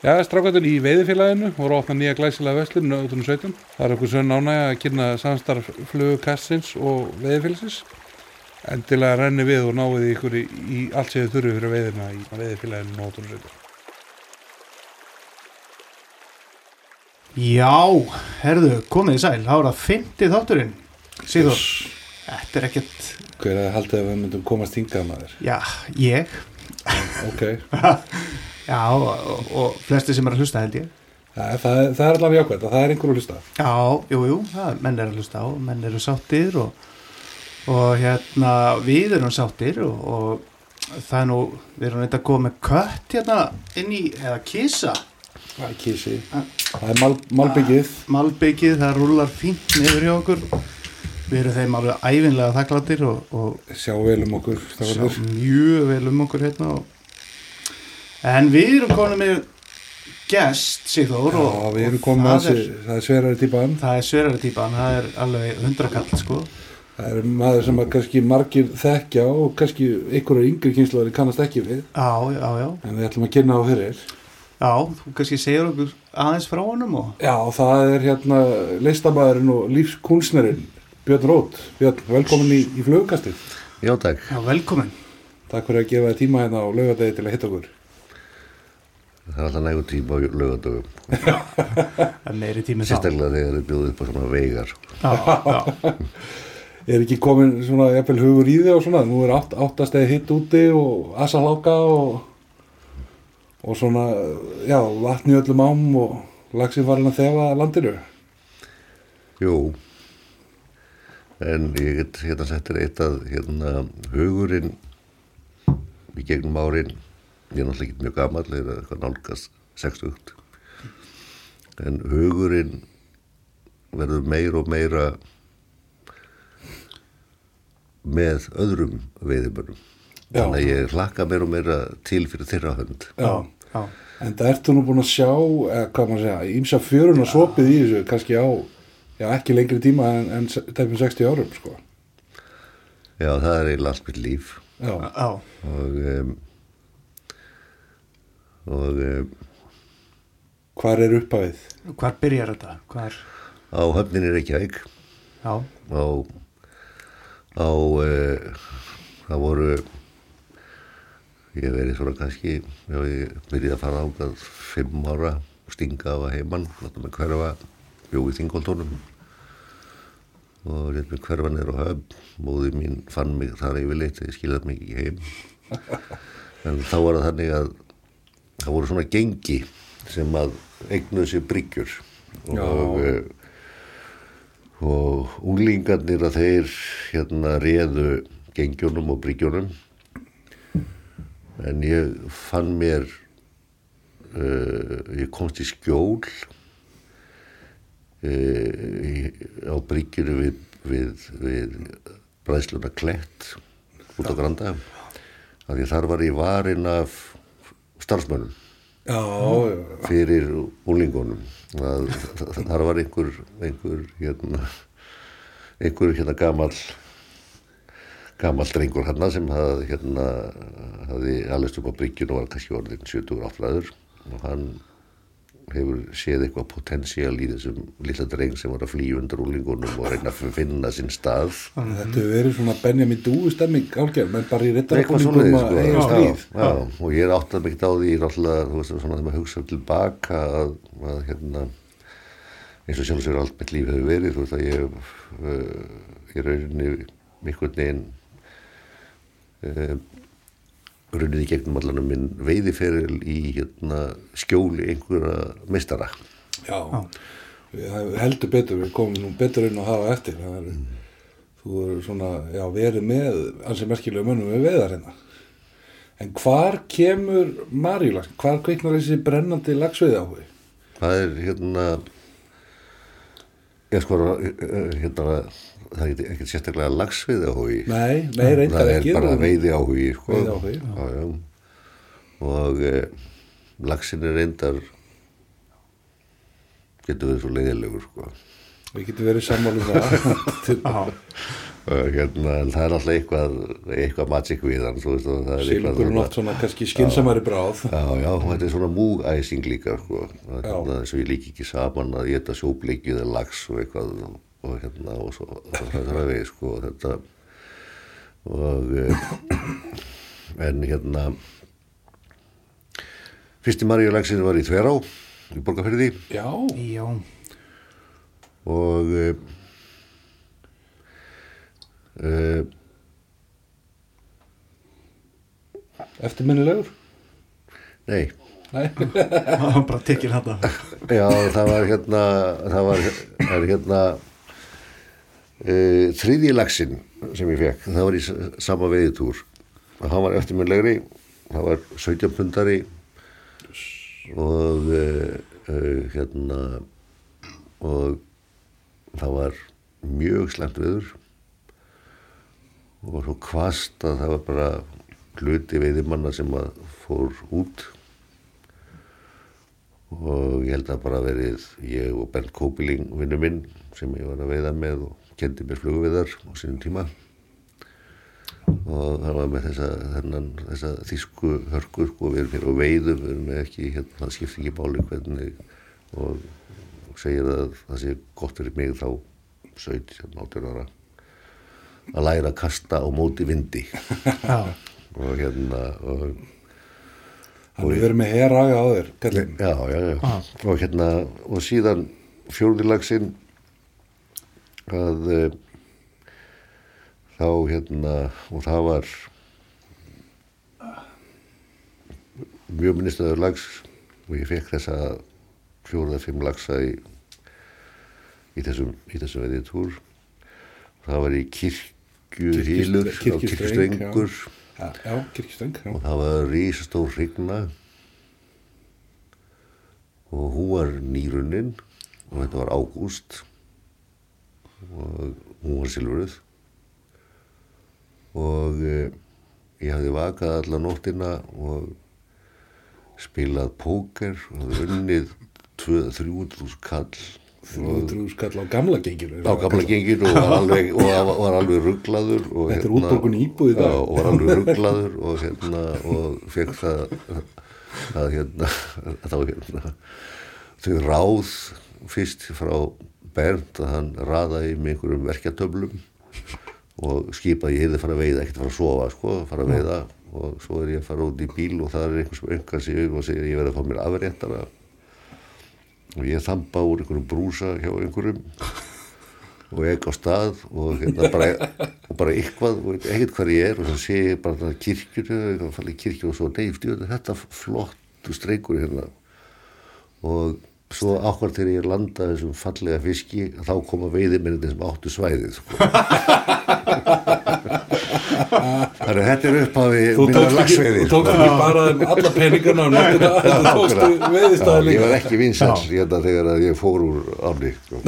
Já, strákvættur í veiðifélaginu voru að opna nýja glæsilega veslun 2017. Það er okkur sönn ánægja að kynna samstarf flugukastins og veiðifélagsins. Endilega renni við og náðu því ykkur í, í allt þið þurfu fyrir veiðina í veiðifélaginu 2017. Já, herðu, komið í sæl, þá er það 50 þátturinn Sigþór, þetta er ekkert, Hver er að haldið að við myndum komast hingað maður? já, ég Ok, Já, og, og, og flesti sem er að hlusta held ég það, það, það er allavega jákvæmt að það er einhver að hlusta. Já, jú, jú, það, menn er að hlusta á, menn eru sáttir og, og hérna, við erum sáttir og, og það er nú, við erum eitthvað að koma með kött hérna inn í, eða kisa Það er kísi. Það er mal, malbyggið. Malbyggið, það rúlar fínt niður hjá okkur Við erum þeim alveg æfinlega þakkláttir og, og Sjá vel um okkur. sjá mjög vel um okkur hérna og... En við erum komin með gest, Sigþór Já, og, við erum og að það, þessi, það er sverari típaðan. það er sverari típan, það er alveg hundrakall sko Það er maður sem að kannski margir þekkja og kannski einhverjar yngri kynsluðari kannast ekki við. Já, já, já, En við ætlum að kynna á fyrir. já, þú kannski segir okkur aðeins frá honum og Já, það er hérna listamæðurinn og lífskunstnerinn Björn Rót. Björn, velkomin í, í flugkastið. Já, takk. Já, velkomin Takk fyrir að gefa þér tíma hérna á laugadegi til að hitta okkur. Það er alltaf nægur tíma á er þá Sérstaklega þegar þið bjóðu upp á svona veigar. Já, já, Er ekki komin svona jafnvel hugur í þig og svona? Nú er átt, áttastegi hitt úti og asaláka og, og svona, já, vatni í öllum ám og lagsin farin að þefa landinu. Jú. En ég get hérna settir eitt að hérna hugurinn í gegnum árin, ég er náttúrulega ekki mjög gammal, er eitthvað nálgast 60. En hugurinn verður meir og meira með öðrum veiðimönnum. Já. Þannig að ég hlakka meir og meira til fyrir þeirra hönd. Já. já, En það ertu nú búin að sjá, eða hvað maður segja, ímsa fjörun og svopið í þessu, kannski á, já, ekki lengri tíma en, en tæpum 60 árum, sko. Já, það er eiginlega allt mitt líf. Já, já, og um, og um, hvar er upphafið? hvar byrjar þetta? Hvar, á höfninni Reykjavík. Já, á á uh, það voru ég verið svona kannski ég byrjaði að fara ákvað fimm ára stinga á að heimann láta mig hverfa bjóð í þingoltónum og rétt mig hverfa niður á höfn. Móði mín fann mig þar yfirleitt ég skilaði mig ekki heim. En þá var það þannig að það voru svona gengi sem að eignuðu sér bryggjur. Já. og uh, og unglingarnir að þeir hérna réðu gengjónum og brygjónum en ég fann mér uh, ég komst í skjól uh, á bryggjunu við, við, við bræðsluna klett út á Granda. Af því þar var ég varin af starfsmönnum. Já, fyrir úlingunum þar var einhver einhver hérna einhver hérna gamall gamall drengur hann sem hafði hérna hafði alveg upp á bryggjun og var kannski orðin 70 áttræður og hann hefur séð eitthvað potensial í þessum lilla dreng sem var að flýja undir úlingunum og reyna að finna sinn stað þetta hefur verið svona Benjamin Dúi stemming álgerð, menn bara í eitthvað rittarafólingum svoleiðis að sko. eiga stríð. og ég er átt að mikið á því þú veist, svona þegar maður hugsa tilbaka að, að hérna eins og sjálf sér allt mitt líf hefur verið þú veist að ég uh, ég rauninni mikilvægt neginn uh, rauninni í gegnum allan um minn veiðiferil í hérna skjóli einhverja meistara Já, við heldur betur, við komum nú betur inn að hafa eftir. Það er, Þú eru svona, já, verið með ansi merkilega mönnum við veðar hérna. En hvar kemur Maríulags? Hvar kveiknar þessi brennandi lagsveiði áhugi? það er hérna ég sko hérna það er ekkert sérstaklega lagsveiði áhugi Nei, nei, það er bara veiði áhugi sko. Veiðiáhugi, já. já, já. og e, lagsin er reyndar getur verið svo leiðilegur sko. Við getum verið sammálum það. já, Uh, hérna, það er alltaf eitthvað eitthvað magic við hann það eitthvað Silungurinn svona- svona kannski skinsamari bráð Já, já, þetta er svona múgæsing líka sko. Það er þess að ég líki ekki saman að geta sjóbleikið eða lags og eitthvað og, og hérna og svo og það er að við sko og þetta og eh, en hérna fyrsti Maríulagsin var í Þverá í Borgarferði Já, Já, og uh, uh, eftirminnilegur? Nei. Nei, það var bara tekil hann Já, það var hérna, það var, það er hérna uh, þriðji laxinn sem ég fekk, það var í sama veiðitúr. Og hann var eftirminlegri, það var 17 pundari og uh, uh, hérna og það var mjög slemt viður og svo kvast að það var bara hluti veiðimanna sem að fór út. Og ég held að bara verið ég og Bernd Kópiling vinnu minn sem ég var að veiða með og kendi mér flugviðar á sínum tíma og það var með þessa, þennan, þessa þýsku hörku sko, við erum hér á veiðum við erum ekki, hérna, það skiptir ekki báli hvernig og, og segir að það sé gott fyrir mig þá 17, 18 ára að læra að kasta á móti vindi og hérna og hann er verið með heraga á þér. Já, já, já. Og hérna, og síðan fjórðilagsinn að e, þá hérna, og það var mjög minnistöður lags og ég fekk þessa fjóruða fimm lagsa í, í þessum, þessum veðið túr. Það var í kirkju hýlur, Kirkjustreng, kirkjustrengur Já, já kirkjustöng já. og það var rísastór hrigna og hún var nýrunnin og þetta var ágúst og hún var silfruð og e, ég hafði vakað alla nóttina og spilað póker og hafði unnið 200-300 kall Þú þú skall á gamla genginu á gamla genginu og var alveg, og var, var alveg rugglaður og, Þetta er útborgun íbúð í dag. já, og var alveg rugglaður og hérna og fekk það að hérna að þá hérna þau ráð fyrst frá Bernd að hann raðaði með einhverjum verkjartöflum og skipaði ég hefði fara að veiða, ekkert fara að sofa sko, fara að veiða. Og svo er ég að fara út í bíl og það er einhvers öngar segir ég verði að fá mér afréttara. Og ég þamba úr einhverjum brúsa hjá einhverjum og ég á stað og hérna bara, og bara eitthvað og ekkert hvað ég er og svo sé ég bara kirkjunu, eitthvað fallið kirkjunu og svo neyfti þetta flottu streikur hérna. Og svo ákvært þegar ég landa þessum fallega fiski þá koma veiðimennir sem áttu svæðið sko. þannig að þetta er upphafi Þú minna lagsveiði þú tókst ekki bara um alla peningana og nóttina, þú tókstu veiðistæði ég var ekki vinsall hérna þegar að ég fór úr áni sko.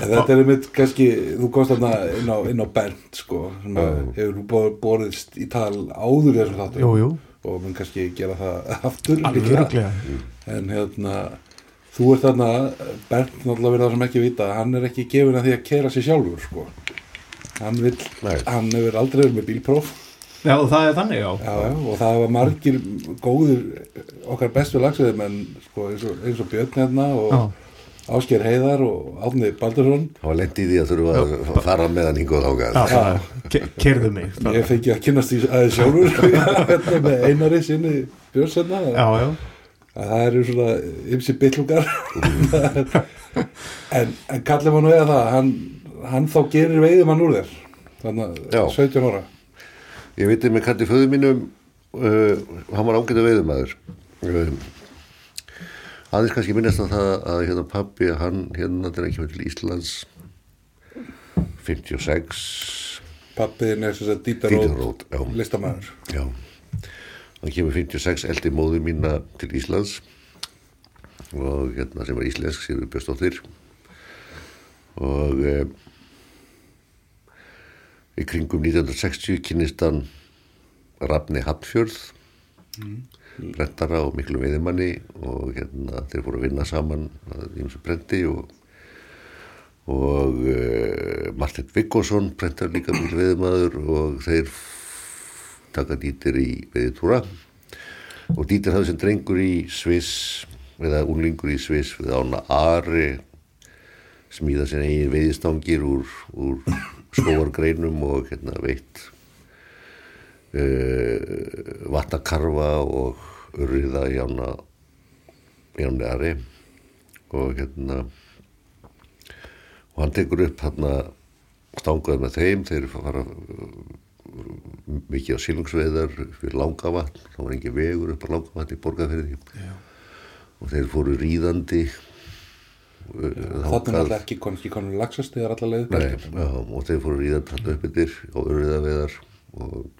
En Þetta er einmitt kannski, þú komst þarna inn á, inn á Bernd sko, hefur bor- borðist í tal áður þessum þáttum. Jú, jú. Og mun kannski gera það aftur. alveg líklega. öruglega. En hérna, þú ert þarna, Bernd náttúrulega verið það sem ekki vita, hann er ekki gefin að því að kera sér sjálfur sko. Hann vill, Nei. hann hefur aldrei verið með bílpróf. Já, það er þannig, já. Já, já, og það var margir góðir okkar bestu lagsveðum en sko, eins, og, eins og Björn hérna og Já. Ásker Heiðar og Átni Baldursson það var lent í því að þurfa að fara með hann hingað Já, þákað það, kerðu mig. ég fengi að kynast því aðeins sjálfur hérna með einari sinni Björns hérna Já, já. Að það eru svona ymsi byllungar en, en kallið maður eða það hann, hann þá gerir veiðumann úr þér þannig að 17 ára. Ég veit með kalli föðu mínum uh, hann var ágæta veiðumæður uh, aðeins kannski minnast að það að hérna pappi hann hérna þegar hann kemur til Íslands. 56 pappiðin er þess að Dieter Dítar Roth, já. Rót listamæður Já, hann kemur 56 eldi móðu mína til Íslands og hérna sem var íslensk sér við Björnstóttir og e, í kringum 1960 kynist hann Rafni Hapfjörð brentara og miklu veiðimanni og hérna þeir fóru að vinna saman að eins og brenti og, og uh, Martin Viggosson prentar líka mjög veðmaður og þeir taka dýtir í veðitúra og dýtir hafði sem drengur í Sviss eða unlingur í Sviss við ána Ari smíða sér eigin veiðistangir úr, úr skóargreinum og hérna veitt uh, vattakarfa og urriða í ána í ána Ari og hérna og hann tekur upp hérna stangaði með þeim þeir fara uh, mikið á sílungsveðar fyrir langavatn, það var engin vegur upp á langavatn í borgarferði og þeir fóru ríðandi. Þangað- er ekki konur leið Nei, já, og þeir fóru ríðandi alltaf upp yfir á örriðaveðar og,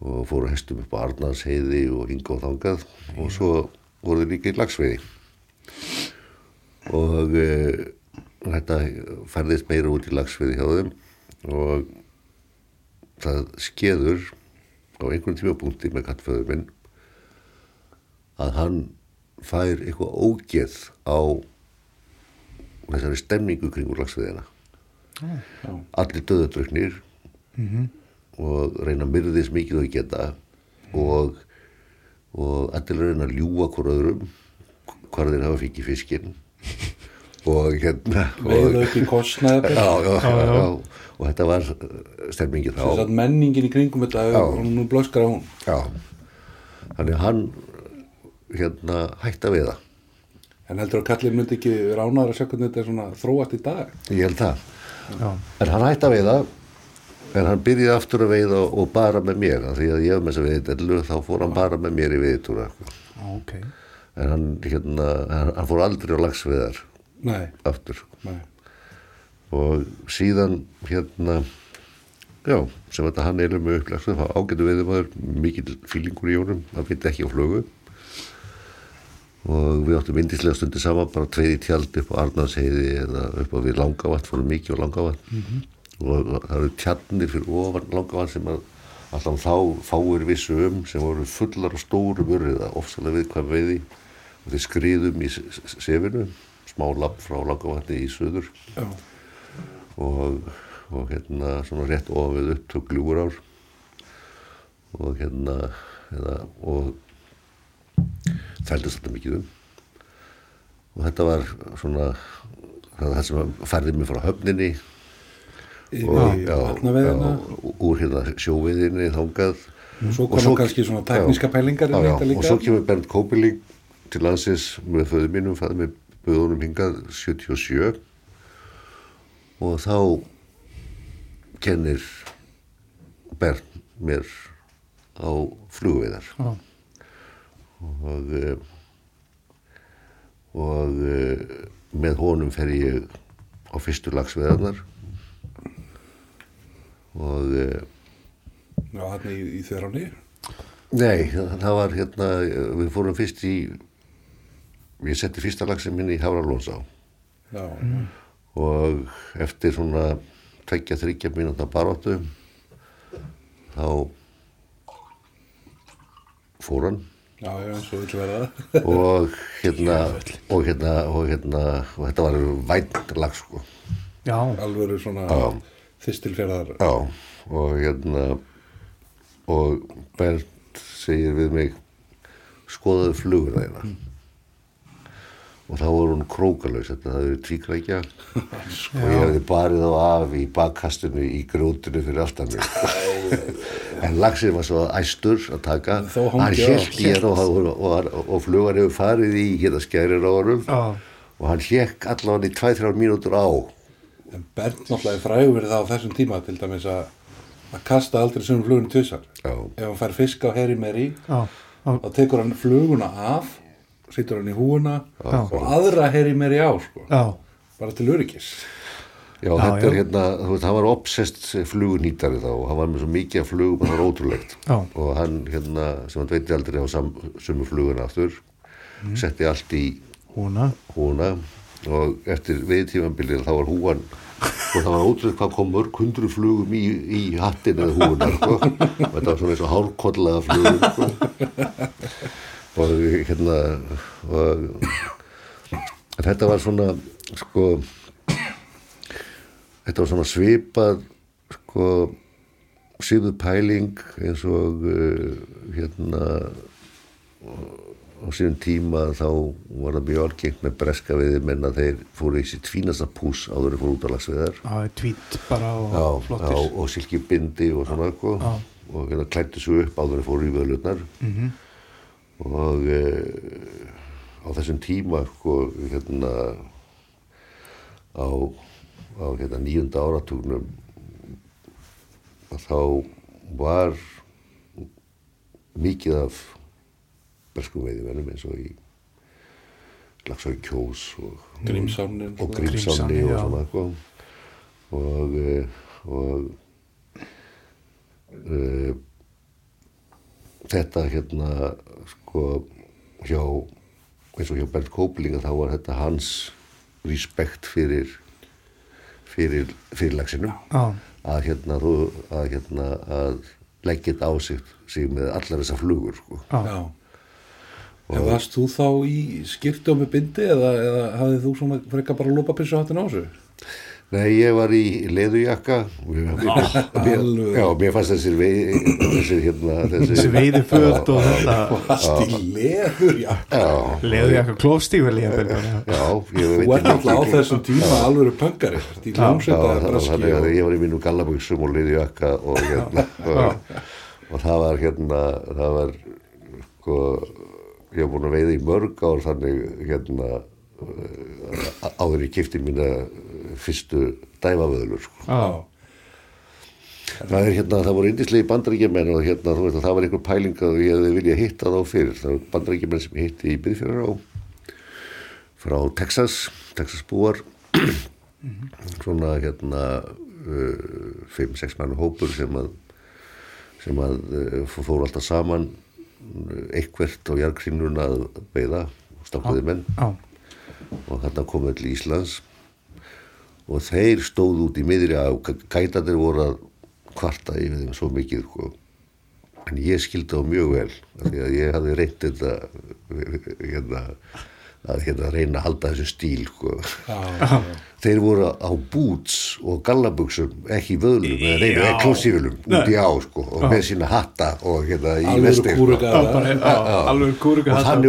og fóru hestum upp á Arnarsheiði og hinga og þangað. Og svo voru þeir líka í lagsveiði og e, þetta færðist meira út í lagsveiði hjá þeim. Og það skeður á einhvern tímapunkti með kattföður minn að hann fær eitthvað ógeð á þessari stemningu kringur lagsveiðina Já. allir döðadröknir og reyna að myrða þess mikið og geta og, og allir reyna að ljúga hvort öðrum hvar þeir hafa fikið fiskinn og hérna Veiða upp í kostnaði já, já, já, já. já, og þetta var stemmingi þá. Þess að menningin í kringum þetta og nú blöskar hún. Já. þannig að hann hérna hætti að veiða En heldur að kallið myndi ekki vera ánæður að sjá hvernig þetta er svona þróast í dag? Ég held það. Já, En hann hætti að veiða en hann byrjaði aftur að veiða og bara með mér. Af því að ég hef með þess að veiðdellu þá fór hann bara með mér í veiðtúra ok. en hann, hérna, hann, hann fór aldrei á lagsveiðar Nei, aftur nei. Og síðan hérna já, sem þetta hann eilum með upplægstu það var ágætu veiðumæður, mikil fílingur í honum hann veit ekki á flögu. Og við áttum indislega stundir saman bara tveið í tjald upp á Arnarsheiði eða upp á við Langavatn, fórum mikið á Langavatn. Og það eru tjarnir fyrir ofan Langavatn sem að alltaf þá fáir vissu um sem voru fullar og stóru vörriða, ofsalega viðkvæm veiði. Og þeir skriðum í s- s- sefinu, smá lapp frá Langavatni í söður Já, og, og hérna svona rétt ofið upp tók gljúur ár og hérna eða, og þældist þetta mikið um. Og þetta var svona það sem færði mig frá höfninni. Í vatnaveðina já, úr hérna sjóveiðinni þangað. Og svo kom kannski svona tekníska pælingar já, já, og svo kemur Bernd Kópiling til landsins með föðu mínum, fæði með böðunum hingað 77 og þá kennir Bernd mér á flugveiðar. Já, og eh, og eh, með honum fer ég á fyrstu lagsveðarnar og eh, Já, hann í, í þverjáni Nei, það, það var hérna, við fórum fyrst í, ég setti fyrsta lagsin minni í Hafralónsá Já, og eftir svona tveggja þryggja mínúta baróttu þá fór hann. Já, já, og vill verða. Og hérna, og hérna, og hérna, og þetta var vænt lag sko, já, alveg svona Já. þistilferðar já, og hérna, og Bernd segir við mig, skoðaðu flugur þeirna. Og þá var hún krókalaus, þetta það verið tvíkrækja og ég hefði barið á af í bakkastinu í grjótinu fyrir aftan mig. en lagsinn var svo æstur að taka, hann hélt hér og, og, og, og flugan hefur farið í hérna skærir á honum já, og hann hékk allavega í 2-3 mínútur á. En Bernd náttúrulega er frægur fyrir það á þessum tíma til dæmis að að kasta aldrei flugunni tvisar. Já. Ef hann fær fisk á herri meri, já, já, þá tekur hann fluguna af, setur hann í húuna Já. og aðra herri meri á, sko. já, Bara til öryggis. Já, Já, þetta er hérna, þú veist, hann var obsessed flugunýtari þá og hann var með svo mikið af flugum að það var ótrúlegt Já. og hann hérna, sem hann veitir aldrei á sam, sumu fluguna aftur setti allt í húna, húna og eftir veiðtífambilið þá var húan og það var ótrúlegt hvað kom mörg hundru flugum í, í hattin eða húuna sko. og þetta var svona eins og hálfkollaða flugum sko. Og hérna og þetta var svona sko þetta var svona svipað sko síðu pæling eins og uh, hérna á síðan tíma þá var það mjög algengt með breska veiði menn að þeir fóru í sitt fínasta pús áður en fóru út á lagsveðar er tvít bara og já, flottir já, og silkibindi og svona eitthvað Já. og hérna klættu svo upp áður en fóru í vöðlutnar Mhm. Og e, á þessum tíma sko, hérna á, á hérna, nýjunda áratugnum að þá var mikið af berskum veiðimennum eins og í Lagsói Kjós og Grímsánin og Grímsáni og svona eitthvað og eh, og uh, þetta hérna sko hjá eins og hjá Bernd Kóplinga þá var þetta hans respekt fyrir fyrir fyrirlagsinu já, að hérna þú að hérna að leggja þetta á sig, sig með allar þessar flugur sko. já, Já. En varst þú þá í skiptu með bindi eða, eða hafið þú svona frekar bara lópapissu hattin á þessu? Nei, ég var í leðujakka alveg. já, mér fannst þessir vei, þessir hérna þessi veiði föt og þetta. Varst í leður, já. Já, leðu ég eitthvað klófstífur líka já, ég Þú veit ert alltaf á þessum tíma alvöru pöngari. Í Já, og... ég var í mínu gallaböksum og leðujakka og hérna og, og það var hérna það var sko, ég var búin að veiða í mörg ár þannig hérna uh, áður ég kipti mína fyrstu dæmavöðlur sko. já, Það er hérna, það voru indislegi bandaríkjumenn og hérna, veist að það var einhver pæling að ég hefði viljað hitta þá fyrir. Það voru bandaríkjumenn sem hitti í byrðfjörður á frá Texas, Texas búar, svona hérna uh, fimm, sex mann hópur sem að, sem að uh, fóru alltaf saman uh, eitthvert á jargkrínuna að veiða, stafkuði menn. já, og þarna komum við til Íslands og þeir stóðu út í miðri að gætanir voru að kvarta yfir þeim svo mikið sko. en ég skildi þá mjög vel því að ég hafði reynt þetta hérna, að hérna, reyna að halda þessu stíl sko. Já, þeir voru á boots og gallabuxum ekki vöðlum eða Já. klósífilum út í á sko, og með sína hatta og hérna í vesti sko. já, já, kúruga og þannig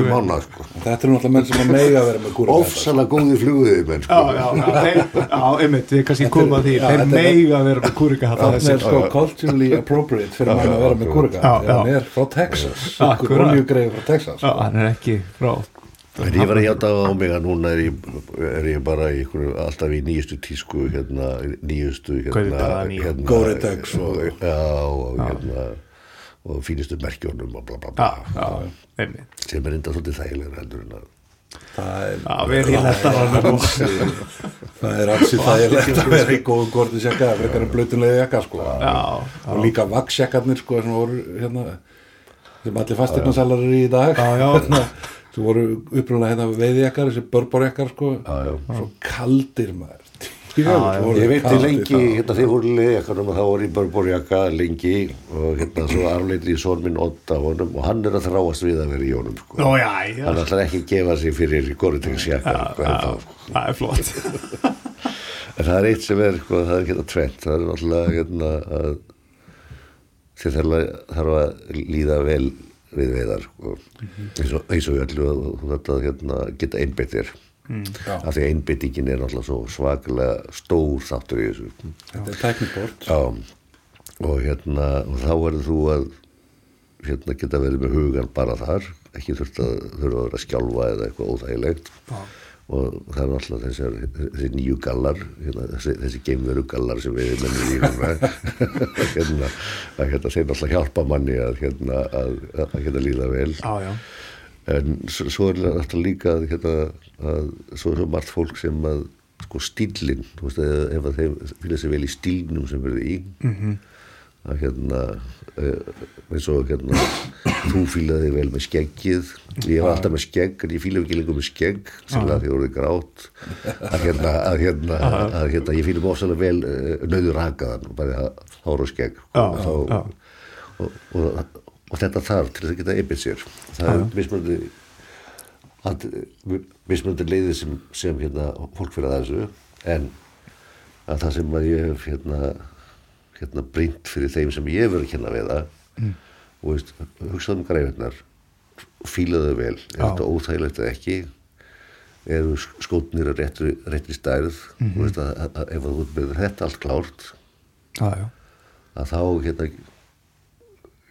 um ána sko. Þetta eru náttúrulega menn sem að mega vera með kúrugaða. ofsalega góði fluguðið menn Já, sko. já, já, já, einmitt, við kannski komum að því, Já, þeir er- að vera með hatt Þannig er sko culturally appropriate fyrir að vera með kúrugaða. Já, já. Hann er frá Texas. Já, hann er ekki frá En ég var að hjáta á mig að núna er ég, er ég bara í ykkur, alltaf í nýjustu tísku, hérna, nýjustu, hérna, nýja. hérna Gore-Tex og- Já, og hérna, og fínustu merkjónum og bla bla Já, bla, já, einmitt. Sem er enda svolítið þægilega heldur en að, Það er, Já, við erum í þetta það er alls í þægilegt að vera í góðum gortis jakka, frekar en blöytunlega jakka, sko. Já, Og líka vaksjakkarnir, sko, sem voru, hérna, sem allir fastegnasalar eru í dag. Já, já. Hérna, sem voru upprúnlega hérna veiðjakkar, þessi börborjakkar, sko. já, já. Svo kaldir maður. já. Voru Ég veit kaldir lengi, hérna þeir voru leðjakanum og þá var ég bara borjaka lengi og hérna svo arleitli í son minn Otta honum og hann er að þráast við að vera í honum sko. Ó, já, já, Hann ætlar ekki að gefa sig fyrir Gore-Tex-jakka sko, sko. það er flott En það er eitt sem er, sko, það er hérna tvent, það er náttúrulega hérna að þið þarf að, þarf að líða vel við veiðar, sko, eins og, eins og við öllu að hérna, geta einbyttir, Já. af því einbyttingin er náttúrulega svo svakalega stór þáttur í þessu. Þetta er tæknibort. Já, og hérna, og þá verður þú að hérna geta verið með hugan bara þar, ekki þurft að þurfa að vera að skjálfa eða eitthvað óþægilegt og það er alltaf þessar, þessi nýju gallar hérna, þessi, þessi geimveru gallar sem við mennum í núna. Hérna, að hérna þeir alltaf hjálpa manni að hérna að, að, hérna líða vel. Já, en svo er alltaf líka að, hérna, að svo er svo margt fólk sem að sko stílinn, þú veist, ef, að þeim fylgja sér vel í stílnum sem verður í -hmm. Að hérna eh, eins og hérna þú fílaði vel með skeggið. Ég var alltaf með skegg en ég fílaði ekki lengur með skegg því að voruð grátt. Að hérna, að hérna, að hérna ég fílaði ofsalega vel uh, nöður rakaðan bara hár og skegg. Og, þá. Og, og, og þetta þarf til að geta einbytt sér. Það er mismunandi að mismunandi leiði sem, sem hérna fólk fyrir að þessu en að það sem að ég hef hérna, hérna brýnt fyrir þeim sem ég verið að kynna við það og veist, hugsaðum græfinnar fílaðu vel, er Já. þetta óþægilegt eða ekki eru skótnir að réttri, réttri stærð Mhm. og veist að, að, að ef þú með þetta allt klárt já, já, að þá hérna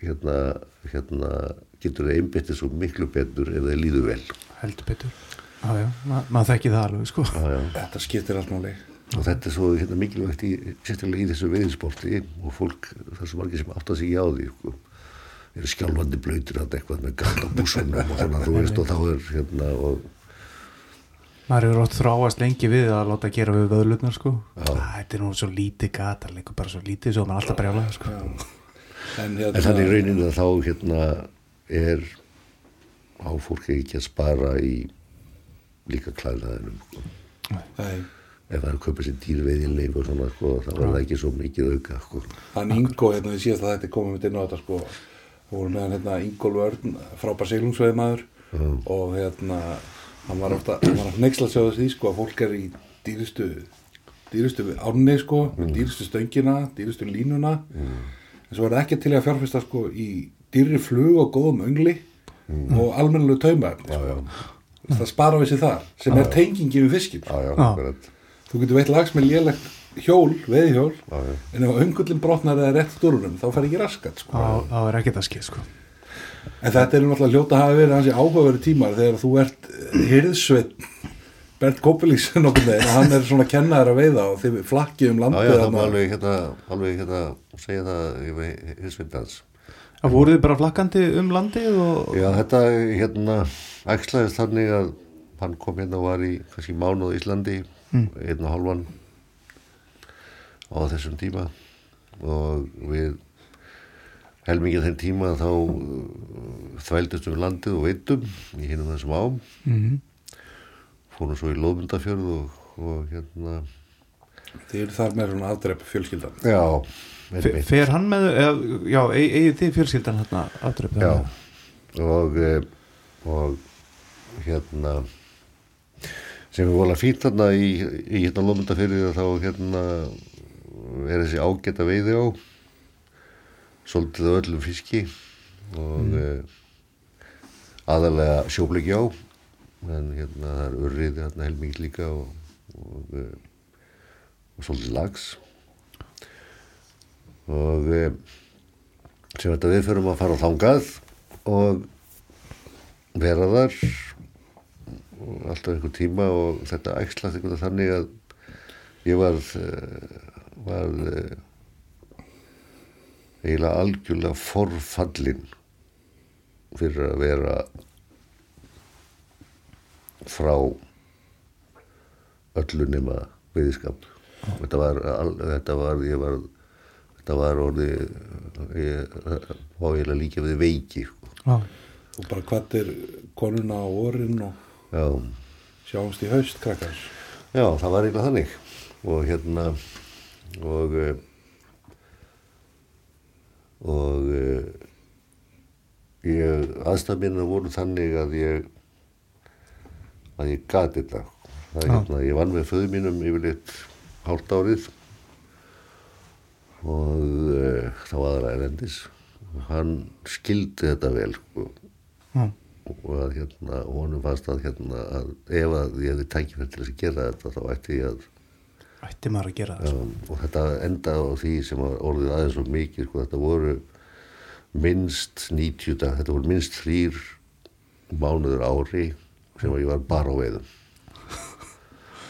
hérna, hérna getur það einbyttið svo miklu betur ef það líður vel heldur betur já, já, ma maður þekki það alveg sko já, já. Þetta skiptir allt máli. Og þetta er svo hérna, mikilvægt í, sérstaklega í þessu veiðsporti og fólk, það er svo margir sem átta sig ekki á því sko. eru skjálfandi blöytir að eitthvað með gata búsunum og svona þú veist og þá er hérna og maður hefur ótt þráast lengi við að láta gera við vöðlutnar sko. Æ, þetta er nú svo lítið gata leikur bara svo lítið svo maður alltaf brjálað sko. En, en þannig í rauninni að þá hérna er á fólki ekki að spara í líka klæðnaðinum sko. Nei, ef það er að kaupa sér dýrveiðinleif og svona sko, þá er það ekki svo mikið auka sko. hann Ingo, hérna, við síðast að þetta komum við inn á þetta, sko, voru með hann, hérna, Ingólf Örn, frábær seglungsveiðmaður og, hérna, hann var ofta, hann var að neyksla sig á því, sko, að fólk er í dýrustu, dýrustu ánni, sko, með dýrustu stöngina, dýrustu línuna, en svo er það ekki til að fjárfesta, sko, í dýrri flug og góðum öngli og almennilegu já, sko. Það spara við sér þar, sem er tengingi við fiskinn. Já, já, Já. Þú getur veitt lags með lélegt hjól, veiðhjól, já, já. en ef öngullin brotnar eða rétt stúrunum, þá fær ekki raskat, sko. þá þá er ekkert að skil sko En þetta er náttúrulega hljóta að hafa verið hansi áhugaverið tímar þegar þú ert hirðsveit Bernd og hann er svona kennaður að veiða og þið flakkið um Já, landið já, það þarna. var alveg hérna, alveg hérna, segja það í hinsvindans. Það voruð þið bara flakkandi um landið og Já, þetta hérna æxlaðist þannig að hann kom hérna og var í kannski mánuð á Íslandi, einn og hálfan á þessum tíma. Og við helmingið þenn tíma þá uh, þvældust um landið og veitum í hinnum þessum ám, mm fórum svo í Lóðmundafjörð og, og hérna, Þið eru þar með svona afdrepp fjölskyldan. já, Fe- einmitt. fer hann með eða, já, e- eigið þið fjölskyldan hérna afdröp Já, og, eh, og hérna sem er vola fínt þarna í, í hérna lómyndafyrði þá hérna er þessi ágæta veiði á svolítið af öllum fiski og mm. aðalega sjóbleki á en hérna það er urrið hérna helming líka og, og, eh, og svolítið lags og eh, sem þetta við förum að fara þangað og vera þar alltaf einhver tíma og þetta æxlast einhvern veginn þannig að ég var var eh, eiginlega algjörlega forfallin fyrir að vera frá öllu nema veiðskap þetta var, þetta var ég var þetta var orði ég var eiginlega líka við veiki sko. já, Og bara hvað er konuna á orinn og já, sjáumst í haust, krakkar. já, það var eiginlega þannig. Og hérna og eh, og eh, ég aðstæð mínu voru þannig að ég að ég gati þetta. Það er hérna, ég vann með föðu mínum yfirleitt hálft árið. Og uh, þá aðra erendis og hann skildi þetta vel sko. já, og að hérna, honum fannst að hérna að ef að ég hefði tækifært til þess að gera þetta þá ætti ég að ætti maður að gera það sko. um, og þetta endaði á því sem var orðið aðeins og mikið sko, þetta voru minnst 90 dag, þetta voru minnst þrýr mánuður ári sem að ég var bara á veiðum.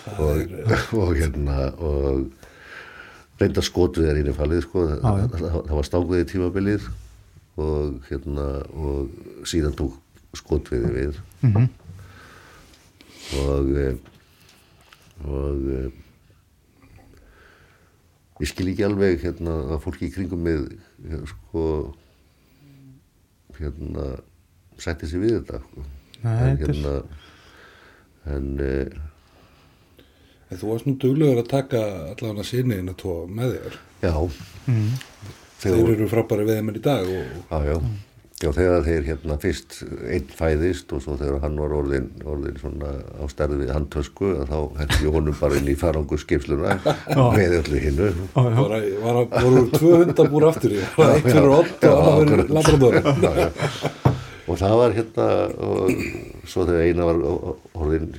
Og, og hérna og reynda skotvið er inn í fallið sko, það, það, það var stangviði tímabilið og hérna og síðan tók skotviði við mm og eh, og eh, ég skil ekki alveg hérna að fólki í kringum með eh, sko hérna sætti sig við þetta sko. Nei, en hérna en eh, En þú varst nú duglegur að taka allavega sinniðin að tóa með þér. já mm. Þeir eru frábæri veðmenn í dag og já, já. Já, þegar þeir hérna fyrst einn fæðist og svo þegar hann var orðin, orðin svona á stærði við handtösku að þá henni honum bara inn í farangu skipsluna með öllu hinnu. Var, var, voru tvö hundabúr aftur í. Það, eitt fyrir ott og annar fyrir labrador. Og það var hérna, og svo þegar einar var orðin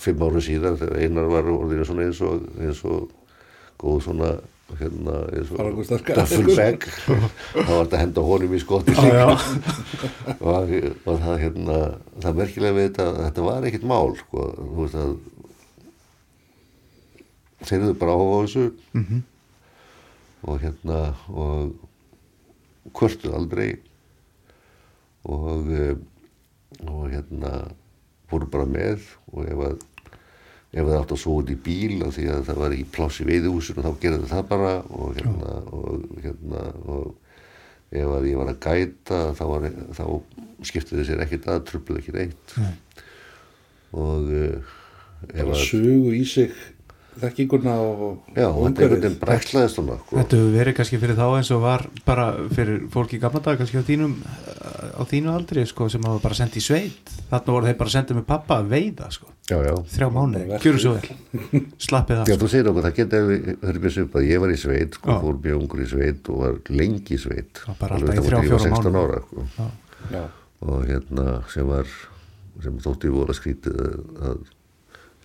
fimm ári síðan, þegar einar var orðin svona eins og, eins og góð svona hérna eins og duffelbag þá var þetta henda honum í skotti og, og það hérna það merkilega við þetta þetta var ekkit mál sko, þú veist að þeir eru bara á þessu. Mhm. og hérna og kvörtu aldrei. Og eh, og hérna voru bara með. Og ef að ef það átt að svo út í bíl af því að það var ekki pláss í veiðhúsinu þá gerði það bara og hérna og, hérna, og ef að ég var að gæta þá, var, þá skiptiði sér ekkert að trubluð ekki neitt Nei. og uh, ef að sugu í sig þekkinguna og já, og og þetta einhvern umhverfið. veginn brækslaðist svona sko. Þetta hefur verið kannski fyrir þá eins og var bara fyrir fólki í gamla dag kannski á þínum á þínu aldri sko sem hafa bara sendið í sveit þarna voru þeir bara sendið með pappa að veiða sko já, já þrjá mánuði, Bara kjöru svo vel slappið af Já, sko. þú segir okkur, það getur verið mjög svipað, ég var í sveit, sko, fór mjög ungur í sveit og var lengi í sveit. Já, bara alltaf í þrjá, fjóra 16 mánuði. ára, sko. Já. Já, Og hérna, sem var, sem þótti voru að skrítið að, að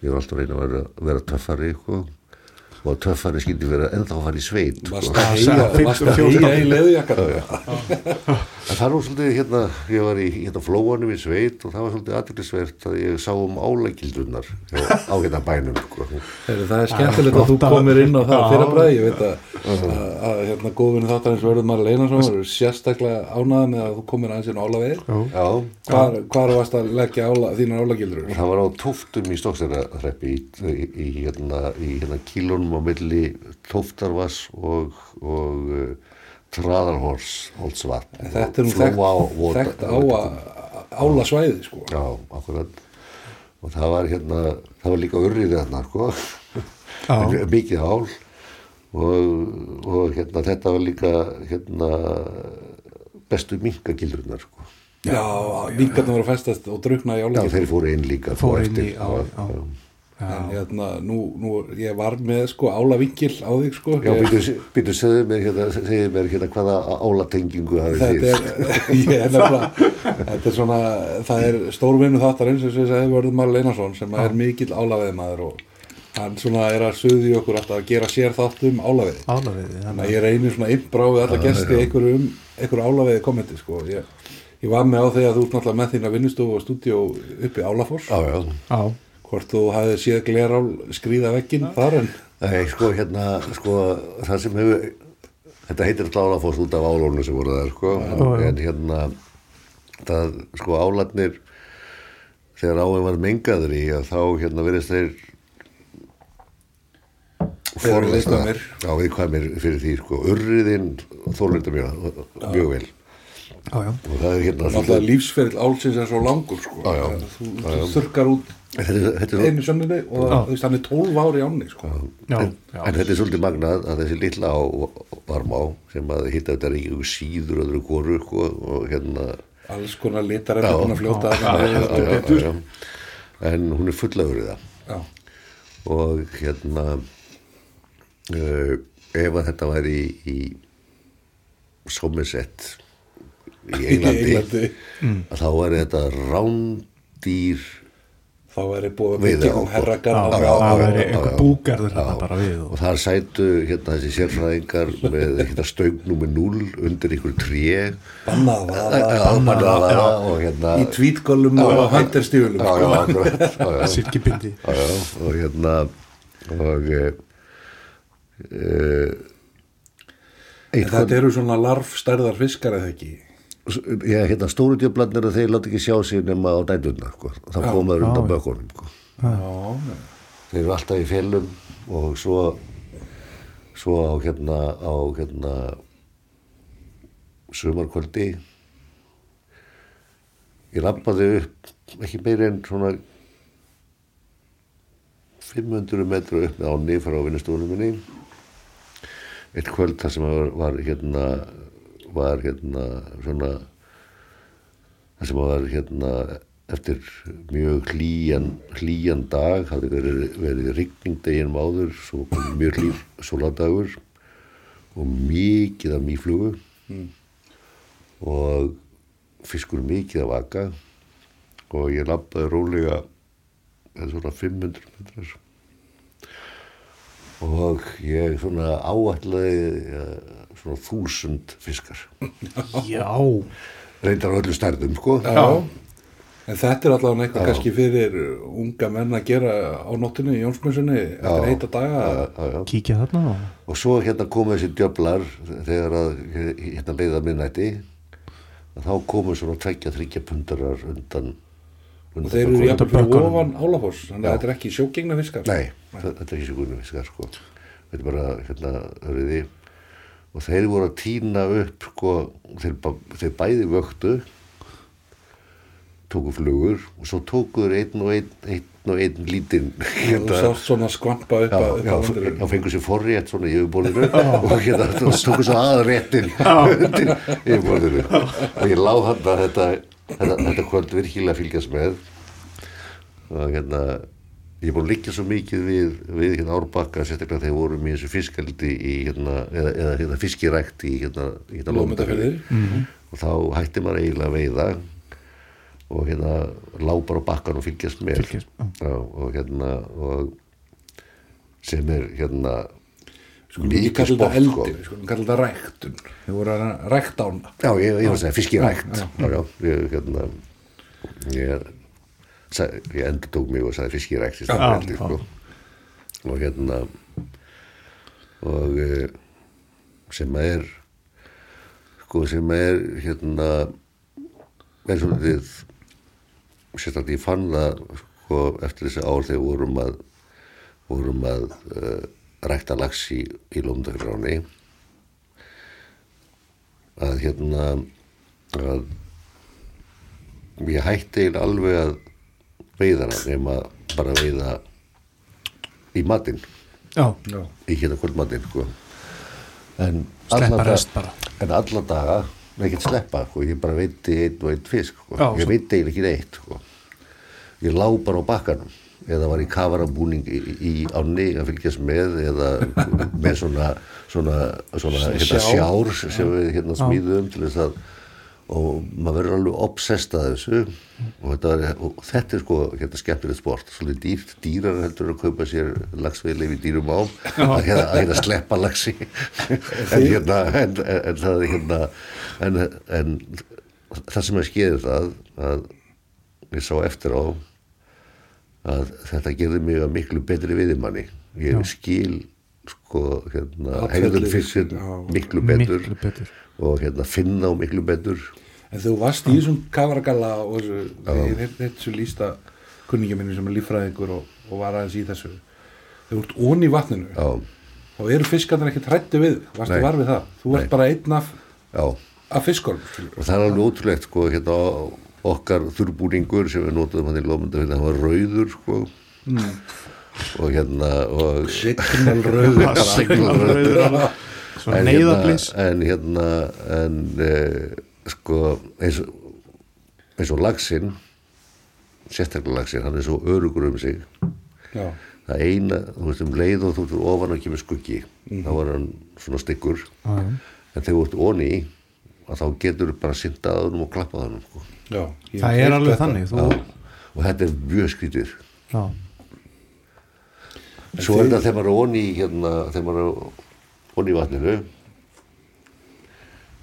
ég var alltaf að reyna að vera, vera töffari, sko. Og að töffari skildi vera ennþá að fara í sveit, sko. varst að varst að heia í leðujakkar. En það var svolítið, hérna, ég var í hérna flóanum í sveit og það var svolítið aðeinsvert að ég sá um álækildurnar á hérna bænum, sko. Heyri, það er skemmtilegt að þú að- komir inn á það fyrir bræði, ég veit að, að, að hérna góðvinni þáttar eins og verður maður Leinarsson eru sérstaklega ánæða með að þú komir aðeins inn á álavegir. Hvar, hvar varst að leggja ála, þínar álagildur? Það var á tóftum í Stokksararreppi í, í, í, hérna, í hérna kílunum á milli tóftarvass og, og traðarhors holdsvatn Þetta er nú þekkt, á að álasvæði, sko. Já, akkurat og það var hérna, það var líka urriði þarna sko Já. mikið ál og, og hérna þetta var líka hérna bestu minkagildrunar sko Já, vingarnir voru festast og drukna í Já, álagildur. þeir fóru inn líka Fóru þá inn í- eftir. Já, já. já. En hérna, nú, nú, ég var með sko álavingil á þig, sko. Já, býtu, segðu mér hérna, segðu mér hérna hvaða álatengingu hafið þetta þið. er, ég er nefnilega, þetta er svona, það er stórvinnu þáttar eins og ég segi Vörður Már Leinarsson sem er mikill álaveðmaður og hann svona er að suði okkur alltaf að gera sér þátt um álaveði. álafiði Þannig að ég reynir svona innbrá við alla gesti einhverju um, einhverju álaveði kommenti sko. Ég, ég var með á því að þú náttúrulega með þína vinnustofu og stúdíó uppi Álafoss. Já, já. Já, Hvort þú hafið séð glerál skrýða vegginn þar en Nei, sko, hérna, sko, það sem hefur, þetta heitir alltaf álafoss út af álónu sem voru það, sko, já. en hérna, það, sko, álatnir, þegar áin var mengaður í, að þá, hérna, verðist þeir viðkvæmir. Já, viðkvæmir fyrir því, sko, urriðinn þólunda mjög, mjög vel. já, já Og það er hérna, alltaf lífsferill álsins er svo langur sko. Já, já. Þú, þú þurkar út þetta þetta einu sönninni og er 12 ári ánni sko. Já, en, en þetta er svolítið magnað að þessi litla á varmá sem að hitta þetta ríkju síður öðru koru sko, og hérna alls konar litar er búin að fljóta Já, já, já, en hún er fulla öfrið það. Já. og hérna uh, ef að þetta væri í, í Somerset í Englandi, Í Englandi. að þá væri þetta rándýr þá er búið að byggja um herragarð já, það já, einhver búgarður hérna bara við og og, þar sætu hérna þessi sérfræðingar með hérna stögnum með null undir ykkur tré. Bannað Já, vaða bannað að vaða og hérna í tvítgólum og já, já, og hérna og e, e, en þetta eru svona larfstærðar fiskar eða ekki hérna stóru djöflarnir þeir láta ekki sjá sig nema á dændurna sko. þá koma þeir já, undan bökunum sko. þeir eru alltaf í félum og svo svo á hérna á hérna sumarkvöldi ég lappaði upp ekki meiri en svona 500 metru upp með áni frá vinnustofunum minni eitt kvöld þar sem var, var hérna var hérna svona það sem var hérna eftir mjög hlýjan, hlýjan dag hafði verið, verið rigning deginum áður svo kom mjög hlýr sóladagur og mikið af mýflugu. Og fiskur mikið af vaka og ég labbaði rólega svona 500 metrar. Og ég svona uh, svona þúsund fiskar. Já, reyndar á öllu stærðum sko. Já. En þetta er allavega eitthvað kannski fyrir unga menn að gera á nóttunni í Jónsmessunni eftir heita daga. já, já. kíkja þarna og... og svo hérna komu þessi djöflar þegar að hérna leiða minnætti þá komu svona tveggja þryggja pundarar undan, Og undan þeir eru jafnvel fyrir ofan Álafoss, þannig að þetta er ekki sjógengna fiskar. Nei, þa- þetta er ekki guðnum fiskar sko. Þetta er bara hérna öryði og þeir voru að týna upp sko, þeir, þeir bæði vöktu tóku flugur og svo tóku þeir einn og einn, einn og einn lítinn Og þú sást svona skvampa upp að, upp já, að vandurinn. þá fengur sér forrétt svona í yfirbólinu og hérna tóku svo aðréttin undir yfirbólinu og ég láð hann að þetta, þetta, þetta kvöld virkilega fylgjast með. Og hérna ég er búin að liggja svo mikið við, við hérna árbakka, sérstaklega þegar vorum í þessu fiskaldi í hérna, eða, eða hérna, fiskirækt í hérna, hérna Lómundafirði. Lómundafirði. og þá hætti maður eiginlega að veiða og hérna lápar á bakkan og fylgjast með Fylgjast, já. Og hérna og sem er hérna þetta sport, sko. skulum kalla þetta ræktun. Þau voru að rækta ána. Já, ég, var að segja fiskirækt Já, já, ég, hérna ég, sag, ég endur tók mig og sagði fiskirækt í stafnveldi sko. og hérna og eh, sem að er sko sem er hérna er svolítið sérstaklega ég fann það sko eftir þessi ár þegar vorum að vorum að uh, rækta lax í, í Lóndafjörðáni að hérna að ég hætti alveg að veiða hana nema bara veiða í matinn Já, Já. í hérna kvöldmatinn sko. en alla daga- bara. en alla daga ekkert sleppa sko. ég bara veiti einn og einn fisk sko. Já, ég veiti eiginlega ekki neitt sko. ég lá bara á bakkanum eða var í kafarabúning í, í ánni að fylgjast með eða með svona svona, svona hérna, sjár. sjár sem við hérna smíðum til þess að og maður verður alveg obsessed að þessu. Og þetta, er, og þetta er sko hérna skemmtilegt sport, svolítið dýrt dýrar heldur að kaupa sér lagsveili við dýrum ám. Að hérna, að hérna sleppa lagsi en hérna en, en, það er hérna en, en það sem er skeiði það að ég sá eftir á að þetta gerði mig að miklu betri viðimanni ég skil sko hérna hegðum já. miklu betur. Miklu betur og hérna finna á miklu betur En þú varst í þessum kafaragalla og þessu, lísta kunningja minni sem er líffræðingur og, og var aðeins í þessu. Þú ert onni í vatninu, já, þá eru fiskarnir ekki trætti við, varstu Nei. var við það. Þú ert bara einn af, af skilurðu. og það er alveg ótrúlegt sko hérna okkar þurrbúningur sem við notuðum hann í Lómundafinn hann var rauður sko og hérna og Signalröður. Signalrauður. Svona hérna, en hérna en e, sko eins, og- eins og lagsinn sérstaklega lagsinn, hann er svo örugur um sig Já, það eina, þú veist um leið og þú ert ofan að kemur skuggi þá var hann svona styggur Já, já. en þegar þú ert onni að þá getur þú bara syndað að honum og klappað að honum sko. já. Það er alveg þetta. þannig þú, og þetta er mjög skrítið já, svo er þetta þegar maður er onni í hérna, þegar maður er onni í vatninu.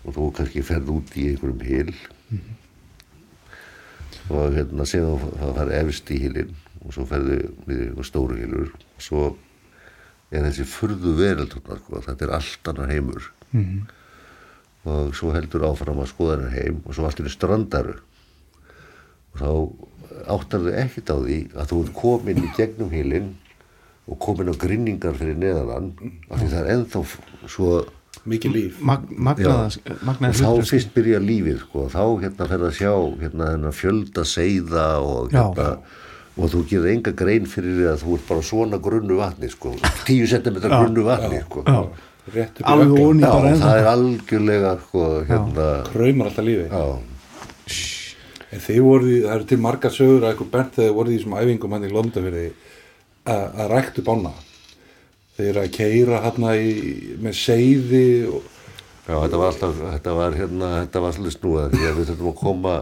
Og þú kannski ferð út í einhverjum hil og hérna séð það fara efst í hilin og svo ferðu við einhver stóru hilur og svo er þessi furðu veröld sko, þetta er allt annar heimur. Og svo heldur áfram að skoða hennar heim og svo allt er strandaru og þá áttar þau ekkert á því að þú ert komin í gegnum hilin og komin á grinningar fyrir neðan af því það er ennþá f- svo Mikið líf. Mag, magnaða og magnaða þá hlutur, fyrst byrja lífið sko, þá hérna fer að sjá hérna fjölda seiða og Já. hérna og þú gerir enga grein fyrir því að þú ert bara svona grunnu vatni sko, 10 cm grunnu vatni sko. Já. Onni Já, bara ennþá það er algjörlega sko, hérna, Kraumar alltaf lífi. já, En þið voruð, í- það eru til margar sögur að eitthvað bent þegar þið voruð í þessum æfingum hann í Londafyrði að, ræktu bána. Þeir að keira hérna í, með seiði og, Já, þetta var alltaf, þetta var hérna, þetta var svolítið snúað því að við þurfum að koma,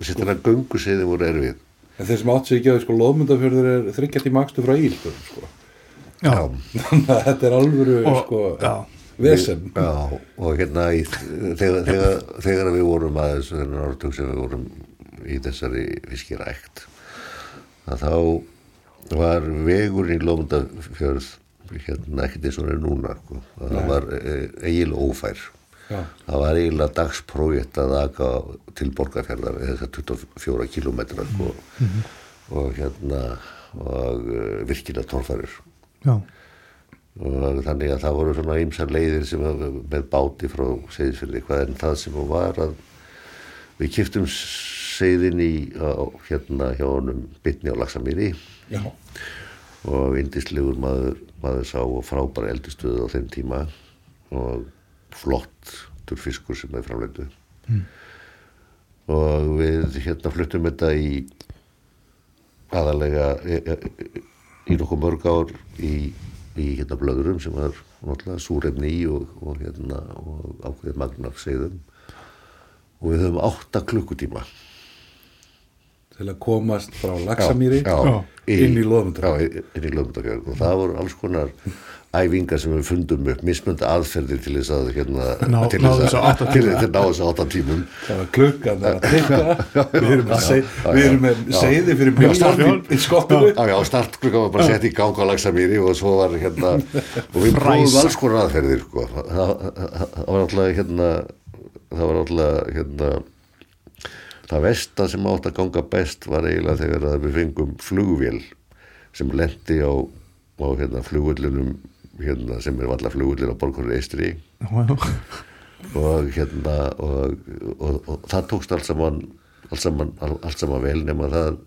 sérst hérna gönguseiði voru erfið. en þeir sem átt sig ekki að sko Lóðmundafjörður er þryggja tíma akstu frá Ílbjörn sko. Já. Þannig að þetta er alvöru Og- sko, já. vesen. Já, og hérna í, þegar, þegar, þegar við vorum aðeins, sem við vorum í þessari fiskirækt, að þá var vegurinn í Lómundafjörð hérna ekkert eins og er núna, sko. það var e, eiginlega ófær. Já. Það var eiginlega dagsprójekt að aka til borgarferðar þess að 24 kilometra sko, og hérna og uh, virkilega torfærir Já. og þannig að það voru svona ymsar leiðir sem að, með báti frá segðisfyrði hvað en það sem var að við kiptum segðin í á, hérna hjá honum bytni á Laxamýri Já. og indislegur maður, maður sá og frábæra eldistöðu á þeim tíma og flott fiskur sem þeir framleitu og við hérna fluttum þetta í aðalega e, e, í nokkuð mörg ár í, í hérna blöðurum sem var náttúrulega súrefni í og, og hérna og ákveðið magnar segðum og við höfum átta klukkutíma Til að komast frá Laxamýri já, Já. inn í Lóðmundafjörð. Já, inn í Lóðmundafjörð og það voru alls konar æfingar sem við fundum upp, mismönd aðferðir til þess að hérna, Ná- til ná þess að, tíma. þess að ná þessu átta tímum Það var klukkan er að tikka, við erum með, seg, já, við erum já, með já. seiði fyrir start- miljónum í skottinu. Já, já, startklukka var bara sett í gang á Laxamýri og svo var hérna og við prófum Ræsa. alls konar aðferðir sko. það, það, það það var alltaf hérna það var alltaf hérna það versta sem átt að ganga best var eiginlega þegar að við fengum flugvél sem lendi á, á hérna, flugullunum hérna, sem er alltaf flugullin á borgarur Eistri og hérna og, og, og það tókst allt saman allt saman, allt saman vel nema það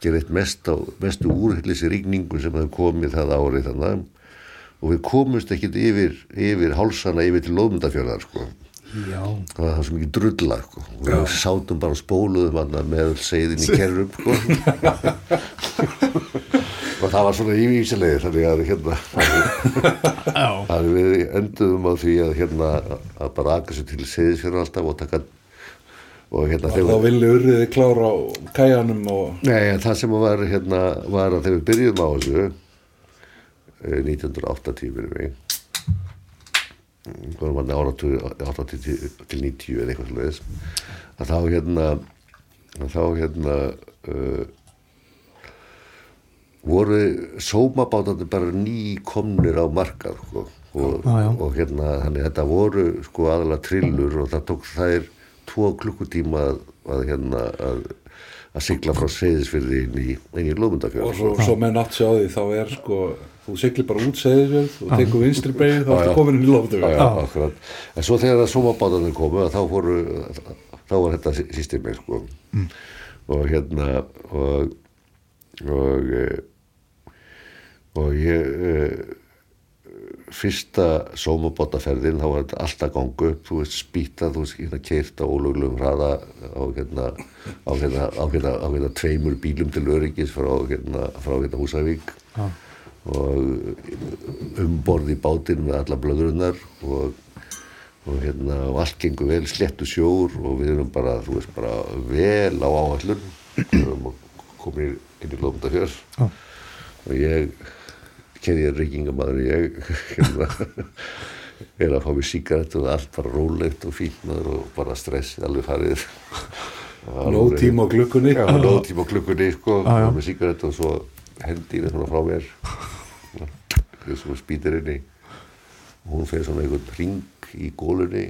gerði eitt mest mestu úrhyllis rigningu sem hefði komið það árið þannig og við komumst ekkit yfir, yfir hálsana yfir til Lóðmundafjörðar sko. Já. það var svo mikið drulla sko. við sátum bara og spóluðum með öll seiðin í kerrum sko. og það var svona ívísilegir þannig að hérna að við enduðum á því að hérna að bara aka sér til seiðisfjörður alltaf og taka og hérna Þá villi urriði klára á kæjanum og Nei, það sem var hérna var að þegar við byrjuðum á þessu eh, 1980 fyrir mig hvað var það 80 til, til 90 eða eitthvað sluðis að þá hérna að þá hérna uh, voru sómabátandi bara ný komnir á markað sko. og, já. og hérna þannig þetta voru sko aðalega trillur og það tók þær tvo klukkutíma að, að hérna að, að sigla frá seyðisfyrði inn í, inn í og Lómundafjörð svo, svo menn átt sjá því þá er sko, þú siglir bara út segðisverð og tekur vinstri beigð þá ertu komin inn í akkurat. En svo þegar að sómabátanir komu að þá fóru, þá var þetta systemi, sko. Og hérna, og, og, eh, og ég, eh, fyrsta sómabátaferðin, þá var þetta alltaf gangu upp, þú veist, spýtað, þú veist, hérna keirt á ólöglegum hraða á hérna, á hérna, á hérna, á hérna tveimur bílum til öryggis frá hérna, frá hérna Húsavík. Já. Og umborð í bátinn með alla blöðurinnar og, og hérna og allt gengur vel, slettu sjór og við erum bara, þú veist, bara vel á áallun við erum komin inn í Lómundafjörð Já. og ég kenni ég reykingamæður ég hérna, er að fá mér sígarettu og allt bara rólegt og fínt maður og bara stressið alveg farið Nóg tíma á klukkunni. Já, nóg tíma á klukkunni sko, og með sígarettu og svo hendi ég svona frá mér. Svo spýtir henni og hún fer svona einhvern ring í gólunni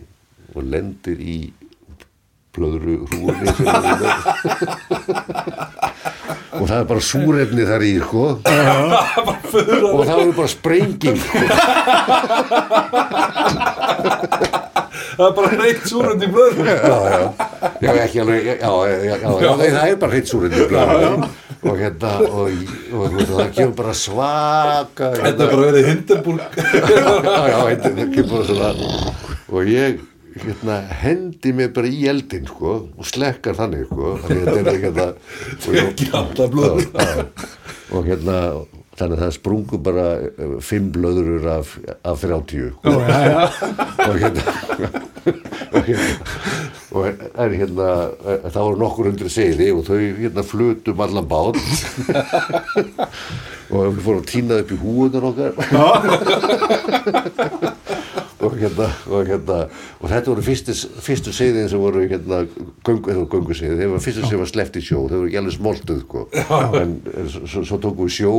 og lendir í blöðru sem með. Og það er bara súrefni þar í sko. Og það er bara sprenging sko. Það er bara reitt súrund í blöður. já, já, já, ekki alveg já, já, já, það er bara hreitt súrefni í blöðru og hérna og, og, og það kemur bara svaka Þetta er bara verið Hindenburg. já, já, þetta það kemur bara svona og ég hérna hendi mig bara í eldin sko og slekkar þannig sko þannig að þetta er ekki alltaf blöður. og hérna þannig að það sprungu bara eh, fimm blöðurur af, af 30 sko. já, já, og hérna og hérna er hérna eh, það voru nokkur undir segli og þau hérna flutum allan bát. Og við fórum að týna upp í húunar okkar og hérna og hérna og þetta voru fyrstu, fyrstu segðin sem voru hérna göngu segði, þeir voru fyrstu sem var sleppt í sjó, þeir voru ekki alveg smoltuð sko. en svo, svo, tókum við sjó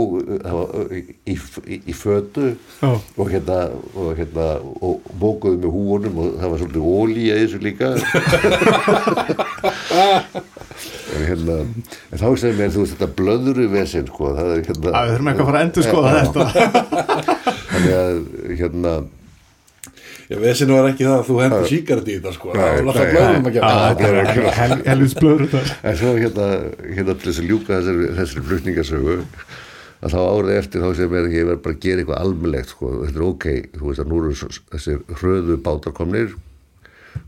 í, í, í, í fötu Já. og hérna og hérna og mókuðu með húunum og það var svolítið ólíja í þessu líka en hérna en þá segir mér þú veist þetta blöðuru vesen sko það er hérna Já, við þurfum eitthvað að fara að endur skoða þetta þannig að hérna Já, vesinu var ekki það að þú hendur síkart í þetta sko. Það var alltaf blöðum að gera. Er ekki helvins blöður þetta. En svo hérna, hérna til þess að ljúka þessari, þessari flutningasögu að þá árið eftir þá mér að ég verð bara að gera eitthvað almennlegt sko, þetta er ok, þú veist að nú eru þessir hröðu bátar komnir.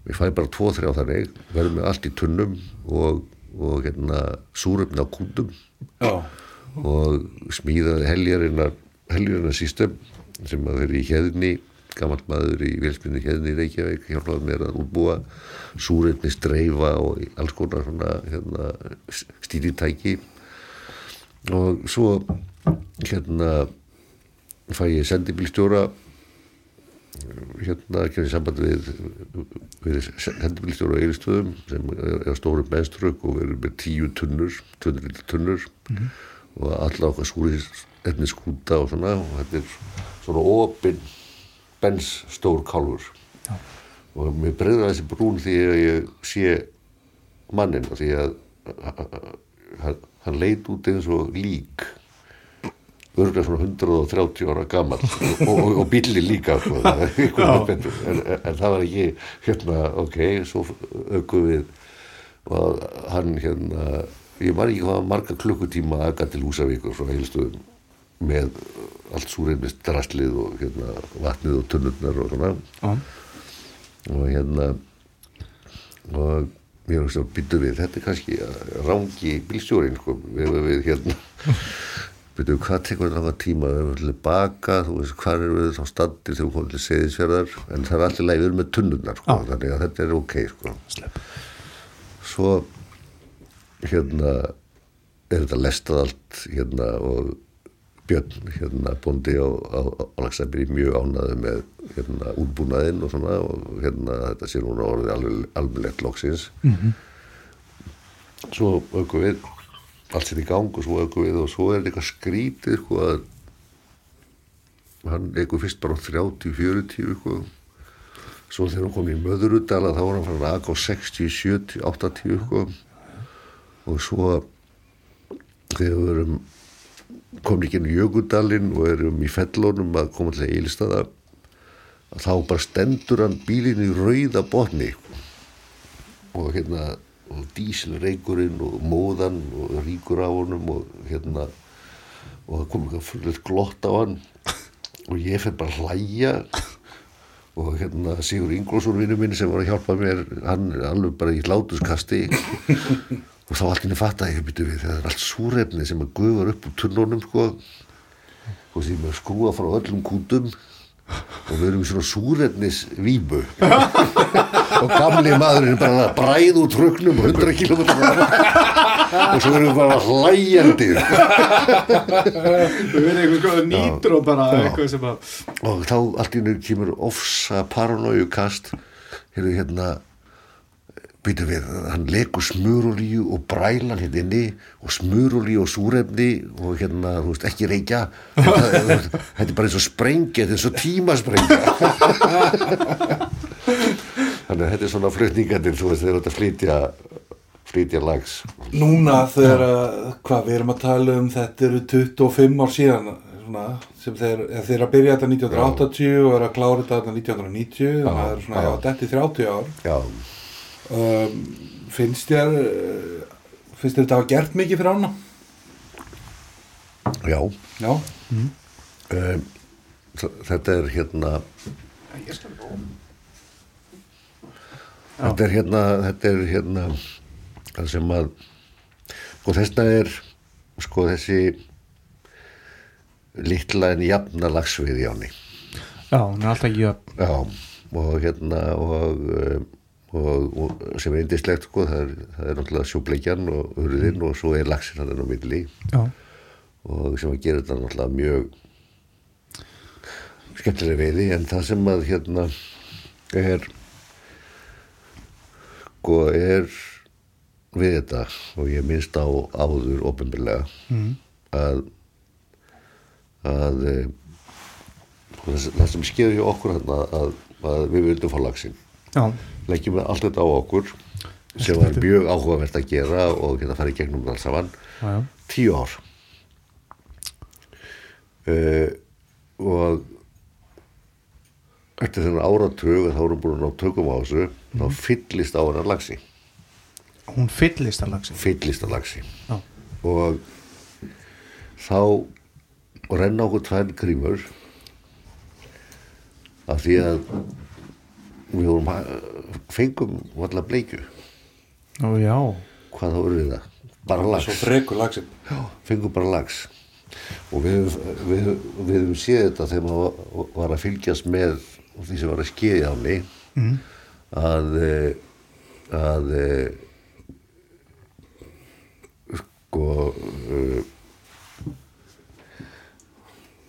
Við fæ bara tvo, þrjá þannig verðum með allt í tunnum og, og hérna súröfni á kúndum. Já, og smíðaði heljarinnar heljarinnar system sem að vera í hérni gammal maður í velsminni hérni í Reykjavík hjálpaði mér að útbúa súrefni streifa og alls konar svona hérna, stýritæki. Og svo hérna fæ ég sendibílstjóra hérna kemur samband við, við sendibílstjóra á Eiristöðum sem er á stórum benströk og við erum með tíu tunnur, tunnur. Tunnur og alla okkar skúri efni skúta og svona og þetta er svona opinn bens stór kálfur. Já. og mér breyður þessi brún því að ég sé mannin og því að hann, leit út eins og lík. Örgulega svona 130 ára gammal og, og, og bíli líka sko, það en, en, það var ekki hérna, ok, svo aukum við og hann hérna ég var ekki hvað marga klukkutíma aðgat til Húsavíkur frá heilstöðum með allt súreimist drastlið og hérna vatnið og tunnurnar og svona Já. og hérna og mér finnst að byttu við þetta er kannski rángi bílstjórin sko, við, við hérna byttu við hvað tekur þetta tíma við erum allir baka, þú veist hvað er við þá standir þegar við komum til seðisverðar en það er allir læg, við erum með tunnurnar sko, Já. þannig að þetta er ok sko. Svo hérna er þetta lestað allt hérna og Björn hérna bóndi á, á, á Lagsabri mjög ánaði með hérna útbúnaðinn og svona og hérna þetta sé núna orðið alveg almennlegt loksins. -hmm. svo aukum við allt sér í gang og svo aukum við og svo er eitthvað skrítið sko að hann eitthvað fyrst bara á 30-40 sko. Svo þegar hann kom í Möðurudala þá var hann farin að aka á 60, 70, 80 sko. Og svo þegar við erum komin ekki inn í Jökudalinn og erum í fellónum að koma til að eilstaða þá bara stendur hann bílinn í rauða botni. Og hérna og dísilreikurinn og móðan og ríkur á honum og hérna og það kom eitthvað fullið glott á hann. Og ég fyrir bara að hlæja. Og hérna Sigur Ingolson vinnu minni sem var að hjálpa mér hann er alveg bara í látuskasti og þá allt henni fattaði ég byrju við það er allt súrefni sem að guðar upp úr tunnunum sko. Og því maður skrúa frá öllum kútum og við erum í svona súrefnis vímu og gamli maðurinn bara að bræða úr trögnum 100 km og svo erum við bara hlæjandi. Við verðum eitthvað skoða nýtur og bara eitthvað sem að og þá hennu kemur ofsa paranoju kast hérna hérna byrju við, hann legur smurolíu og brælan hérna inni og smurolíu og súrefni og hérna, þú veist, ekki reykja. Þetta, er bara eins og sprengja þetta er eins og tímasprengja. Þannig að þetta er svona flutningandir, þú veist, þeir eru að flytja flytja lags. Núna þegar að, hvað við erum að tala um þetta eru 25 ár síðan svona, sem þeir, þeir eru að byrja þetta 1980 og eru að klára þetta 1990 þannig að það eru svona, já. já, þetta er 30 ár. Já, um, finnst þér uh, finnst þér þetta hafa gert mikið fyrir ána? já Já, um, þetta er hérna þetta er hérna þetta er hérna það sem að sko þessna er sko þessi litla en jafna lagsvið í áni Já, hún er alltaf jöfn. já og hérna og, um, og, og sem er indislegt sko það er, það er náttúrulega sjóbleikjan og hurðin og svo er lagsin hann á milli. Já, og sem að gera þetta náttúrulega mjög skemmtilega veiði en það sem að hérna er sko er við þetta og ég minnst á áður ofinbjörlega mm. að að eh, það, sem skeður hjá okkur hérna að, að við vildum fá lagsin já, leggjum við allt þetta á okkur sem var mjög áhugavert að gera og geta farið gegnum það alls saman. Já, já. tíu ár. Uh, og eftir þennan áratug þá erum búin að ná tökum á þessu þá fyllist á hennar lagsi Hún fyllist að lagsi. fyllist á lagsi Já, og þá renna okkur tvær grímur af því að við vorum fengum allar bleikju. Ó, hvað þá urðið það? Bara lags fengum bara lags og við, við, við höfum séð þetta þegar maður var að fylgjast með því sem var að skeið á mig mm. að eh, að eh, sko uh,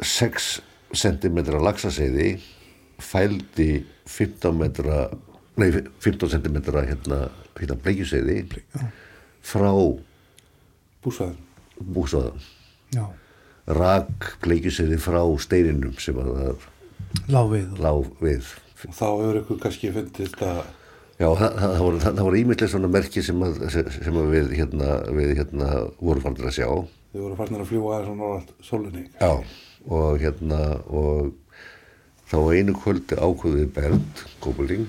6 cm lagsaseiði fældi 15 metra nei 15 cm hérna, hérna bleikjuseiði frá já. rak bleikjuseiði frá steininum sem að það Lá við. og- lá við Og þá hefur ykkur kannski fundist að Já, það, það, voru, það, það voru ímyndlega svona merki sem, að, sem að við hérna, við hérna vorum farnir að sjá þið voru farnir að fljúa aðeins á norðalt sólinni. Já, og hérna og þá á einu kvöldi ákveðið Bernd Kópuling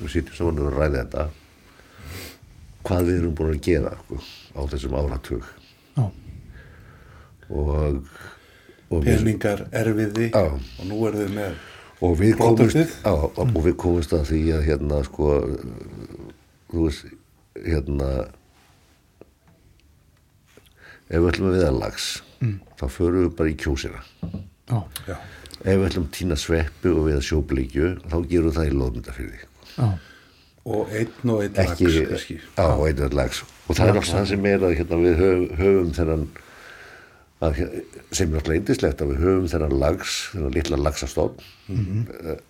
og sýttum saman og ræði þetta hvað við erum búin að gera sko, á þessum áratug. Já, og, og Peningar, erfiði Já. og nú er þið með og við komumst á, og við komumst að því að hérna sko þú veist hérna ef við ætlum að viða lags mm. þá förum við bara í kjósina. Já, já, ef við ætlum að týna sveppu og viða sjóbleikju þá gerum við það í loðmyndafyrði já, og einn og einn ekki, lags á, einnig lags og það er náttúrulega það sem er að hérna, við höfum, höfum þennan að, sem er náttúrulega eindislegt að við höfum þennan lags, þennan litla lagsastofn mm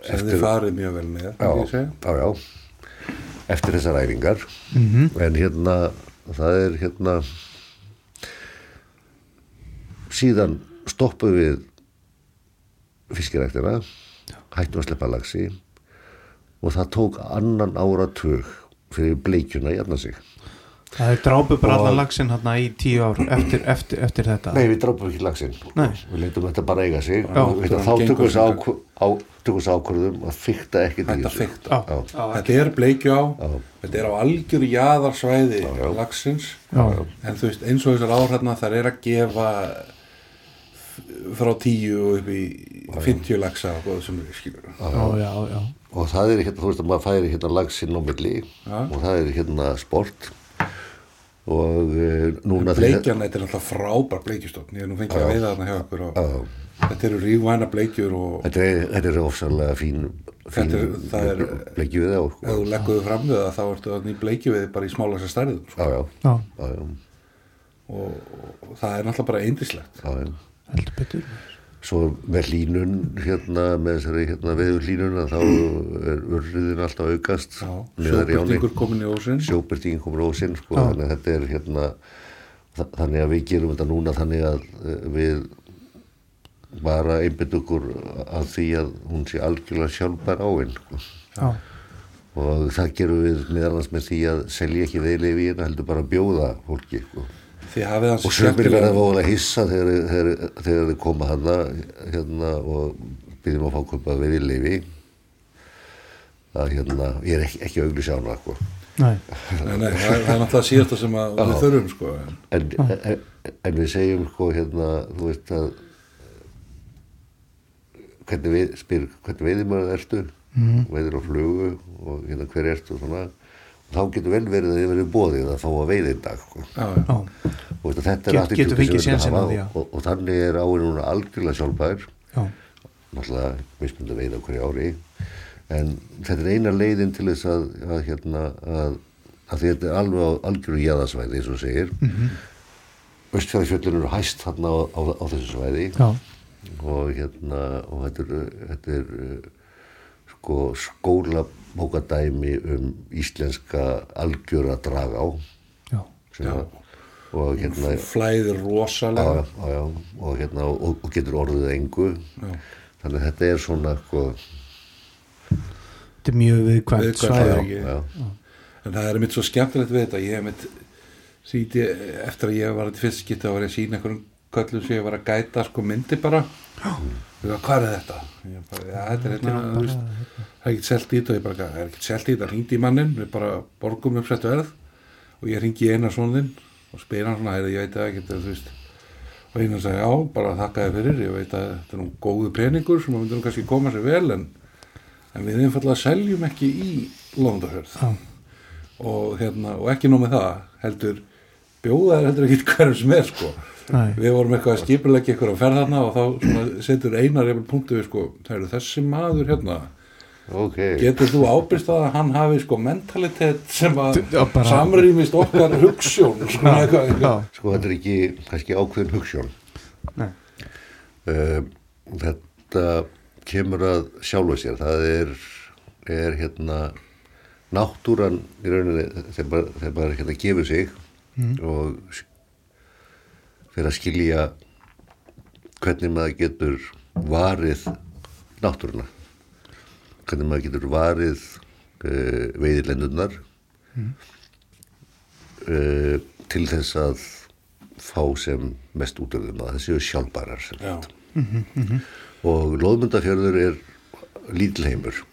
sem þið farið mjög vel með já, ég segja. já, já, eftir þessar æfingar. En hérna það er hérna síðan stoppum við fiskiræktina hættum að sleppa lagsi og það tók annan áratug fyrir bleikjuna að jafna sig Það er drápu bara allan lagsin hérna í tíu ár eftir, eftir, eftir þetta. Nei, við drápum ekki lagsin Nei. við leitum þetta bara eiga sig Já. og við, Hann þá gengur tökum við við ákvörðum að fykta ekki. Já, já, Þetta er bleikju á, þetta er á algjöru jaðarsvæði já. lagsins Já. en þú veist eins og þessar áhrifna þar er að gefa frá tíu og upp í 50 lagsa og góð sem við skilur já, já, já. og það er hérna, þú veist að maður færi hérna lagsinn á milli og það er hérna sport og uh, núna bleikjan, þetta er alltaf frábær bleikjustofn ég er nú fengið að veiða þarna hjá okkur og Já. þetta eru rígvæna bleikjur og þetta er, þetta er ofsalega fín, fín Þetta er- það er- bleikju við á ef sko. þú leggur þau fram við það þá ertu að ný bleikju við bara í smálagsa stærðum sko. já, já, Já, og, og það er náttúrulega bara eindislegt já, já. heldur betur. Svo með línun hérna, með þessari hérna veður línuna þá er urriðin alltaf að aukast neðar í áni. sjóbyrtingur komin í ósinn ósinn sko, þannig að þetta er hérna þa- þannig að við gerum þetta núna þannig að eh, við bara einbytt okkur að því að hún sé algjörlega sjálfbær áinn sko. Og það gerum við meðal annars með því að selja ekki veðileg í hérna heldur bara að bjóða fólki sko. Og sömur verða vola hissa þegar, þegar, þegar þið koma hana hérna og byrjum að fá kaupa veðilefi að hérna ég er ekki, ekki að auglýsa hana sko. nei, nei, nei, það, það er náttúrulega síðasta sem að við þurfum sko. en, en, en, en við segjum sko hérna, þú veist að hvernig við, spyr, hvernig veiðimöðu ertu mm. veiðir á flugu og hérna hver ert og svona þá getur vel verið að þið verið bóðið að fá að veiða einn dag sko. Já, já. Já, og veistu, þetta er Get- attitúti getur sem fengið við sénsinn að hafa og, og þannig er áin núna algjörlega sjálfbær já, náttúrulega mismundi að veiða á hverju ári en þetta er eina leiðin til þess að, að hérna að, að þetta er alveg á algjöru jæðasvæði eins og segir mm. -hmm. Östfjörðafjöllun eru hæst þarna á, á, á þessu svæði já, og hérna og þetta er, þetta er uh, sko skólabókadæmi um íslenska algjöra drag á. Já, Já. að, og hérna flæðir rosalega. Já, já, og hérna og, og getur orðið engu. Já. þannig að þetta er svona sko, þetta er mjög viðkvæmt já, en það er mitt svo skemmtilegt við þetta. Ég hef mitt síti eftir að ég var fyrst skipti að var ég að sína einhverjum köllum sem ég var að gæta sko myndi bara. Hvað er þetta? Bara, ja, þetta er hérna þú veist, það er ekkert selt í þetta og ég bara, það er ekkert selt í þetta. Hringdi í mannin, við bara borgum uppsett verð og ég hringi í eina svonðinn og spyr hann svona, heyrðu, ég veit það ekkert þú veist. Og eina sagði, já, bara þakka þið fyrir ég veit að þetta er nú góðu peningur sem að myndir nú kannski koma sér vel en, en við einfallega seljum ekki í Lóndafjörð. Já. og, hérna, og ekki nóg með það heldur bjóða er heldur ekki hverjum sem er sko. Nei. við vorum eitthvað að skipulegja eitthvað að ferða þarna og þá svona, setur einar jafnvel punktu við sko, það eru þessi maður hérna ok. getur þú ábyrst að hann hafi sko mentalitet sem að Já, samrýmist okkar hugssjón sko, eitthvað, já, eitthvað. sko þetta er ekki kannski ákveðin hugssjón nei, uh, þetta kemur að sjálfu sér. Það er, er hérna náttúran í rauninni þegar maður, hérna gefur sig og fyrir að skilja hvernig maður getur varið náttúruna. Hvernig maður getur varið uh, veiðilendurnar uh, til þess að fá sem mest út af þeim að það séu sjálfbærar sem Já. og loðmundafjörður er lítilheimur.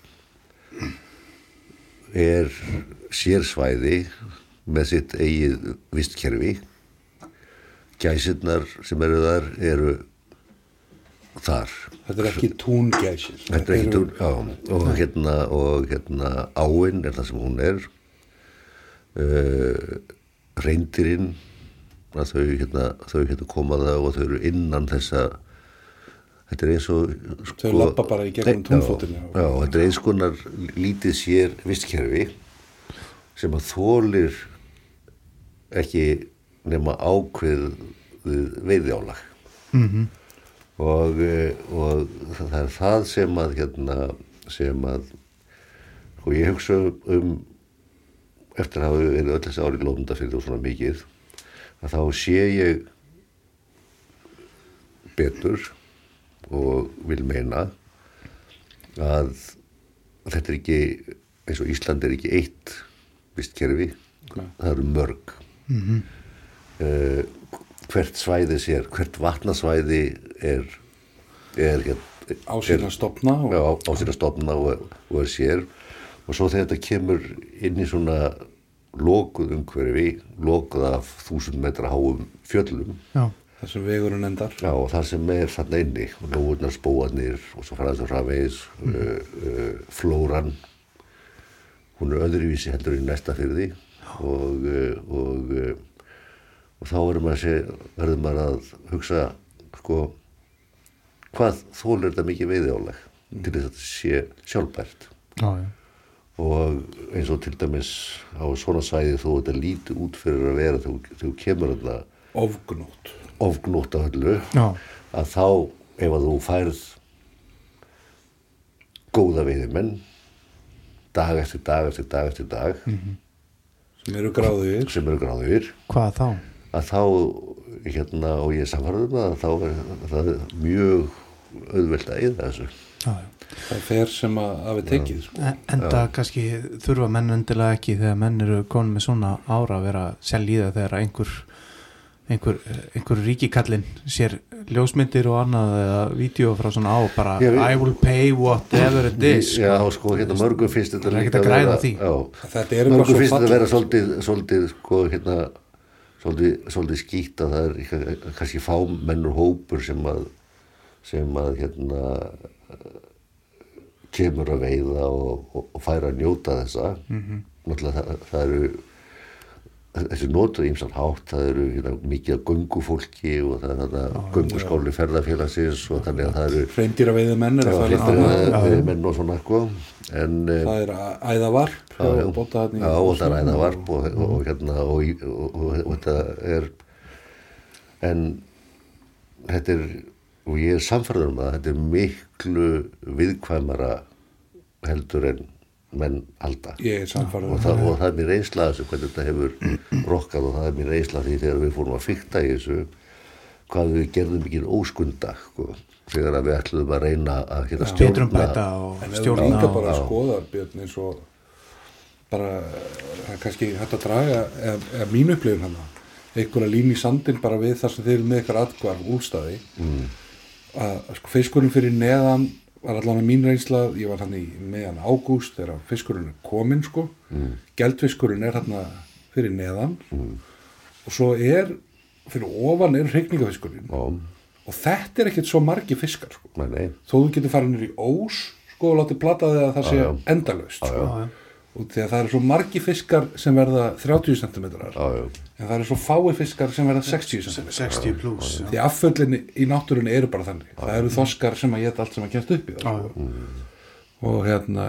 Er sérsvæði með sitt eigið vistkerfi gæsirnar sem eru þar eru þar. Þetta er ekki túngæsir. Þetta er ekki tún, já, og hérna, og hérna áinn er það sem hún er. Uh, reyndirinn að þau hérna, þau hérna koma það og þau eru innan þessa þetta er eins og sko, Þau labba bara í gegnum já, já. já, þetta er eins konar lítið sér vistkerfi sem að þólir ekki nema ákveð veiðjálag mhm, og, eh, og það er það sem að hérna, sem að og ég hugsa um eftir að hafa verið öll þessi ári lófnda fyrir þú svona mikið að þá sé ég betur og vil meina að þetta er ekki eins og Ísland er ekki eitt vistkerfi, Nei. það eru mörg. Mhm, uh, hvert svæði sér, hvert vatnasvæði er, er hér, á sína stopna og, já, á, á sér að stopna og, og er sér. Og svo þegar þetta kemur inn í svona lokuð umhverfi, lokuð af þúsund metra háum fjöllum. Já, þessum vegurinn endar. Já, og það sem er þarna inni og lóðurnar spóarnir og svo faraði það framvegis uh, uh, flóran hún er öðruvísi heldur í næsta fyrir því og, uh, og, uh, og þá verður maður, verður maður að hugsa sko hvað þólir þetta mikið veiðjáleg til þess að þetta sé sjálfbært? Já, já, og eins og til dæmis á svona svæði þó þetta lítið út fyrir að vera þegar þú kemur þarna ofgnót ofgnótt á öllu já, að þá ef að þú færð góða veiðimenn dag eftir dag eftir dag eftir dag sem eru gráðugir. sem eru gráðugir. Hvað þá? Að þá hérna og ég samfarið um að þá er það er mjög auðvelt að eða þessu Já, já. það fer sem að hafi tekið sko. En, enda kannski þurfa menn endilega ekki þegar menn eru konum með svona ára að vera selj í það þegar einhver einhver, einhver ríkikallinn sér ljósmyndir og annað eða vídeo frá svona á bara Já, við- I will pay whatever it is Já, sko, hérna mörgum finnst þetta er ekkert að græða því. Já, Þetta er eitthvað mörgum svo finnst þetta vera svolítið, svolítið, sko, hérna svolítið, svolítið skýtt að það er kannski fámennur hópur sem að sem að hérna kemur að veiða og, og, og færa að njóta þessa. Náttúrulega það, það eru þessi notur ímsan hátt, það eru hérna, mikið að göngufólki og það er þetta gönguskóli ferðarfélagsins og þannig að það eru Freymdýra veiði menn er að fara hreindýra að veiði menn og svona sko. En eh, Það er æða varp Bóta þarna í- Já, og það æða varp og, og, og hérna og, í- og, og, og þetta er en þetta er og ég er samfærður um það þetta er miklu viðkvæmara heldur en menn halda. Er og, það, og það er mér reynsla af þessu hvernig þetta hefur rokkað og það er mér reynsla af því þegar við fórum að fykta í þessu hvað við gerðum mikið óskunda sko, þegar að við ætluðum að reyna að hérna, Betrum bæta og En þú stjórna líka bara Já. skoðar Björn eins og bara það er kannski hægt að draga eða, eða mín upplifun hann einhverja lín í sandin bara við þar sem þeir eru með eitthvað atkvar úlstaði mm. að sko, fiskurinn fyrir neðan var allan að mín reynsla ég var hann í meðan ágúst þegar fiskurinn er komin sko mm. geldfiskurinn er hann fyrir neðan mm. og svo er fyrir ofan er hrygningafiskurinn og, og þetta er ekkert svo margi fiskar sko nei, nei, þó þú getur farið nýr í ós sko og látið plata þig að það sé já. endalaust Já, sko. Já, já. Og því að það eru svo margi fiskar sem verða 30 cm en það eru svo fái fiskar sem verða 60 cm 60 pluss já. því afföllin í náttúrunni eru bara þannig. Það eru þoskar sem að geta allt sem að kemst upp í það Já, sko. og hérna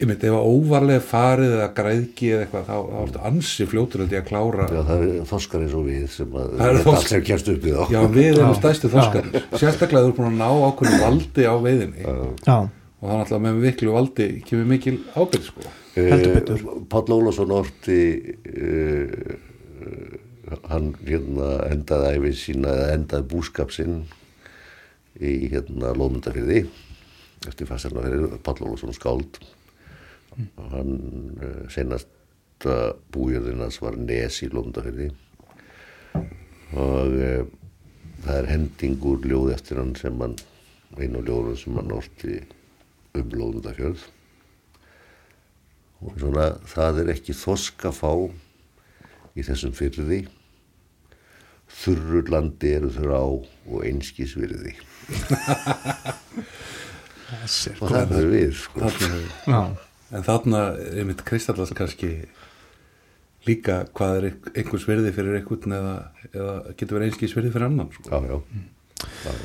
ég myndi ef að óvarlega farið eða græðki eða eitthvað þá, þá ertu ansi fljótur held ég að klára. Já, það er þoskar eins og við sem að Það eru þetta allt sem kjærst upp í þá. Já við erum stæstu þoskar. Sérstaklega þú er búin að ná ákveðinu valdi á veiðinni. Já, og þannig alltaf með viklu valdi kemur mikil ábyrð sko Páll Ólafsson orti uh, hann hérna endaði æfi sína eða endaði búskap sinn í hérna Lóðmundafyrði eftir fastjarnafyrir Páll Ólafsson skáld. Og hann uh, senast bújörðin hans var Nes í Lóðmundafyrði og uh, það er hendingur ljóð eftir hann sem hann einu ljóður sem hann orti um Lóðmundafjörð og svona það er ekki þoska fá í þessum fyrði þurru landi eru þurr á og einskis virði. Og það er við sko. þarna, já, en þarna er einmitt kristallast kannski líka hvað er einhver- einhvers virði fyrir einhvern eða, eða getur verið einskís virði fyrir annan sko. já, já, en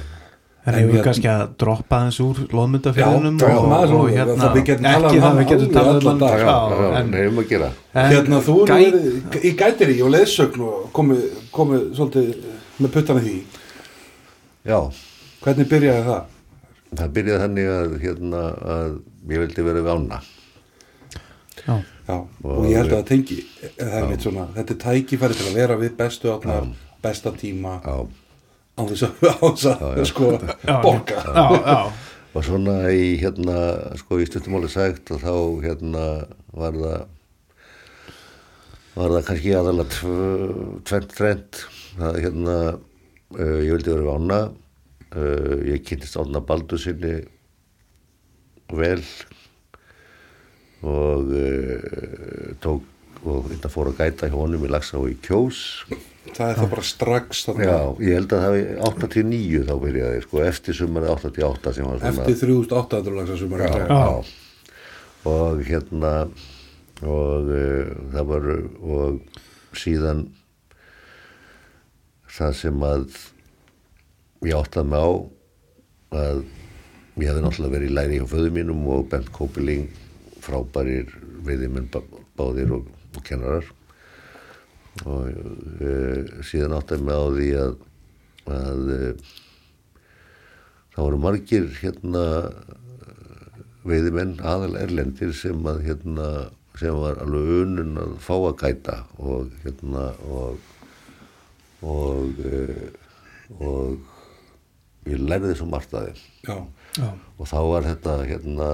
En hefur við hérna- kannski að droppa aðeins úr loðmyndafjörðunum Já, og, og það- hérna það við getum talað ekki um það hann við getum talað allan um dag. en, hefum að gera. hérna þú eru í gætir í og leðsögn og komið komi svolítið með puttana því. Já, hvernig byrjaði það? það byrjaði þannig að hérna að ég vildi vera við ána. Já, Já, og ég held að það tengi þetta er tækifæri til að vera við bestu átnar, besta tíma. Já, á þess að, sko, borga og svona í hérna sko í stuttumáli sagt og þá hérna var það var það kannski aðalega tv- tvennt trend það hérna uh, ég vildi vera ána uh, ég kynntist ána Baldur sinni vel og uh, tók og þetta fór að gæta hjá honum í Laxá í Kjós. Það er það bara strax þarna, Já, ég held að það hefði 89 þá byrjaði, sko, eftir sumarið 88 sem var svona eftir 3800 lags að sumar já, já. og hérna og uh, það var og síðan það sem að ég áttaði mig á að ég hefði náttúrulega verið í læri hjá föðu mínum og Bent Kópiling frábærir veiðimenn bá- báðir og, og kennarar og uh, síðan áttaði mig á því að að uh, það voru margir hérna veiðimenn aðal erlendir sem að hérna sem var alveg unun að fá að gæta og hérna og og uh, og ég lærði svo margt að já, og þá var þetta hérna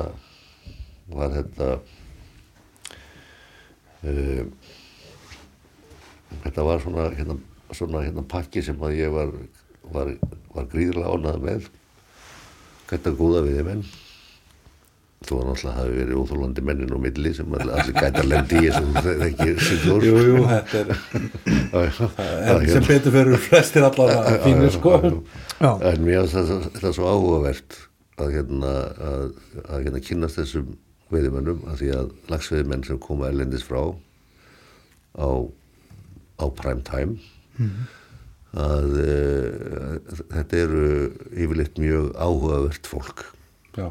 var þetta þetta var svona hérna, svona hérna pakki sem að ég var var, var gríðilega ánað með. Gæta góða við þeim enn þú var náttúrulega hafi verið óþólandi mennin og milli sem allir, allir gæta lendi í þessum þekkir Sigþór Jú, jú, þetta er en sem betur fyrir flestir allar að fínir sko. En mér finnst þetta, svo áhugavert að hérna að, að hérna kynast þessum veiðimönnum að því að lagsveiðimenn sem koma erlendis frá á, á prime time. Að e, þetta eru yfirleitt mjög áhugavert fólk. Já.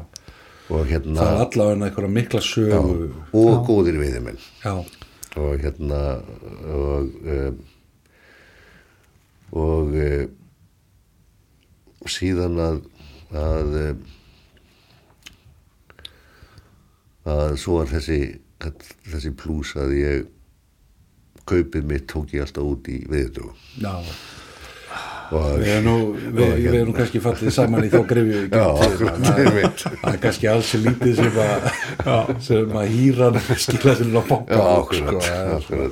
og hérna það er allavega einhverja mikla já, sögu og góðir veiðimenn. Já, og hérna og um, og um, síðan að að um, að svo var þessi þessi plús að ég kaupið mitt tók ég alltaf út í viðdugum Við erum nú, við, og við erum nú kannski fallið saman í þá grefju í það, er- kannski alls sem lítið sem að sem að hýra skila sem að fólk, sko. er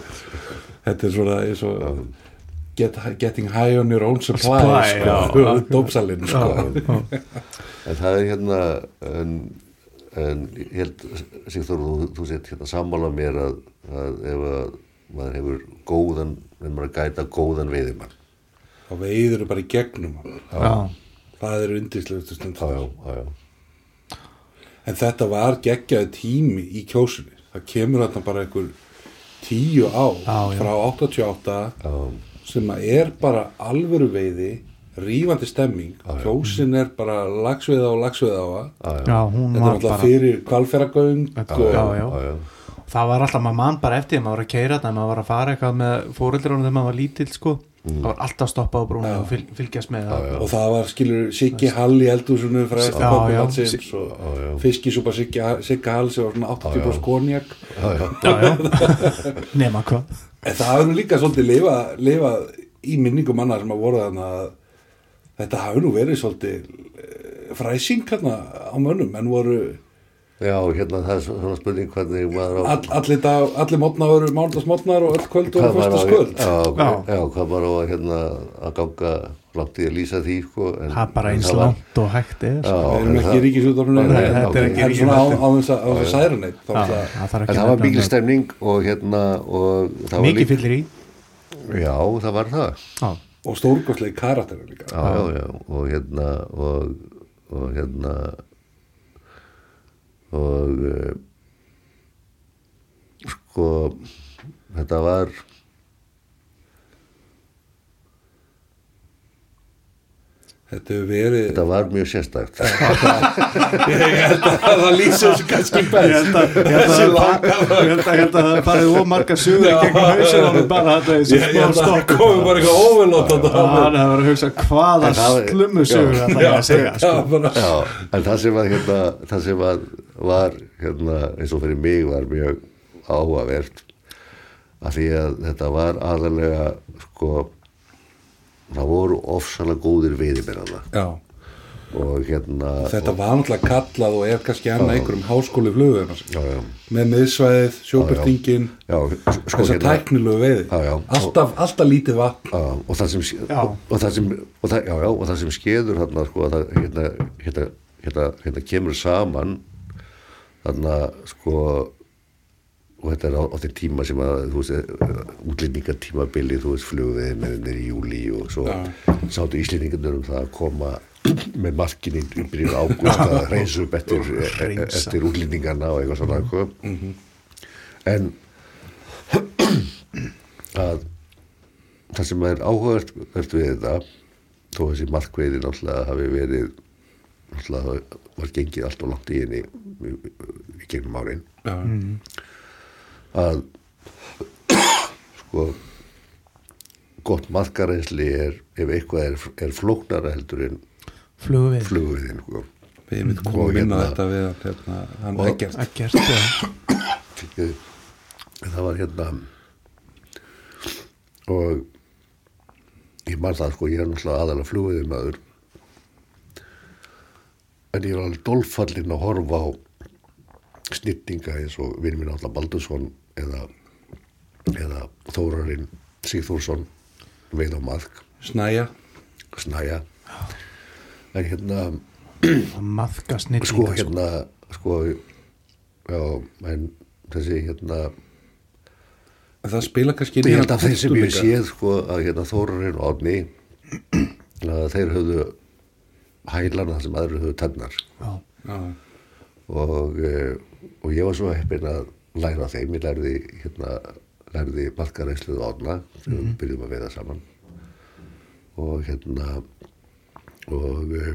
þetta er svona eins og get, getting high on your own supply, Supply, sko, já. dópsalinn sko. En það er hérna en, en ég held Sigþór, þú, þú sett hérna sammála mér að, að ef að maður hefur góðan, ef maður að gæta góðan veiðimann og veiður eru bara í gegnum hann. já, það eru undislegustu stund Já, já, en þetta var geggjaði tími í kjósunni það kemur þarna bara einhver tíu á Já, já. frá 88 já. sem að er bara alvöru veiði rífandi stemming. Kjósin er bara lagsveiða og lagsveiða á. Það já, hún þetta er var alltaf bara fyrir kvalferagöng Já, og já. já, já. það var alltaf, maður mann bara eftir því, maður var að keira þetta, maður var að fara eitthvað með fóreldrunum þegar maður var lítill sko. Það var alltaf stoppað á brúnu og fylg, fylgjast með það. og það var skilur Siggi Hall í eldúsinu frá Já, eftir já. populansins og fiskisúpa Siggi Hall sem var svona 80 brós konjak já, já. já, já. nema hvað. En það hefur nú líka svolítið lifað lifa í minningum manna sem að voru þannig að þetta hafi nú verið svolítið eh, fræsing hérna á mönnum. En voru Já, hérna það er svona spurning hvernig maður á all, allir, dag, allir mótna voru mándagsmótnar og öll kvöld á, fyrstaskvöld já, Já. já, hvað maður á að hérna að ganga langt í að lýsa því sko, en, það er bara eins það var- langt og hægt er. Já, sko. við erum en ekki það- Nei, þetta er svona á, þess að, særa neitt það það var mikil það. stemning og hérna og það var mikið fyllir í. Já, það var það. Já, og stórgóðslega karakteru líka. Já, já, og hérna og, og hérna og uh, sko þetta var þetta verið þetta var mjög sérstakt. Ég held að það lýsir þessu kannski best. ég held að það- það farið ómarga sugur í gegnum hausinn á mig bara þetta er ég held að það komi bara eitthvað óvelótt hann hefur að hugsa hvaða það- slummu sugur Já. það er að segja sko. En það sem var hérna það sem var, var hérna eins og fyrir mig var mjög áhugavert af því að þetta var aðalega sko það voru ofsalega góðir veiðimennana já. Og hérna Þetta var náttúrulega kallað og er kannski enn einhverjum háskóli flugum já, já, með miðsvæðið, sjóbyrtingin já, sko þessar tæknilegu veiði. Já, já. alltaf, alltaf lítið vatn. Já, og það sem og, og það sem og það, já, já, og það sem skeður hérna, sko, að það, hérna, hérna, hérna, hérna kemur saman þarna sko og þetta er á, á þeir tíma sem að þú veist, útlendingatímabili þú veist, flugðið með í júli og svo Já. sáttu íslendingarnir um það að koma með markinni í byrjun ágúst að reysa upp eftir, e- e- Hreinsa. eftir útlendingarna og eitthvað svona sko. en að það sem er áhugavert vert við þetta þó þessi markveiði náttúrulega hafi verið náttúrulega var gengið allt og langt í henni í, í gegnum árin já, að sko gott markaræsli er ef eitthvað er, er flóknara heldur en flugvið flugviðin sko. við myndum inn á hérna- þetta við hann, hérna, hann Og- ekkert ekkert já. það var hérna og ég man það sko, ég er náttúrulega aðalega flugviði maður en ég er alveg dolfallinn að horfa á snittinga eins og vinur minn alltaf Baldursson eða, eða Þórarinn Sigþórsson veið á maðk, snæja. Snæja. En hérna að maðka snillinga sko sko. hérna sko já, en þessi hérna En það spila kannski inn í ég held að þeir sem ég séð sko að hérna Þórarinn og Átni að þeir höfðu hælana þar sem aðrir höfðu tennar já, Já, og, eh, og ég var svo heppinn að læra þeim, ég lærði hérna, lærði balkareysluð átna sem við byrjum að veiða saman. Og hérna og e,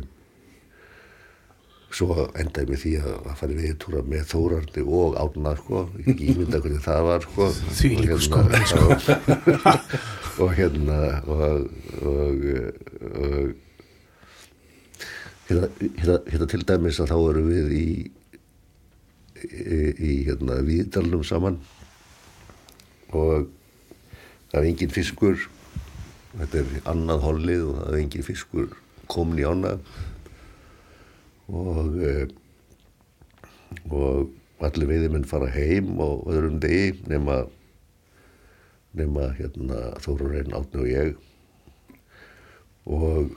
svo endaði með því að, að fara í veiðtúra með Þórarni og átna sko, ég ekki ímynda hvernig það var sko. Þvílíkur Og skóli, sko. Og hérna og, og, og hérna, hérna, hérna til dæmis að þá erum við í í, hérna viðdalnum saman. Og það er engin fiskur. Þetta er annað hollið og það er engin fiskur komin í ána. Og e, og allir veiðimenn fara heim og öðrum degi nema nema hérna Þóru Reyn Átni og ég. Og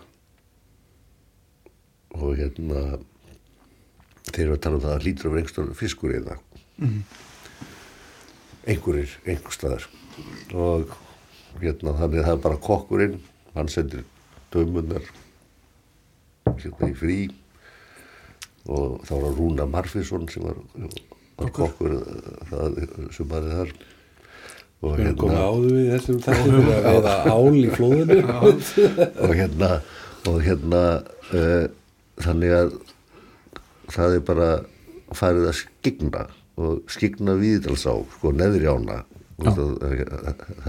og hérna þeir eru að tala um það að hlýtur að vera einhver fiskur í það einhverjir, einhver staðar. Og hérna þannig að það er bara kokkurinn hann sendir dömunar hérna í frí. Og þá var Rúna Marfinsson sem var, var kokkur. það sumarið þar. Og erum komið áður við þessum þessum að veiða ál í flóðinu. og hérna og hérna uh, þannig að það er bara farið að skigna og skigna viðdalsá sko neðri ána og það,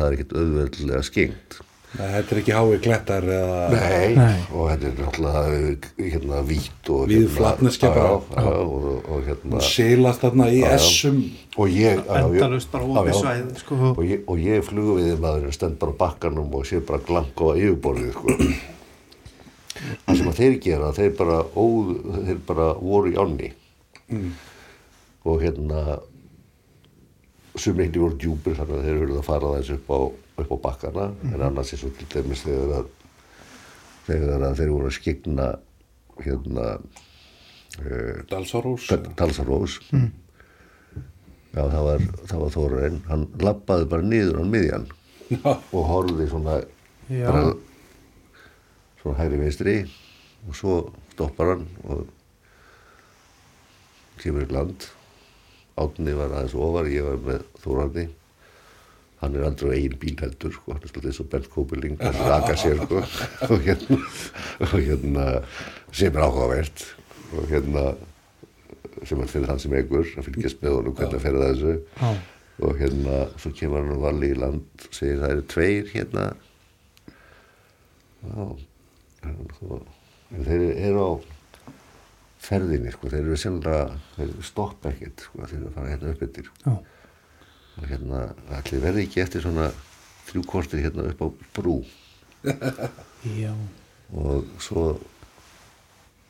er ekkert auðveldlega skignt Nei, þetta er ekki hái klettar eða... Nei, Nei. og þetta er náttúrulega hérna vítt og Víð hérna, flatneskja já, bara. já, já, og, og hérna Silast þarna í essum. og ég endalust bara já, opið já. svæði sko, og ég, og ég flugu við maður stend bara á bakkanum og sé bara glank á yfirborðið sko. Það sem að þeir gera þeir bara, óð, þeir bara voru í ánni. Og hérna sumreikni voru djúpir þannig að þeir höfðu að fara þess upp á, upp á bakkana. En annars er svo til dæmis þegar að þegar að þeir voru að skegna hérna uh, Dalsárós. Dalsarós já það var, var Þórarinn. Hann lappaði bara niður á miðjan og horfði svona Já. bara svona hægri veistri og svo stoppar hann og kemur í land. Átni var aðeins ofar ég var með Þórarni. Hann er aldrei á eigin bíl heldur sko, hann er svolítið svo Bent Kópeling hann raka sér sko, og hérna og hérna sem er áhugavert. Og hérna sem hann fyrir hann sem eigur að fylgjast með honum hvernig ferða þessu. Já. og hérna svo kemur hann og valli í land og segir það eru tveir hérna. Já. og, þeir eru á ferðinni sko, þeir eru sennilega þeir stoppa ekkert sko, þeir eru að fara hérna upp eftir. Já, og hérna allir verði ekki eftir svona þrjú kortir hérna upp á brú. Já, og svo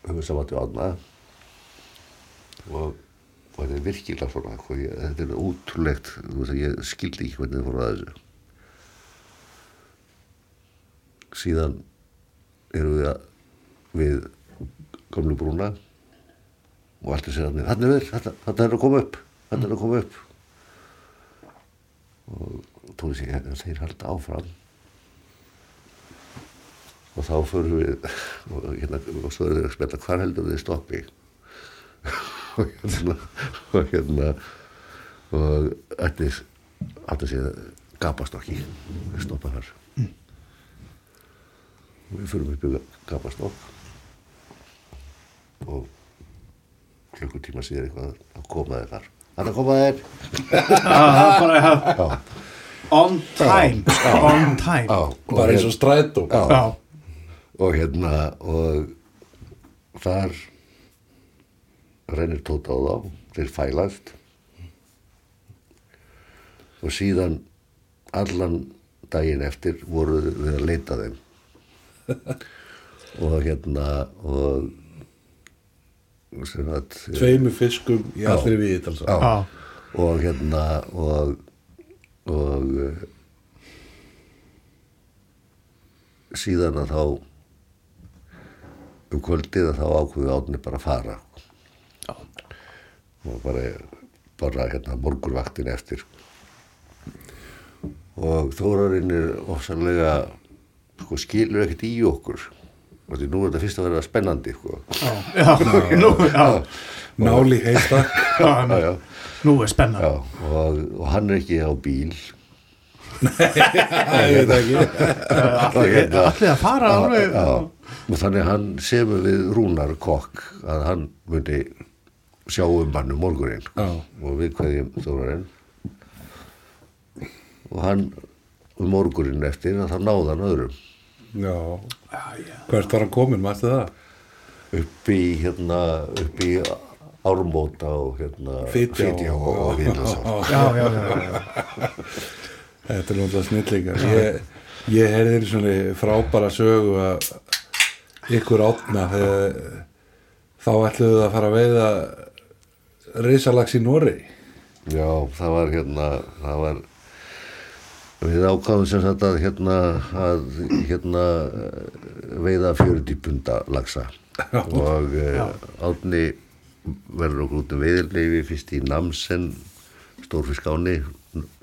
höfum við saman til ánna og, og þetta er virkilega svona sko, ég, þetta er útrúlegt ég skildi ekki hvernig þið fóru að þessu. Síðan erum við að, við gömlu brúna og allt er sér að mér hann er verið, þetta er að koma upp þetta er að koma upp. Og tóði sig að þeir halda áfram. Og þá förum við og, hérna, og svo erum við að spila hvar heldur þið stoppi? Og hérna og hérna og ættis ættis ég gapastokki við stoppa þar. Og við förum upp í gapastokk og klukkutíma síðan eitthvað að koma þeir þar. Hann að koma er já, on time on time. Já, bara eins og já, og hérna og þar rennir tóta á þá þeir fælast. Og síðan allan daginn eftir voru við að leita þeim og hérna og sem að Tveimu fiskum í allri við og hérna og og síðan að þá um kvöldið að þá ákveðu átni bara að fara Já. og bara bara hérna morgunvaktin eftir og Þórarinn er ofsanlega sko skilur ekkert í okkur. Og því nú er þetta fyrst að vera spennandi sko. já, já, nú, já, náli já, nú er spennan já, og, og hann er ekki á bíl. Ég veit ekki. Allir að fara alveg já, og þannig hann semur við Rúnar Kokk að hann myndi sjá um hann um morgunin Já. og við hverjum Þórarinn. Og hann um morgunin eftir að það náði hann öðrum já, hvert var hann komin, mæstu það? upp í hérna upp í ármóta og hérna Fitjá og, og Villasá já, já, já, já. Þetta er náttúrulega snillingar. Ég, ég heyrði einu svona frábæra sögu að ykkur átna þegar þá ætluðu það að fara að veiða reysalags í Nóri. Já, það var hérna, það var, við ákváðum sem sagt að hérna, að hérna eh, veiða 40 punda lagsa og uh, átni verður okkur út um veiðileifi fyrst í Namsen, Stórfiskáni,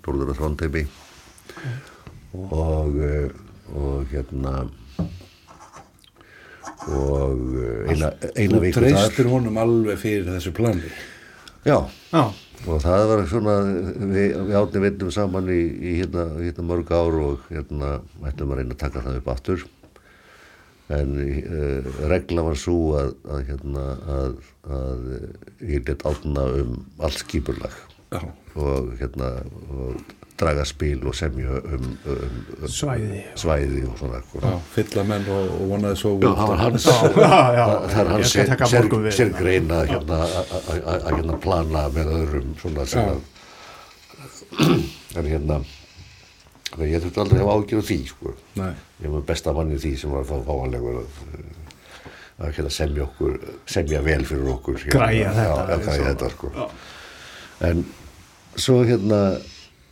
Norður að Þrándheimi og, uh, og hérna, og uh, eina, eina Þú viku þar. treystir honum alveg fyrir þessu plani. Já, já. Og það var svona við, við átni veitum saman í, í hérna, hérna mörg ár og hérna ætlum að reyna að taka það upp aftur. En uh, regla var svo að, að hérna að, að ég let átna um allt skipurlag Já, og hérna og draga spil og semja um, um, um Svæði. svæði og svona já, fylla menn og, og vonaði svo Já, það var hans það er hans sér, greina hérna, að- að að- að hérna plana með öðrum svona sem að en hérna ég þurfti aldrei að hafa ágjörð því sko. Nei, ég var besta manni því sem var þá fáanlegur að, að hérna, semja okkur semja vel fyrir okkur hérna. Græja þetta, já, þetta sko. en svo hérna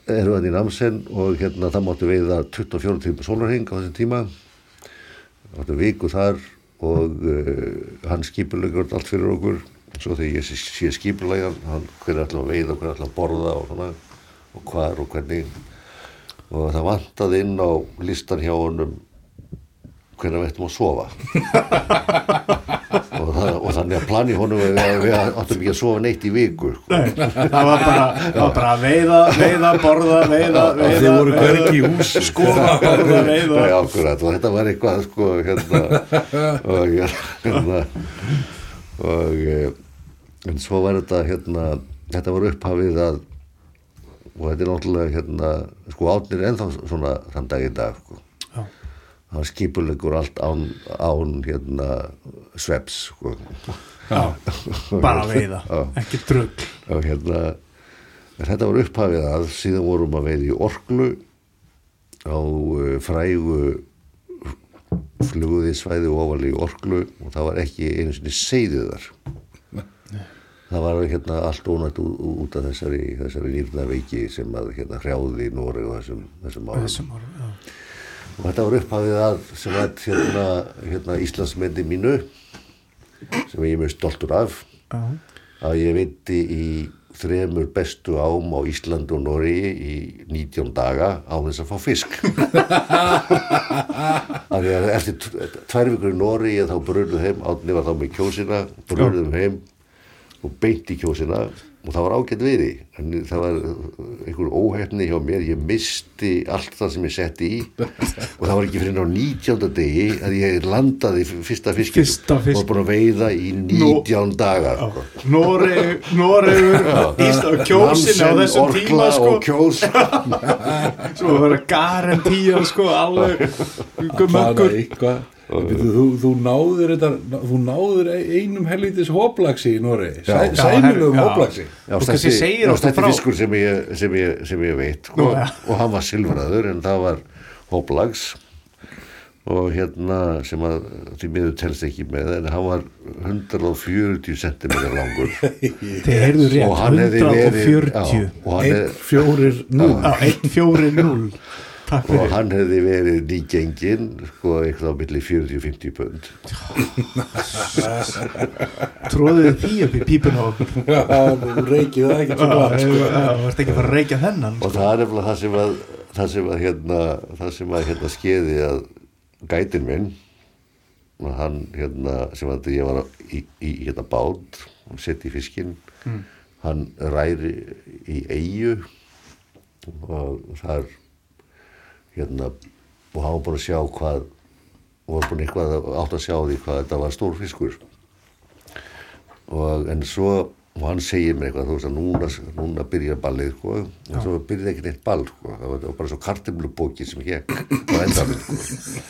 erum við hann í Namsen og hérna það máttu veiða 24 tíma sólarhing á þessum tíma. Áttu viku þar og uh, hann skipulegur allt fyrir okkur. Svo þegar ég sé, sé skipulegan hann hver er alltaf að veiða, hver er alltaf að borða og svona og hvar og hvernig. Og það vantaði inn á listan hjá honum hvernig við ættum að sofa. Og, það, þannig að plani honum við, við áttum ekki að sofa neitt í viku sko. Nei, það var bara, það var bara veiða, veiða, borða, veiða, veiða þið voru hvergi í húsi. skoða, borða, veiða Já, akkurat, og þetta var eitthvað sko, hérna, og, hérna, og eh, en svo var þetta hérna, þetta var upphafið að og þetta er náttúrulega hérna, sko átnir ennþá svona þann dag í dag sko. Hann skipulegur allt án, án hérna sveps sko. Já, bara veiða, ekki drugg og hérna þetta var upphafið að síðan vorum að veiða í orklu á uh, frægu fluguði svæði ofali í orklu og það var ekki einu sinni seyðið þar það var hérna allt ónætt út, út af þessari, þessari nýrnaveiki sem að hérna hrjáði í Nóri og þessum, þessum árum þessum árum. Og þetta var upphafið að sem að hérna, hérna Íslandsmendi mínu sem ég er mjög stoltur af. Já. að ég veitti í þremur bestu ám á Íslandi og Noregi í 19 daga á þess að fá fisk. Að eftir tv- tvær vikur í Noregi þá brunum heim, átni var þá með kjósina brunum heim og beint í kjósina og það var ágætt við því en það var einhver óhefni hjá mér ég misti allt það sem ég setti í og það var ekki fyrir á 19. degi að ég landaði fyrsta fiskin Fyrsta fisk. og búin að veiða í 19 daga sko. Noreg, Noregur, Ísland, kjósin á þessum Orkla tíma sko, og kjós svo var það garantíja sko, alveg eitthvað. Þú, þú, þú náður þetta, þú náður einum helvítis hóplagsi í Nóri, hóplagsi. Já, Og stætti frá- fiskur sem ég, sem ég, sem ég veit sko, Nú, ja. og hann var silfraður en það var hóplags og hérna sem að því miður telst ekki með en hann var 140 cm langur. Og hann rétt, hefði verið 140 já, og hann, Einn, hef, fjórir, nú. Já, 1-4-0 Takk og fyrir hann hefði verið nýgengin sko eitthvað á milli 40-50 pund Tróðið því upp í pípun þú reykið það ekki sko. þú varst ekki að fara að reykja þennan og það er nefnilega það sem að það sem að hérna, það sem að hérna skeiði að gætin minn og hann hérna sem að ég var í, í hérna bát og sett í fiskinn hann ræri í eigu og þar hérna og var búin að sjá hvað og var búin eitthvað átt að sjá því hvað þetta var stór fiskur. Og en svo og hann segir mér eitthvað, þú veist að núna, núna byrjar ballið, sko, og svo byrjaði ekki neitt ball, sko, það var, það bara svo kartimlubóki sem ég á endanum, sko,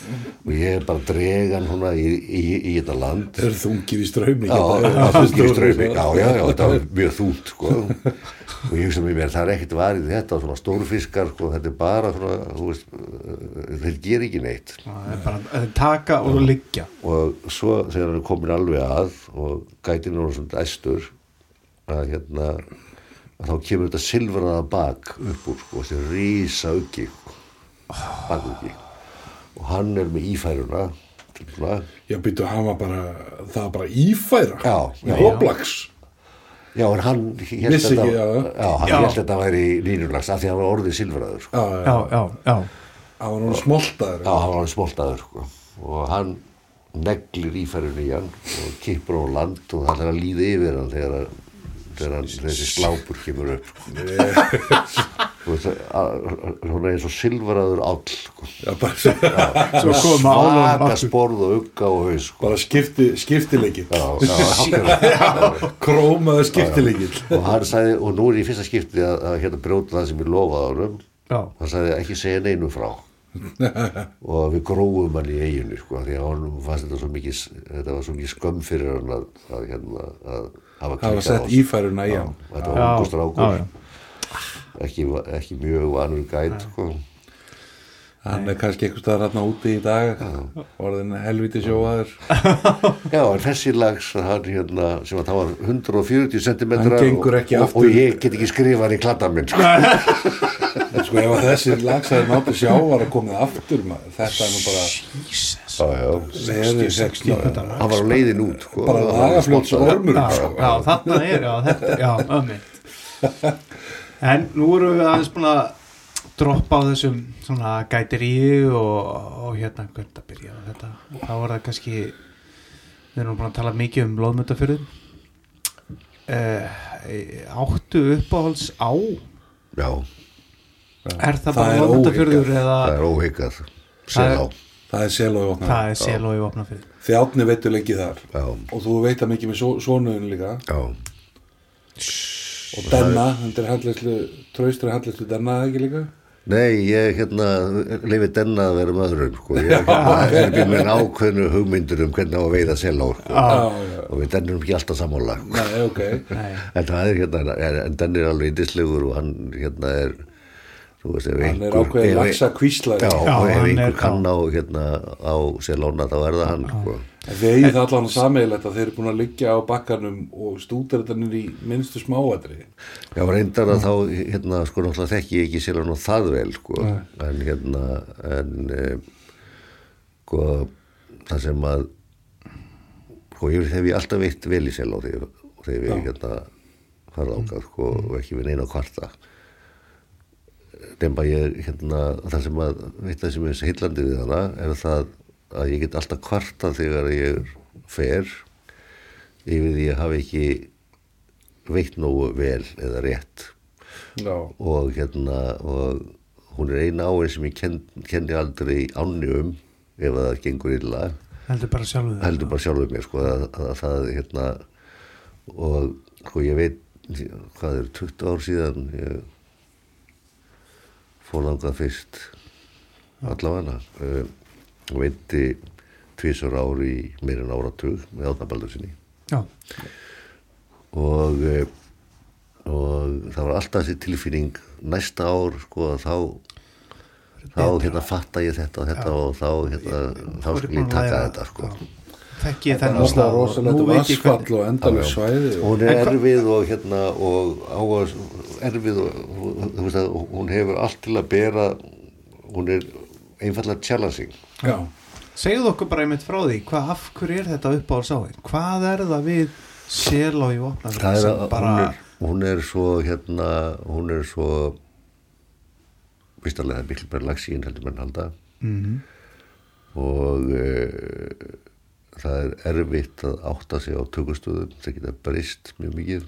og ég er bara dregan húnna í, í, í þetta land, Það er þungir í strömi já, það þungir í ströymi, já, já, já, þetta var mjög þúnt, sko, og ég hugsa með mér, það er ekkert varið þetta, svona stórfiskar, sko, þetta er bara svona, þú veist, þeir ger ekki neitt, Það er bara að taka og liggja. Og svo þegar hann er komin alveg að og gætin er svona æstur að hérna að þá kemur þetta silfraða bak upp úr sko, þessi rísa uggi bakuggi og hann er með ífæruna svona Já, býttu, hann var bara, það var bara ífæra Já, já. Roblax já en hann hélt Vissi þetta, já. já, hann hélt þetta væri nýnulags af því að hann var orðið silfraður sko. Já, já, Já, hann var nú smoltaður Já, hann var hann smoltaður sko. og hann neglir ífærun í hann og kippur á land og það er að líða yfir hann þegar, að- þegar hann, þessi slápur kemur upp. Hún er eins og silfraður áll sko. Já, bara, svo koma álan svaka sporð og ugga og haus sko. bara skipti, skiptileikil já, já, akkurat. Krómaður skiptileikil og hann sagði, og nú er ég í fyrsta skipti að, að hérna brjóta það sem ég lofaði honum. Já, hann sagði ekki segja neinu frá. Og við grófum hann í eiginu sko, því að hann fannst þetta svo mikið þetta var svo mikið skömm fyrir hann að, að, hérna, að hafa sett ífæruna í Já, hann. Þetta já, var ungur já, strákur. já. ekki, ekki mjög vanur gæt sko. hann er kannski eitthvað staðar hann úti í dag orðin helviti sjóaður já, en þessi lags hann, hérna, sem að það var 140 cm og, aftur. og ég get ekki skrifað í kladdan minn sko. en sko ef að þessi lagsæður náttu sjávar að komið aftur maður, þetta er nú bara Jesus já, já. verið 60 pundar. Hann var á leiðin út sko. bara lagafljóts ormur Já, sko. já, þarna er, já, þetta, já, ömmitt En nú erum við aðeins búin að droppa á þessum svona gætiríu og, og hérna, hvernig að byrja þetta. Þá er það kannski við erum búin að tala mikið um loðmöndafyrðin uh, áttu uppáhalds á? Já, er það Það bara loðmöndafyrður eða það er Það sel er- á það er sel og opnar það er sel og í opnafyrð þjátni veitur lengi þar. Já, og þú veit að mikið með svonuðin líka. Já, og Denna, þetta er hallæslu traustur hallæslu Denna eða ekki líka? Nei, ég hérna leifir denna að vera með öðrum sko. ég hérna, er ekki með ákveðnu hugmyndur um hvernig á að veiða sel á sko. já, já, og við dennum ekki alltaf sammála sko. nei, ok. Nei, en það er hérna en, en denni er alveg indislegur og hann hérna er veist, ef hann er ákveðið laxa kvísla Já, Já, og ef er- einhver kann á hérna á selóna þá er það hann sko. við eigum það allan sameigilegt að þeir eru búin að liggja á bakkanum og stúdar þetta í minnstu smáatri Já, reyndar að þá hérna sko náttúrulega þekki ég ekki selóna það vel sko. en hérna en e, sko það sem að sko ég hef ég alltaf veitt vel í seló þegar, þegar við hérna farða ákað sko og ekki við neina kvarta nefnba ég hérna það sem að veit það sem er heillandi við hana er það að ég get alltaf kvarta þegar ég fer yfir því að hafa ekki veitt nógu vel eða rétt. Já, og hérna og hún er eina áin sem ég ken, kenni aldrei ánni um ef það gengur illa. Heldur bara sjálfu þér. heldur bara sjálfur mér sko að, að það hérna og sko ég veit hvað er 20 ár síðan ég fór þangað fyrst allavega uh, og veitti tvisar ár í meirinn áratug með átnabaldur sinni Já, og eh, og það var alltaf þessi tilfinning næsta ár sko að þá þá hérna fatta ég þetta og þetta og þá hérna þá búin ég taka þetta sko. Já. Þekki þennan stað og nú veit ég vassfall hvernig og endalur svæði og hún er erfið og hérna og á að erfið og þú veist að hún hefur allt til að bera hún er einfallega challenging já, Segðu okkur bara einmitt frá því, hvað af hverju er þetta upp á sáin? Hvað er það við sel og í opna það er að bara, hún, er, hún er svo hérna hún er svo vistarlega miklu bara lagsín heldur mann halda Mhm. og uh, það er erfitt að átta sig á tökustöðum, það geta brist mjög mikið.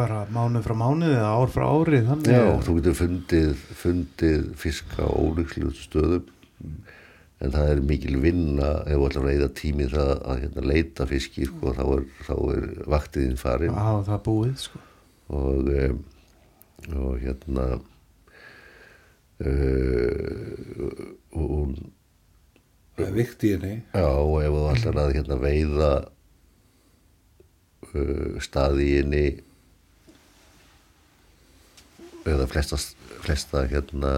bara mánuð frá mánuð eða ár frá ári þannig Já, þú getur fundið, fundið fiska á ólíkslu stöðum en það er mikil vinna ef þú ætlar að reyða tími það að hérna, leita fiski sko, þá, er, þá er vaktiðin farin Já, það er búið sko. og, um, og hérna uh, og hún það er vikt í henni. Já, og ef þú ætlar að hérna, veiða uh, staði í henni eða flesta, flesta hérna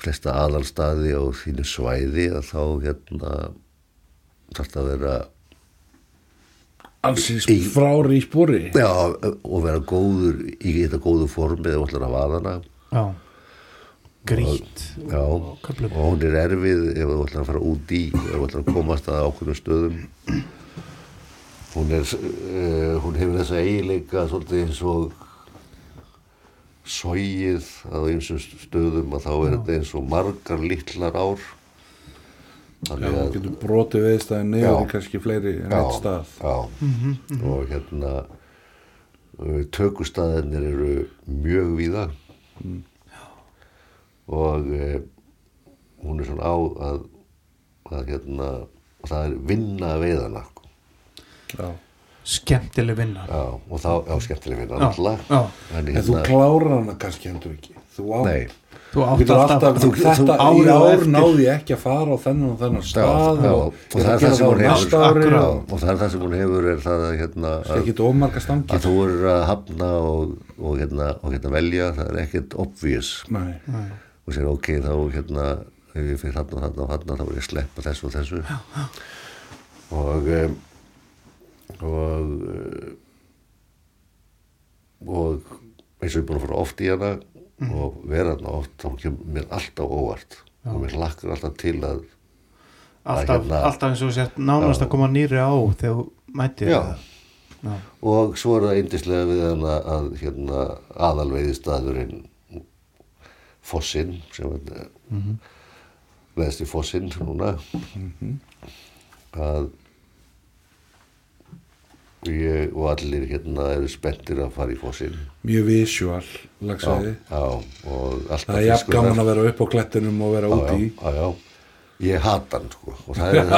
flesta aðalstaði á þínu svæði að þá hérna þarf það að vera ansins Í- frári í spori. Já, og vera góður í þetta góðu formi eða ætlar að vaða hana. Já, grýtt. Já, og hún er erfið ef þú ætlar að fara út í ef þú ætlar að komast að ákveðnum stöðum. Hún er uh, hún hefur þessa eiginleika svolítið eins og sogið á einsum stöðum að þá er þetta eins og margar litlar ár. Þannig þú að getur brotið viðstæðin niður kannski fleiri en eitt stað. Já, og hérna uh, tökustæðinir eru mjög víða og uh, hún er svona á að, að hérna það er vinna veiðana sko. Já. skemmtileg vinna. Já, og þá, já, skemmtileg vinna Já, náttúrulega. já. en En þú klárar hana kannski hendur ekki. Þú á nei, þú átt alltaf, alltaf, þú- þetta þú- í ár náði ekki að fara á þennan og þennan stað já, og, og það er það hefur. Akkurát. og það er það sem hún hefur er það að hérna það er að, að þú er að hafna og, og, hérna, og hérna velja. Það er ekkert obvious. Nei, og segir ok, þá hérna ef ég fyrir þarna og þarna og þarna þá er ég að sleppa þessu og þessu og um, og um, og eins og ég er búin að fara oft í hana og vera hana oft þá kemur mér alltaf óvart og mér lakkar alltaf til að alltaf, hérna- alltaf eins og sért nánast að koma nýri á þegar Já. það. Já. og svo er það eindislega við hana að hérna aðalveiði staðurinn Fossinn sem mm -hmm. veðst í Fossinn núna. Að ég og allir hérna eru spenntir að fara í Fossinn. Mjög visual lagsæði Það er jafn gaman að vera upp á klettinum og vera úti í. já, já, já. Ég hata hann sko. og, það er,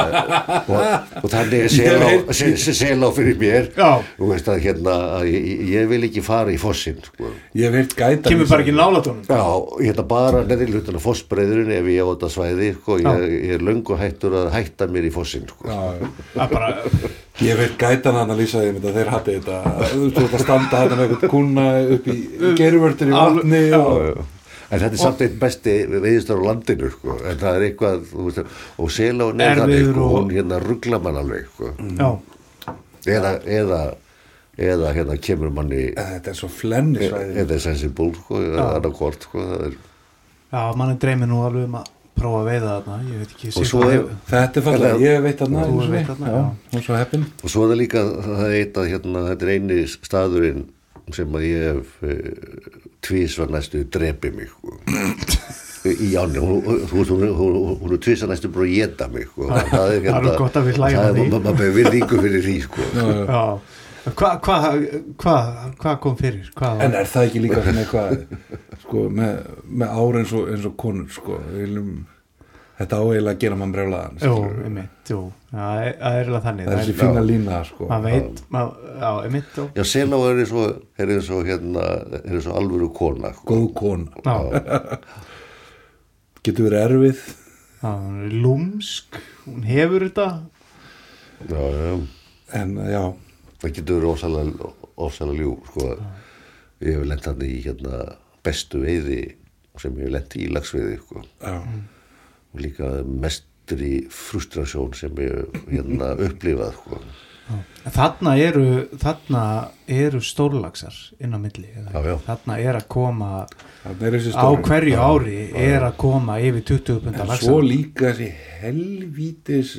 og, og þannig er selá, Ég veit- se- se- selá fyrir mér Já. þú veist að hérna að ég, ég vil ekki fara í Fossinn sko. Ég heilt gæta kemur bara ekki nálatónum Já, ég hérna bara neði hlutan af fossbreiðurinn ef ég á þetta svæði, sko, ég, ég er löngu hættur að hætta mér í fossin, sko. Já, það bara Ég hef heilt gætan hann að lýsa þeim þetta þeir hati þetta þú veist að standa þetta með eitthvað kuna upp í geruvörtur í vatni já. og, En þetta er samt einn besti veiðistar á landinu, sko, en það er eitthvað, þú veist, og sela og neð þannig, Erfiður sko, og- hún hérna ruggla mann alveg, sko, já, eða, eða, eða hérna kemur manni, þetta er svo flennisvæði eða sensible, sko, eða annað hvort, sko, það er, já mann er dreymið nú alveg um að prófa að veiða þarna. Ég veit ekki Og Sigga svo er- Þetta er fallega, ég veit þarna Þú veit þarna, já, hún er svo heppin. Og svo er það líka, það er eitt að hérna, þetta er eini staðurinn sem að ég hef uh, tvísvar næstu drepi mig, sko. í ánni, hún, er tvisar næstu bara að geta mig sko. það er, Það er gott að við hlæjum það að er, því. maður ber virðingu fyrir því sko. já hvað hva, hva, hva kom fyrir En er það ekki líka svona eitthvað sko, með, með ár eins og, eins og konur sko, við viljum þetta áeiginlega að gera mann brjólaðan Já, það er eiginlega þannig það er þessi fína lína sko. maður veit, maður, já, einmitt já, já, Selá er eins og, er eins og, hérna, er eins og alvöru kona sko. góð kona. Getur verið erfið. Já, hún er lúmsk hún hefur þetta. Já, já, en já, það getur verið ofsalega, ofsalega ljú sko. ég hef lent hann í hérna, bestu veiði sem ég hef lent í lagsveiði sko. já, og líka mestri frustrasjón sem ég hef, hérna, upplifað sko. En þarna eru þarna eru stórlagsar inn á milli Já, já. þarna er að koma er þessi á hverju ári er að koma yfir 20 pundar en lagsar svo líka þessi helvítis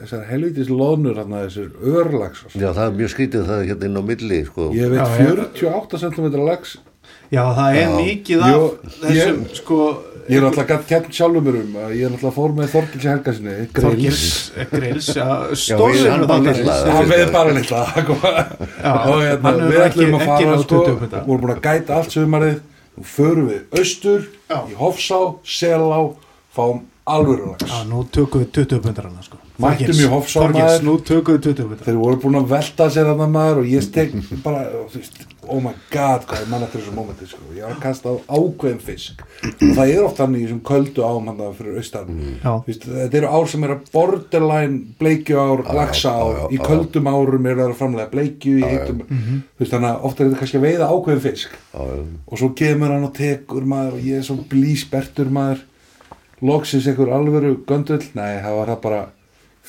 þessar helvítis loðnur þarna þessir örlagsar já, það er mjög skrítið það er hérna inn á milli sko. ég veit Já, já. 48 cm lags Já, það er Já. mikið af þessum, ég- sko, Ég er náttúrulega gætt kemd sjálfur mér um að ég er náttúrulega fór með Þorgils Helgasinni Þorgils, Grills Grills, já, við- stórður hann bara litla. hann veið bara litla Já, hérna, við ekki- ætlum að fara sko, 20 putta. vorum búin að gæta allt sumarið og förum við austur Já. í Hofsá, Selá fáum alvörulags Já, nú tökum við 20 pundar hana, sko. Mættum í Hofsá, Þorgils, maður. nú tökum við 20 pundar. þeir voru búin að velta sér að það maður og ég steg bara, þú veist, oh my god hvað er mann eftir þessu mómenti sko. ég var að kasta á ákveðin fisk. Og það er oft þannig í þessum köldu ám hann fyrir austan. Veist, þetta eru ár sem eru borderline bleikju ár, laxa ár í köldum árum eru það að framlega bleikju í heitum, veist þannig að ofta er þetta kannski að veiða ákveðin fisk. Og svo kemur hann og tekur maður og ég er svo blíspertur maður. Loksins einhver alvöru göndull nei, það var það bara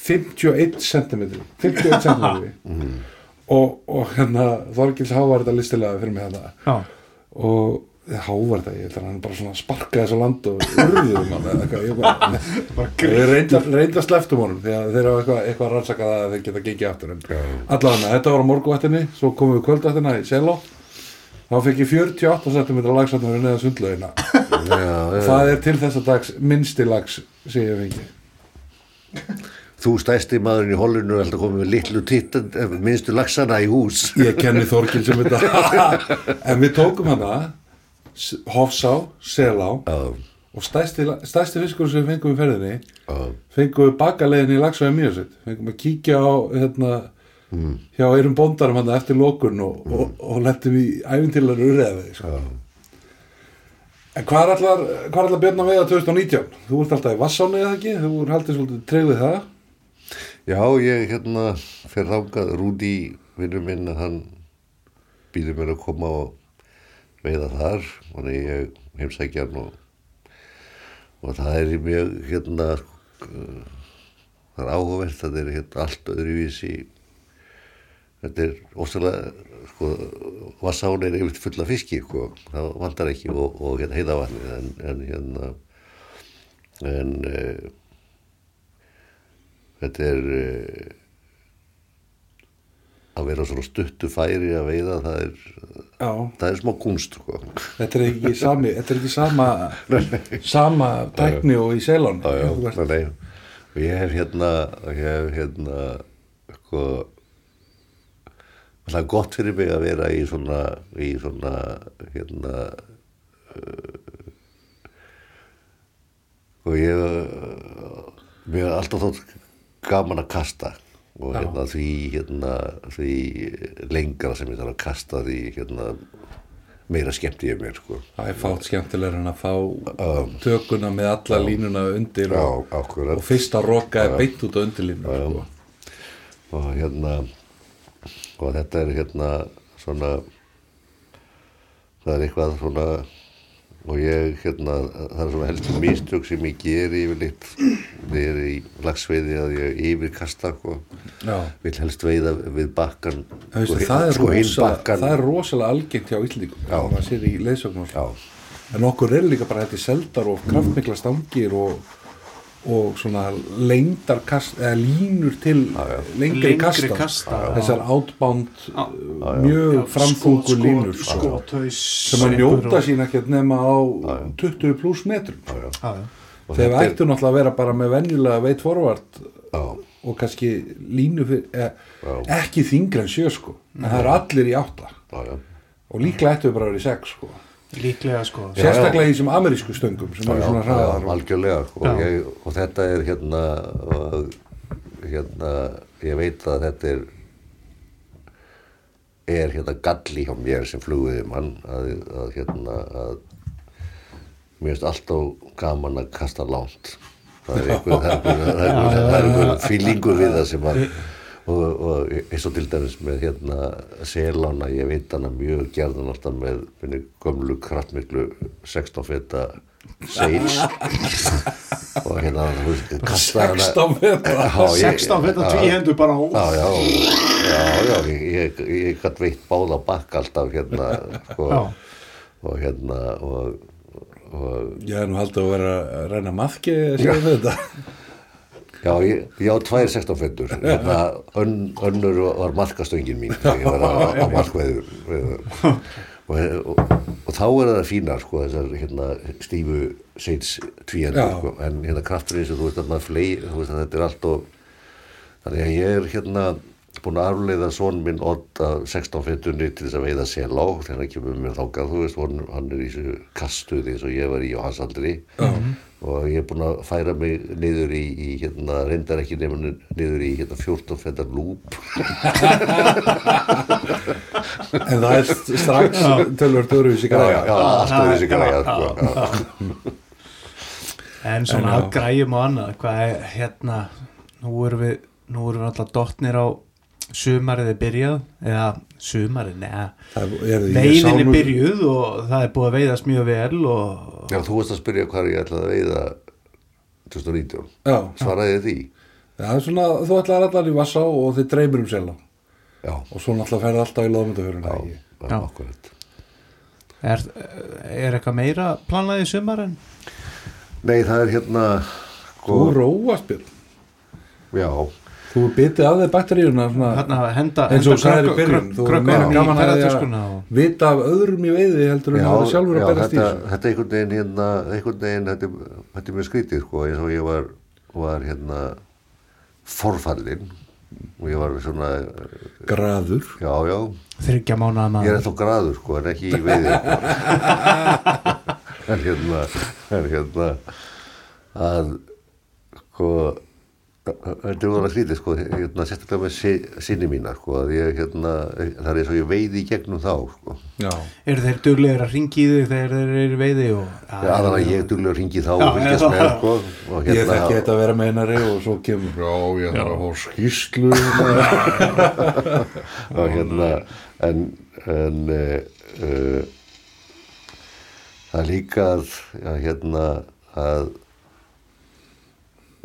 51 cm 51 cm og, og hérna Þorgils Hávar þetta listilega fyrir mig þetta Já, og Hávar þetta, ég held að hann bara svona sparkaði þessu land og urðuðum hann eða eitthvað, ég bara, ég reynda, reynda sleftum honum því að þeir eru eitthvað, eitthvað að rannsaka það að þeir geta gengið aftur en allavega, þetta var á morguvættinni svo komum við kvöldvættina í Seló. Þá fekk ég 48 cm lagsatnum við neða sundlaugina. Það er til þessa dags minnsti lags sem ég fengi Þú stæsti maðurinn í hollinu er alltaf komið með litlu titt minnstu laxana í hús. Ég kenni Þorgil sem þetta. En við tókum hana Hofsá, Selá. Já, og stærsti, stærsti fiskur sem við fengum í ferðinni já, fengum við bakaleiðin í lagsvæði mjög sitt fengum að kíkja á hérna, hjá erum bóndarum hann eftir lokun og, og, og lettum í æfintilar urðaði sko. já. en hvað er allar, allar björn að veiða 2019? Þú ert alltaf í Vassáni eða ekki? Þú ert haldið svolítið treyðið það Já, ég hérna fer þangað, Rúdi vinnur minn, hann býður mér að koma og veiða þar, þannig ég heimsækja hann og, og það er mjög hérna uh, það er áhugavert, það er hérna allt öðruvísi. Þetta er ósæðlega sko, vassán er yfir fulla fiski sko, það vantar ekki og, og hérna heiðavatni en, en hérna en uh, þetta er uh, að vera svona stuttu færi að veiða það er, það er smá kunst sko. þetta er ekki, sami, þetta er ekki sama sama tækni og í nei, og ég hef hérna ég hef hérna sko það er gott fyrir mig að vera í svona í svona hérna uh, og ég uh, mér er alltaf þótt gaman að kasta og hérna því hérna því lengra sem ég þarf að kasta því hérna meira skemmt ég mér sko. Það er fátt skemmtilegur en að fá tökuna með alla línuna undir Já, og, og fyrsta roka er beint út á undirlínu Já, sko. og hérna og þetta er hérna svona það er eitthvað svona og ég hérna það er svona helstu mistök sem ég geri yfirleitt þegar ég er í lagsveiði að ég yfirkasta sko. Vil helst veiða við bakkan Það, veistu, hin- það, er sko, rosa, bakkann- það er rosalega algengt hjá Já. maður sér í leiðsögnum Já, en okkur er líka bara þetta seldar og kraftmikla stangir og, og svona lengdar kast, eða línur til lengri, Lengri kasta, kasta, já. þessar outbound Já. uh, mjög framþungu línur sko, sem að njóta sín ekkert nema á 20 pluss metrum já, já. Já, já. Þegar ættum náttúrulega að vera bara með venjulega veit forvart já, og kannski línu fyrir, eh, Já. ekki þingra en sjö sko en það eru allir í átta já, já. og líklega ættum við bara að vera í sex sko Líklega sko. Sérstaklega í þessum amerísku stöngum sem eru svona hraðar og, algjörlega og, Já. ég, og þetta er hérna og, hérna ég veit að þetta er er hérna galli hjá mér sem fluguði mann að, að hérna að mér finnst alltaf gaman að kasta lánt. Það er einhver, það er einhver, það er einhver, það er einhver fílingur við það sem að og, og eins og til dæmis með hérna selána, ég veit hana mjög gerðan alltaf með minni gömlu kraftmiklu 16 feta Sage og hérna þú veist, kasta hana 16 metra. Já, ég- 16 fyrir já. tvíhendur bara á Já, já, já, já, ég, ég, gætt veitt báða bakk alltaf hérna, sko, og hérna, og, og, ég hef nú haldið að vera að reyna maðki að segja þetta já, ég, ég á tvær 16 fettur, hérna, ön, önnur var markastöngin mín, þegar ég var á, á markveður, og, og, og þá er það fínar sko þessar hérna stífu seins tvíendur sko. En hérna krafturinn sem þú veist að maður flei þú veist að þetta er allt og þannig að ég er hérna búin að arfleiða son minn Odd af 16 fettunni til þess að veiða sel á þegar hann kemur mér þangað. Þú veist hann, hann er í þessu kastuði eins og ég var í á hans aldri. Og ég er búin að færa mig niður í, í hérna reyndar ekki nefnir niður í hérna 14 fettar lúp. En það er strax tölvört öruvísi græja. já, alltaf þessi græja sko, já. En svona græjum og annað, hvað er hérna, nú erum við, nú erum við alltaf dottnir á sumarið er byrjað, eða sumarið, neða, Það er, veiðin er byrjuð og það er búið að veiðast mjög vel og já, þú veist að spyrja hvað ég ætlaði að veiða 2019 Já, svaraði ég því. það er svona, þú ætlaðir allar í Vassá og þið dreymir um sela já, og svo náttúrulega ferði alltaf í loðmyndahöruna já, já, Já. akkurat. Er, er eitthvað meira planað í sumar en? nei, það er hérna Þú róast björn. Já, Þú er bitið af þeir bakteríuna eins og henda sagðir í byrjun. þú er meira gaman að því að og vita af öðrum í veiði heldur en já, það sjálfur já að berast í þetta, þetta einhvern veginn hérna, einhvern veginn þetta, er- þetta er mjög skrítið sko, eins og ég var, var hérna forfallinn og ég var svona graður. Já, já, þryggja mánuða ég er maður ennþá graður sko, en ekki í veiði en hérna en hérna að sko þetta er alveg skrítið sko hérna, sérstaklega með si- sinni mína sko að ég hérna, það er eins og ég veiði í gegnum þá sko. Já, eru þeir duglegir að ringi í þig þegar þeir eru í veiði og Já, aðalega ég duglega ringi þá Já, og fylgjast já. með sko og ég þekki þetta að vera meinari og svo kemur Já, ég þarf að fá skýslu og hérna en, en uh, uh, það er líka að, að hérna að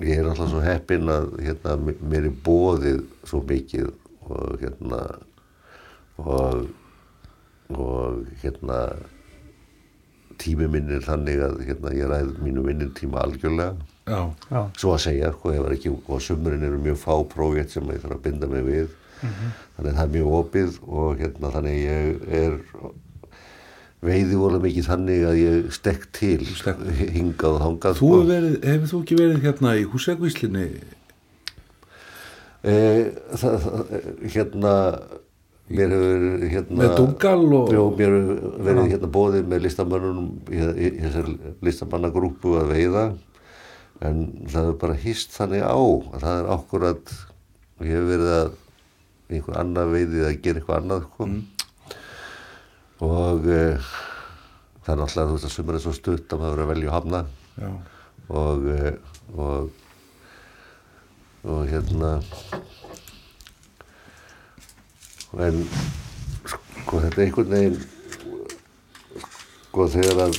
ég er alltaf svo heppinn að hérna, mér er bóðið svo mikið og hérna og og hérna tími minn er þannig að hérna, ég ræð mínu vinnin tíma algjörlega. Já, já, svo að segja, sko, ég var ekki og sumurinn eru mjög fá prófétt sem ég þarf að binda mig við. Þannig að það er mjög opið og hérna þannig ég er veiði voru mikið þannig að ég stekk til Stekk. hingað og þangað þú sko. hefur verið, hefur þú ekki verið hérna í húsegvíslinni e, það, hérna mér hefur hérna með dungal og Já, mér hefur verið hérna bóðið með listamönnunum í, í, í þessar listamannagrúpu að veiða en það hefur bara hýst þannig á að það er ákkurat og ég hef verið að einhver annað veiðið að gera eitthvað annað sko. Og e, það er náttúrulega þú veist að sumar er svo stutt að maður verið að velja að hafna. Já, og e, og og hérna en sko þetta er einhvern veginn sko þegar að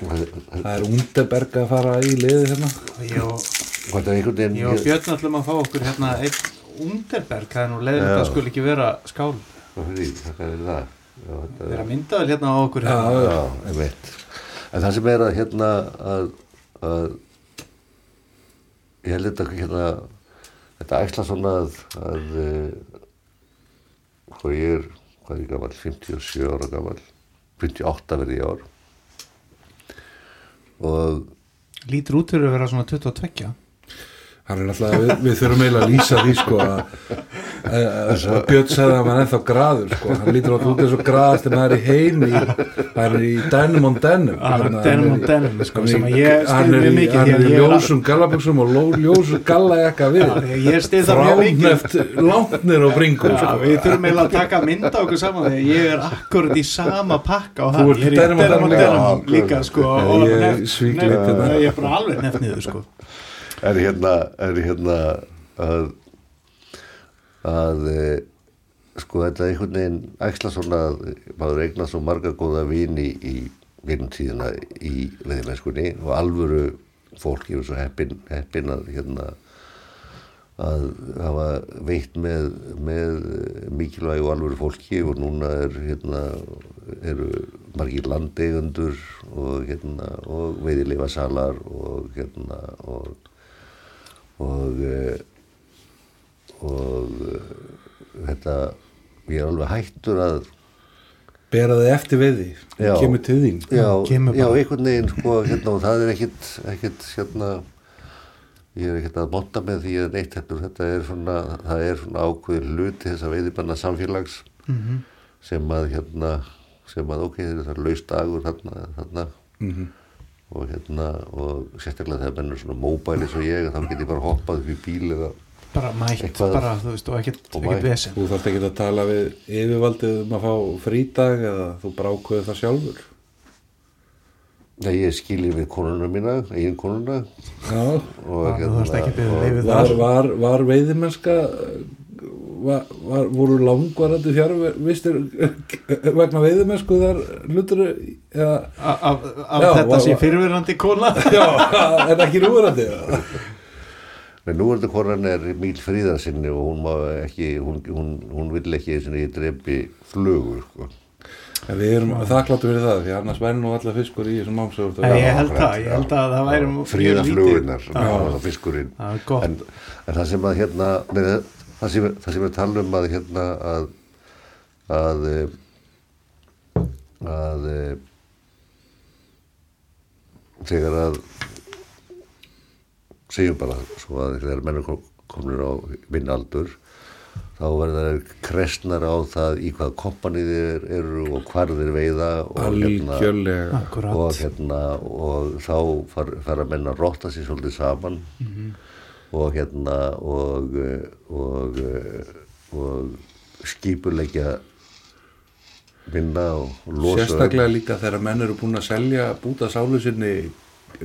það er Underberg að fara í liði hérna. Ég og, sko þetta er einhvern veginn ég og Björn ætlum að fá okkur hérna einn Underberg, það er nú leiðilegt að skul ekki vera skál Hvað fyrir því? Hvað er það? Þetta þeir að myndaður hérna á okkur Já. Já, ég veit. En það sem er að hérna að, að ég held þetta hérna þetta æsla svona að, að eh, hvað ég er hvað er ég gammal, 57 ára gammal 58 verði ég ár og lítur út fyrir að vera svona 22 náttúrulega, við, við þurfum eiginlega að lýsa því sko að, að, að, að Björn sagði að hann er ennþá graður sko, hann lítur átt út eins og graðast en það er í heimi, það er í denim on denim Ah, Hérna, er on denim, sko, sem að ég er mjög mikið hann er í ljósum gallabuxum og ljósum gallajakka við. Já, ég stið það mjög mikið. Fráneft langt nýr á bringu Já, sko. við þurfum eiginlega að taka mynda okkur saman þegar ég er akkurat í sama pakka og hann, er í denim on denim líka. sko og ég er bara alveg nefniðu sko er hérna er hérna að að e, sko þetta er einhvern veginn æxla svona að maður eignar svo marga góða vini í vinnum tíðina í veðimennskunni og alvöru fólk eru svo heppin, heppin að hérna að hafa veitt með, með mikilvæg og alvöru fólki og núna er hérna eru margir landeigundur og hérna og veiðileifa salar og hérna og og eh, og eh, þetta ég er alveg hættur að bera þið eftir við því Já. kemur til þín já, kemur já, einhvern veginn sko, hérna, og það er ekkit, ekkit hérna, ég er ekkit að monta með því að neitt heldur, þetta er svona það er svona ákveður hluti þess að veiðibanna samfélags Mhm. sem að hérna, sem að ok, þetta er laust dagur þarna, þarna Mhm. Og hérna og sérstaklega þegar menn er svona móbæli svo ég, þá get ég bara hoppað upp í bíl eða bara mætt, Eitthvað- bara, þú veist, og ekkert, Og vesen. Þú þarft ekki að tala við yfirvaldið um að fá frídag eða þú bara ákveður það sjálfur? Nei, ég skilji við konuna mína, eigin konuna já. Og Já, þú þarft ekki beðið og- var, þar. var, var veiðimennska var, var, voru langvarandi fjárvistir vegna veiðimennsku þar hlutur eða? Af, af, af Já, þetta var- fyrirverandi kona. Já, en ekki núverandi Nei, nú er þetta konan er Míl Fríðarsinni og hún má ekki, hún, hún, hún vill ekki eins og ég drepi flugur, sko. En við erum þakkláttu fyrir það því annars væri nú allar fiskur í þessum mámsögur Nei, ég Já, held það, ég held að það væri var fiskurinn. Er. En, en það sem að hérna, nei, það sem, það sem við talum að hérna að, að, að, þegar að segjum bara svo að þegar menn er komin á vinnaldur þá verða þeir kresnar á það í hvað kompanið þeir eru og hvar þeir veiða og Akkurat. og, hérna, og þá far, fara menn að rotta sér svolítið saman og hérna og, og, og skipuleggja vinna og losa sérstaklega líka þegar menn eru búin að selja búta sálu sinni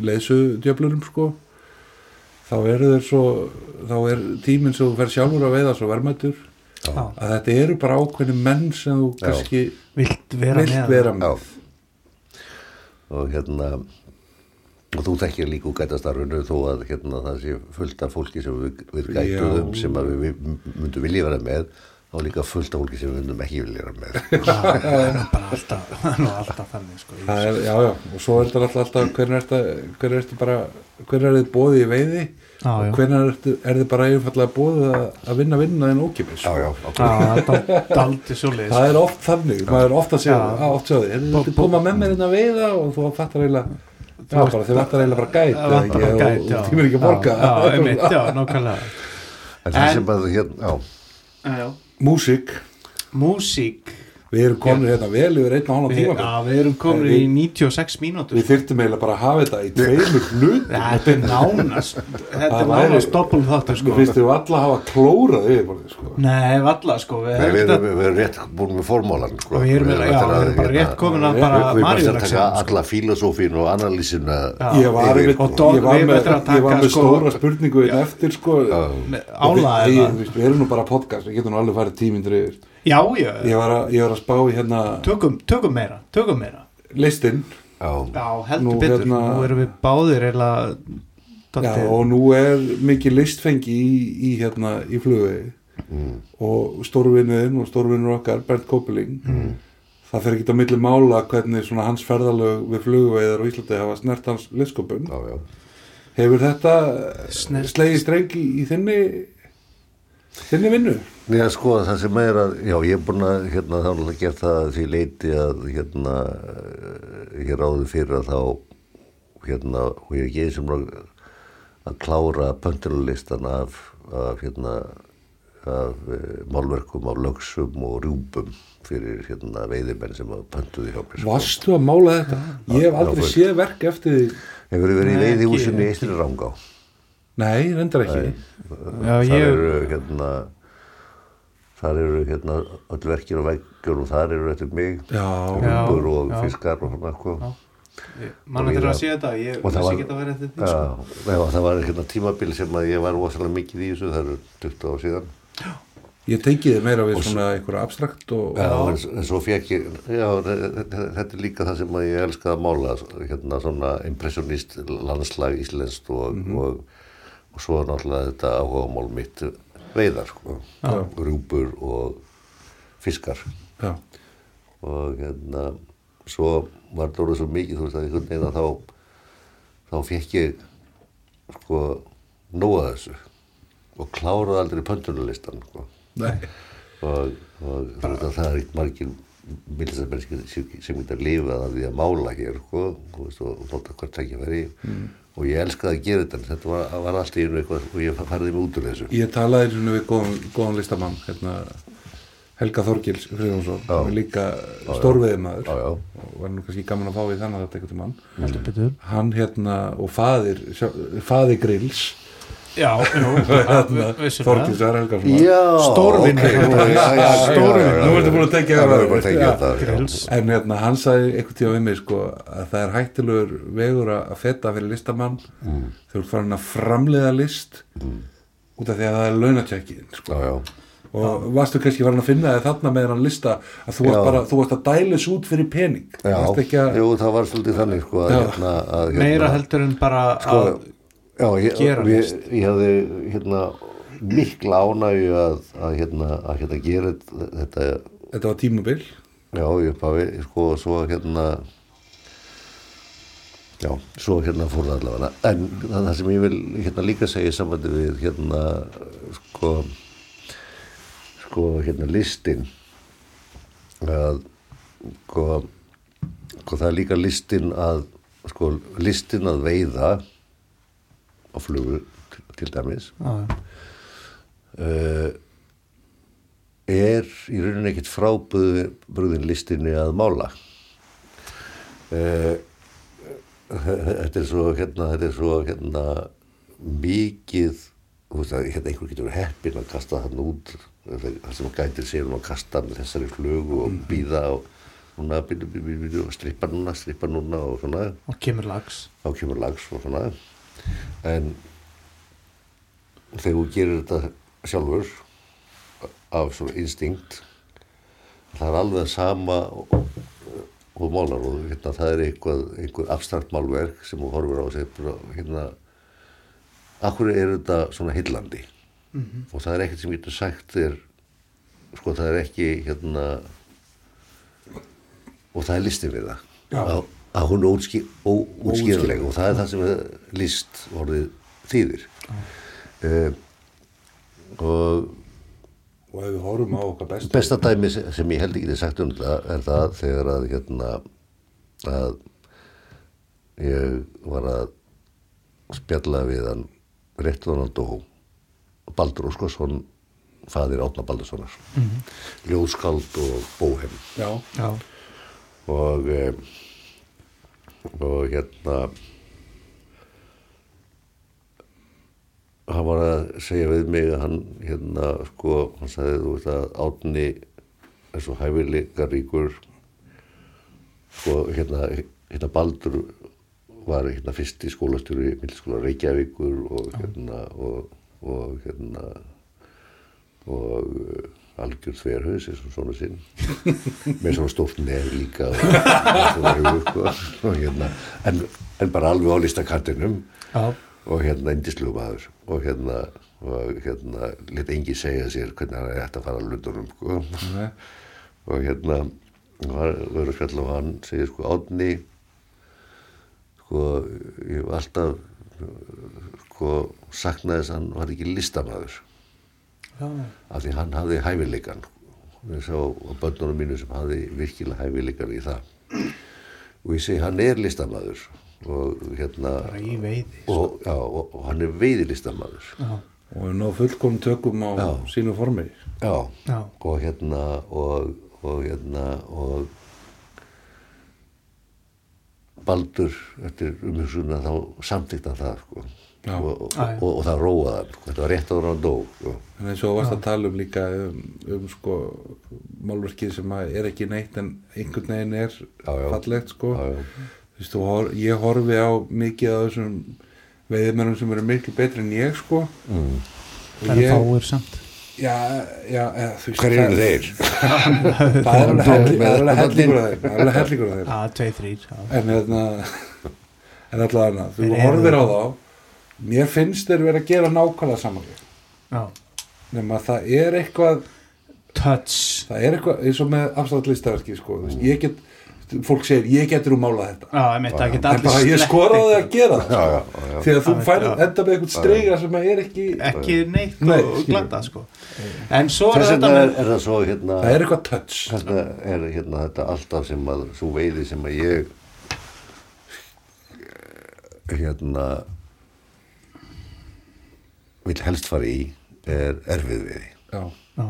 leysudjöflurum sko. Þá eru þeir svo þá er tíminn sem þú fer sjálfur að veiða svo verðmættur Já. að þetta eru bara ákveðni menn sem þú kannski Vilt vera vilt með. vera Já. með og hérna og þú þekkir líka úr gætastarfinu þó að hérna það sé fullt af fólki sem við, við gætuðum Já. sem að við, við myndum vilja vera með þá líka fullt af fólki sem við myndum ekki vilja vera með. Það er bara alltaf, er alltaf þannig sko. Það er, já, já, og svo er þetta alltaf, hvernig hvernig ertu bara, hvernig er þið bóðið í veiði? Já, og hvernig er þið bara einfallega bóðið að, að vinna vinna þinn ókipis. já, já, það er er oft þannig, maður er oft að segja, oft segja er þið koma með mér inn að veiða? Og þú fattar eiginlega, já, bara þið fattar eiginlega bara gæt, Það vantar bara gæt, og já. þú tímur ekki að borga. Já, einmitt, já, nákvæmlega en það En- sem að hérna, já Já, já. Músík, Músík við erum komin hérna vel yfir einn og hálfa Við, tíma. já, við erum komin í 96 mínútur. Við þyrftum eiginlega bara að hafa þetta í tveimur hlut. Já, Þetta er nánast Þetta er nánast doppul þáttur Sko. Sko finnst þið alla hafa klórað yfir sko. Nei, valla sko. Við, Nei, við, erum, erum, við erum rétt búin með formólan sko. við erum, já, við erum bara rétt komin að bara við erum að taka Maríulaxin alla filosófín og analýsina. Ég var, við með, að sko- stóra spurningu einn eftir sko. Veist, Við erum nú bara podcast, við getum nú alveg farið tímyndir yfir Já, já, Ég var að, ég var að spá í hérna tökum, tökum meira Tökum meira. Listin já, Já, heldur Nú, betur. hérna- Nú erum við báðir eða Já, og nú er mikið listfengi í, í hérna í flugvegi mm, og stórvinniðin og stórvinnur okkar Bernd Kopeling það fer ekki á milli mála hvernig svona hans ferðalög við flugveiðar á Íslandi hafa snert hans listkopun já, já. Hefur þetta Snert- slegið strengi í þinni þinni vinnu? Nei, að sko, það sem er að, já, ég er búin að, hérna, þá náttúrulega gert það að því leiti að, hérna, eh, ég ráði fyrir að þá, hérna, og ég er ekki eins og að klára pöntunulistan af, af, hérna, af e, málverkum af lögsum og rjúpum fyrir, hérna, veiðimenn sem að pöntuði hjá mér. sko. Varstu að mála þetta? Ég hef já, aldrei séð verk eftir því Hefur verið í Nei, veiðihúsinu ekki- í Eistri Rangá. Nei, reyndar ekki. Já, þar ég- eru, hérna, þar eru, hérna, öll verkir og veggjur og þar eru eftir mig. Já, rúmbur og já. fiskar og svona eitthvað Mann eftir að sé þetta Ég Og vissi ekki að vera eftir því Já, sko. já, það var hérna tímabil sem að ég var rosalega mikið í þessu, það eru 20 á síðan. Ég tengi þið meira við svona einhverja abstrakt og Já, en, en svo fekk ég já, þetta er líka það sem að ég elskaði að mála hérna svona impressionist landslag íslenskt og, og, og svo náttúrulega þetta áhugamál mitt veiðar sko, rjúpur og fiskar. Já, og hérna svo var þetta orðið svo mikið þú veist að einhvern veginn að þá þá fekk ég sko nóga þessu. Og kláraði aldrei pöntunulistan sko. og, og að það er ekki margir myndlistarmennski sem geta lifað að því að mála hér sko, veist, og nota hvert tækifæri. Mm. Og ég elskaði að gera þetta þetta var, var allt í einu eitthvað og ég færði mig út úr þessu. Ég talaði og við góðan, góðan listamann hérna, Helga Þorgils Friðjónsson, er líka stórveðimaður Já, já. og var nú kannski gaman að fá í þannig þetta einhvern mann betur. Hann hérna og faðir faðir Grills já, hérna, Þorgils Svar Helgarsson Stórvinur. Stórvinur. Nú ertu búin að tekja það. En hérna, hann sagði einhvern tíma við mig sko að það er hættilegur vegur að feta fyrir listamann mm. þau eru farin að framleiða list út af því að það er launatjekkin sko. já, já, og varstu kannski farin að finna þig þarna með hann lista að þú varst Já. bara, þú varst að dælis út fyrir pening já. varst ekki að Jú, það var svolítið þannig sko að hérna, að, hérna meira heldur en bara sko, að já, ég, ég, ég hafði hérna mikla ánægju að, að hérna að hérna gera þetta þetta var tímabil. Já, ég pafi, sko, svo hérna já, svo hérna fór það allavega. En það, sem ég vil hérna líka segja í sambandi við hérna sko sko hérna listin að sko, sko það er líka listin að sko listin að veiða á flugu til, dæmis. Já, uh, er í rauninni ekkit frábrúðin listinni að mála? Uh, þetta er svo hérna, þetta er svo hérna mikið hérna einhver getur verið heppinn að kasta hann út það sem gætir sér að kasta með þessari flugu og býða og núna, býðu, býðu, býðu, strippa núna, strippa núna og svona. Og kemur lags þá kemur lags og svona en þegar þú gerir þetta sjálfur af svona instinkt það er alveg sama og, og málar og hérna, það er eitthvað, einhver abstrakt málverk sem þú horfir á og segir hérna akkur er þetta svona hillandi og það er ekkert sem getur sagt þér sko það er ekki hérna og það er listin við það. Já. að, að hún er ótský, ó, útskýrleg og það er það sem er list orðið þýðir. Uh, og og ef við horfum á okkar bestu besta dæmi se- sem ég held ekki þið sagt um það er það þegar að hérna að ég var að spjalla við hann rétt hann dó Baldur Óskarsson faðir Átna Baldurssonar. Mm -hmm. ljóðskald og bóhem. Já, já, og e, og hérna hann var að segja við mig að hann hérna sko hann sagði þú veist að átni er svo hæfileika ríkur sko hérna hérna Baldur var hérna fyrsti skólastjóri millskóla Reykjavíkur og hérna og, og hérna og uh, algjör þverhaus eins og svona sinn. Með svona stórt nef líka og, og, svona hugur, sko, og hérna en, en bara alveg á listakantinum. Já, og hérna endislu maður og hérna og hérna lit engi segja sér hvernig hann er hægt að fara að lundunum sko. Nei. og hérna var að spjalla og hann segir sko átni sko ég hef alltaf sko saknaði þess að hann var ekki listamaður. Já, af því hann hafði hæfileikan við sá á bönnunum mínu sem hafði virkilega hæfileikan í það. Og ég segi hann er listamaður. og hérna bara í veiði og, já, og, og hann er veiðilistamaður. Já, og við náðum fullkomum tökum á Já. sínu formi. Já, já, og hérna og, og hérna og Baldur eftir umhugsunna þá samtíkt hann það sko. Og, og, og, og það róaði hann sko. þetta var rétt ára hann dó sko. en eins og varst að tala um líka um, um sko málverkið sem að er ekki neitt en einhvern veginn er Já, já. fallegt sko hor, ég horfi á mikið af þessum veiðmennum sem eru miklu betri en ég sko Mm. það er ég, fáir samt já, já, eða, þú veist hver eru þeir? það er alveg er hellingur að þeir það er alveg hellingur að þeir já, tvei, þrýr en hérna en alltaf annað, þú eru- horfir á þá mér finnst þeir vera að gera nákvæmlega saman já, nema að það er eitthvað touch það er eitthvað eins og með afstætt listaverki sko. mm. ég get, fólk segir ég getur úr mála þetta. Já, geta en allir bara ég skoraði að gera það. Já, já, já. þegar þú Já, fær já. enda með einhvern strega sem er ekki Ekki neitt Nei, og glata, sko. En svo er þetta er, er það svo hérna það er eitthvað touch. Vegna er hérna þetta alltaf sem að svo veiði sem að ég hérna vil helst fara í er erfið veiði. Já, Já,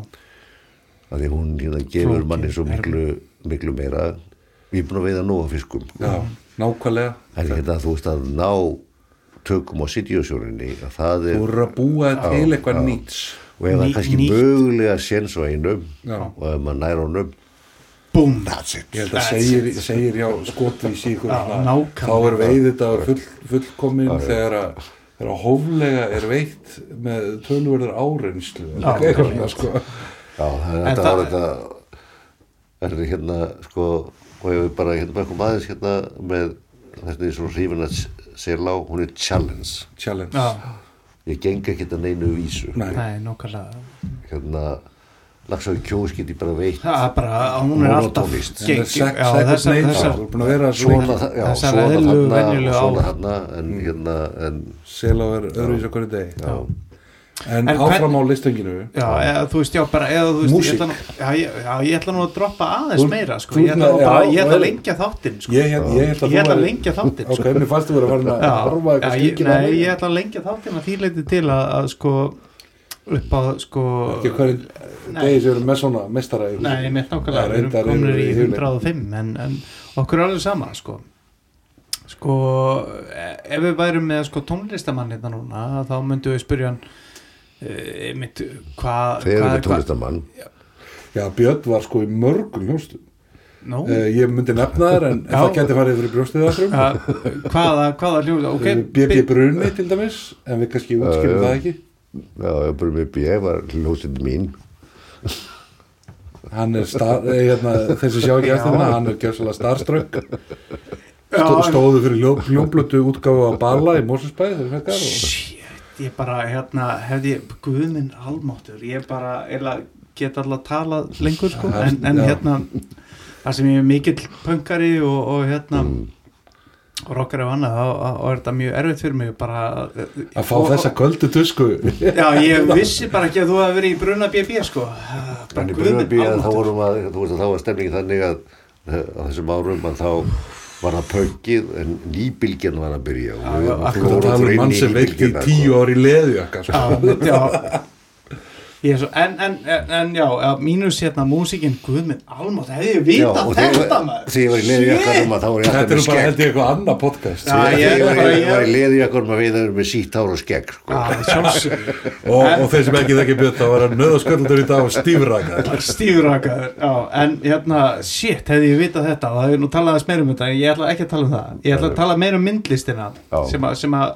af því hún hérna gefur manni svo miklu, miklu meira við erum búin að veiða nóg af fiskum. Já, nákvæmlega. En hérna þú veist að ná tökum á sitjósjóninni að það þú er eru að búa til eitthvað nýts. Og ef það er kannski nýtt. mögulega séns á einum Já. og ef maður nær honum búm that's it. Ég held að segir, segir já skotvís í ykkur Já, svona, nákvæmlega. þá er veið þetta full, fullkomin þegar að þegar að hóflega er veitt með tölverður áreynslu Já, eitthvað sko. Já, það er þetta það- var þetta er þetta hérna sko og ég vil bara hérna bara koma aðeins hérna með þetta er svo hrifin að sel á hún er challenge. Challenge. Já, ég geng ekki þetta neinu vísu. Nei. nei, nokkarlega hérna lagsaði kjós geti bara veitt. Er bara, hún er alltaf þessar- svona, svona svona ár. þarna en hérna en sel á er öðruvísa hverju degi. Já, en, En áfram á listenginu. Já, eða, þú veist, já, bara, eða veist, Músík. ég ætla, nú, já, ég, já, ég ætla nú að droppa aðeins Þú- meira, sko, ég ætla nú já, bara, ég ætla að lengja þáttinn, sko, ég, að ég ætla að væri- lengja þáttinn, ok, sko, mér fannst þú verið að fara að horfa eitthvað ég, skikið nei, ég ætla að lengja þáttinn að því leiti til að, að sko, upp á, sko, ekki hverju Nei. degi sem eru með svona mestara nei, mér nákvæmlega, við erum reyndar komin eru í yfirleitt. 105, en, en okkur er alveg sama, sko, sko, ef við værum með, sko, tónlistamann hérna núna, þá myndum við spyrja hann, e, mitt, hvað, þeir eru hvað, með tónlistamann já, Björn var sko í mörgum hljómsdum Nú, uh, ég myndi nefna þær en, Já. það geti farið fyrir brjóstið hvaða, hvaða hljóð ok, BB bi- Brunni til dæmis en við kannski útskýrum já. það ekki. já, ég bara með B var hljósið mín. Hann er star, eh, hérna, þessi sjá ekki eftir hana hann er gjössalega starströgg Já, Stó, stóðu fyrir ljó, hljómblötu útgáfu á Bala í Mósusbæði ég bara hérna, hefði ég, guðminn almáttur ég bara, eða get alltaf talað lengur sko, en, en hérna það sem ég er mikill pöngari og, og hérna Mm. og rockari og annað, þá er þetta mjög erfitt fyrir mig bara að fá þessa köldu tusku já, ég vissi bara ekki að þú hefði verið í bruna BB sko bara en í guð minn Brunabí að þá almáttugur. vorum að þú veist að þá var stemningi þannig að á þessum árum að þá var það pöngið en nýbylgjan var að byrja og við já, við akkurat. fórum það fyrir er inn mann sem veikt í nýbylgjuna, tíu sko. ári leðjaka sko. Já, já. Ég svo, en, en, en, en já, já, mínus hérna músikinn, guð minn almátt, hefði ég Já, vitað og þetta maður? þegar ég var í leðjakkanum að þá var ég þetta alltaf er bara held ég eitthvað annað podcast. Já, Þegar ég- ég var bara í- ég- var í leðjakkanum að við erum með sítt hár og skegg sko. Já, og, og þeir sem ekki þekki þá var hann nöðasköldur í dag og stífraka Stífrakaður, já, en hérna, shit, hefði ég vitað þetta og það hefði nú talað aðeins meira um þetta, en ég ætla ekki að tala um það. Ég ætla að tala meira um myndlistina Já. sem að,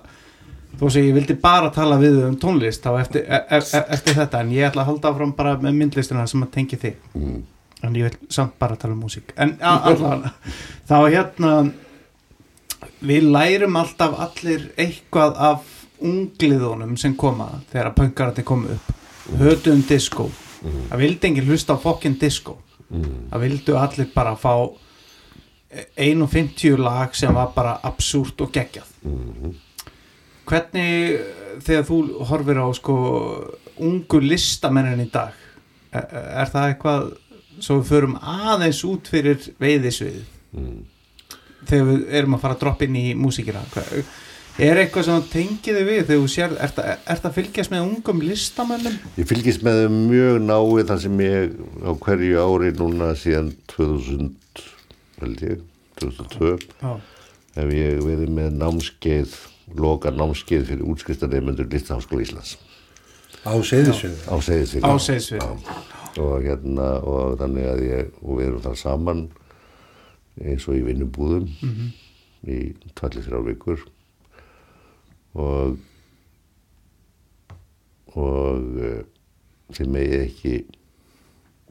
sem þú veist, ég vildi bara tala við um tónlist þá eftir, e, e, e, eftir þetta, en ég ætla að halda áfram bara með myndlistina sem að tengi þig. Mm. en ég vil samt bara tala um músík. En allavega, þá hérna við lærum alltaf allir eitthvað af ungliðunum sem koma þegar pönkararnir komu upp. Hötuðum disco. Það vildi enginn hlusta á fokkin disco. Það vildu allir bara fá 1.50 lag sem var bara absúrt og geggjað hvernig þegar þú horfir á sko ungu listamennin í dag er, er það eitthvað svo við förum aðeins út fyrir veiðisvið Mm. þegar við erum að fara að droppa inn í músíkina er eitthvað sem tengið þið við þegar þú sér, er það að fylgjast með ungum listamennum? Ég fylgist með þeim mjög náið þar sem ég á hverju ári núna síðan 2000 held ég, 2002 Já, hef ég verið með námskeið loka námskeið fyrir útskriftarnefnendur Listaháskóla Íslands. Á seyðisvið á segisvið og hérna og þannig að ég og við erum þar saman eins og í vinnubúðum í tvallir þrjár vikur. Og og uh, þeim megi ekki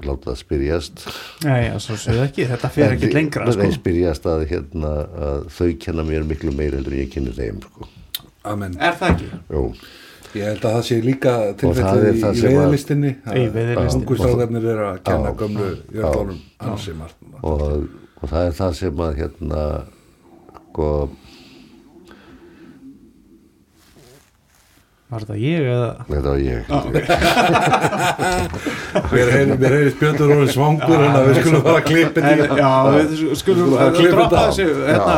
láta það spyrjast Nei, já, svo séu ekki, þetta fer ekki lengra sko. þeim spyrjast að, hérna, að þau kenna mér miklu meira en ég kenni þeim sko. Amen. Er það ekki? Jú, ég held að það sé líka tilfellið er í, í sem að- veiðlistinni Í veiðilistinni. ungu stráðarnir eru að kenna gömlu jörglónum ansi margt og, og það er það sem að hérna sko Var þetta ég eða? þetta var ég. Mér heyrðist Björn Róður svangur en við skulum bara klippa En, þetta í- já, við skulum uh, klippa droppa þessu hérna,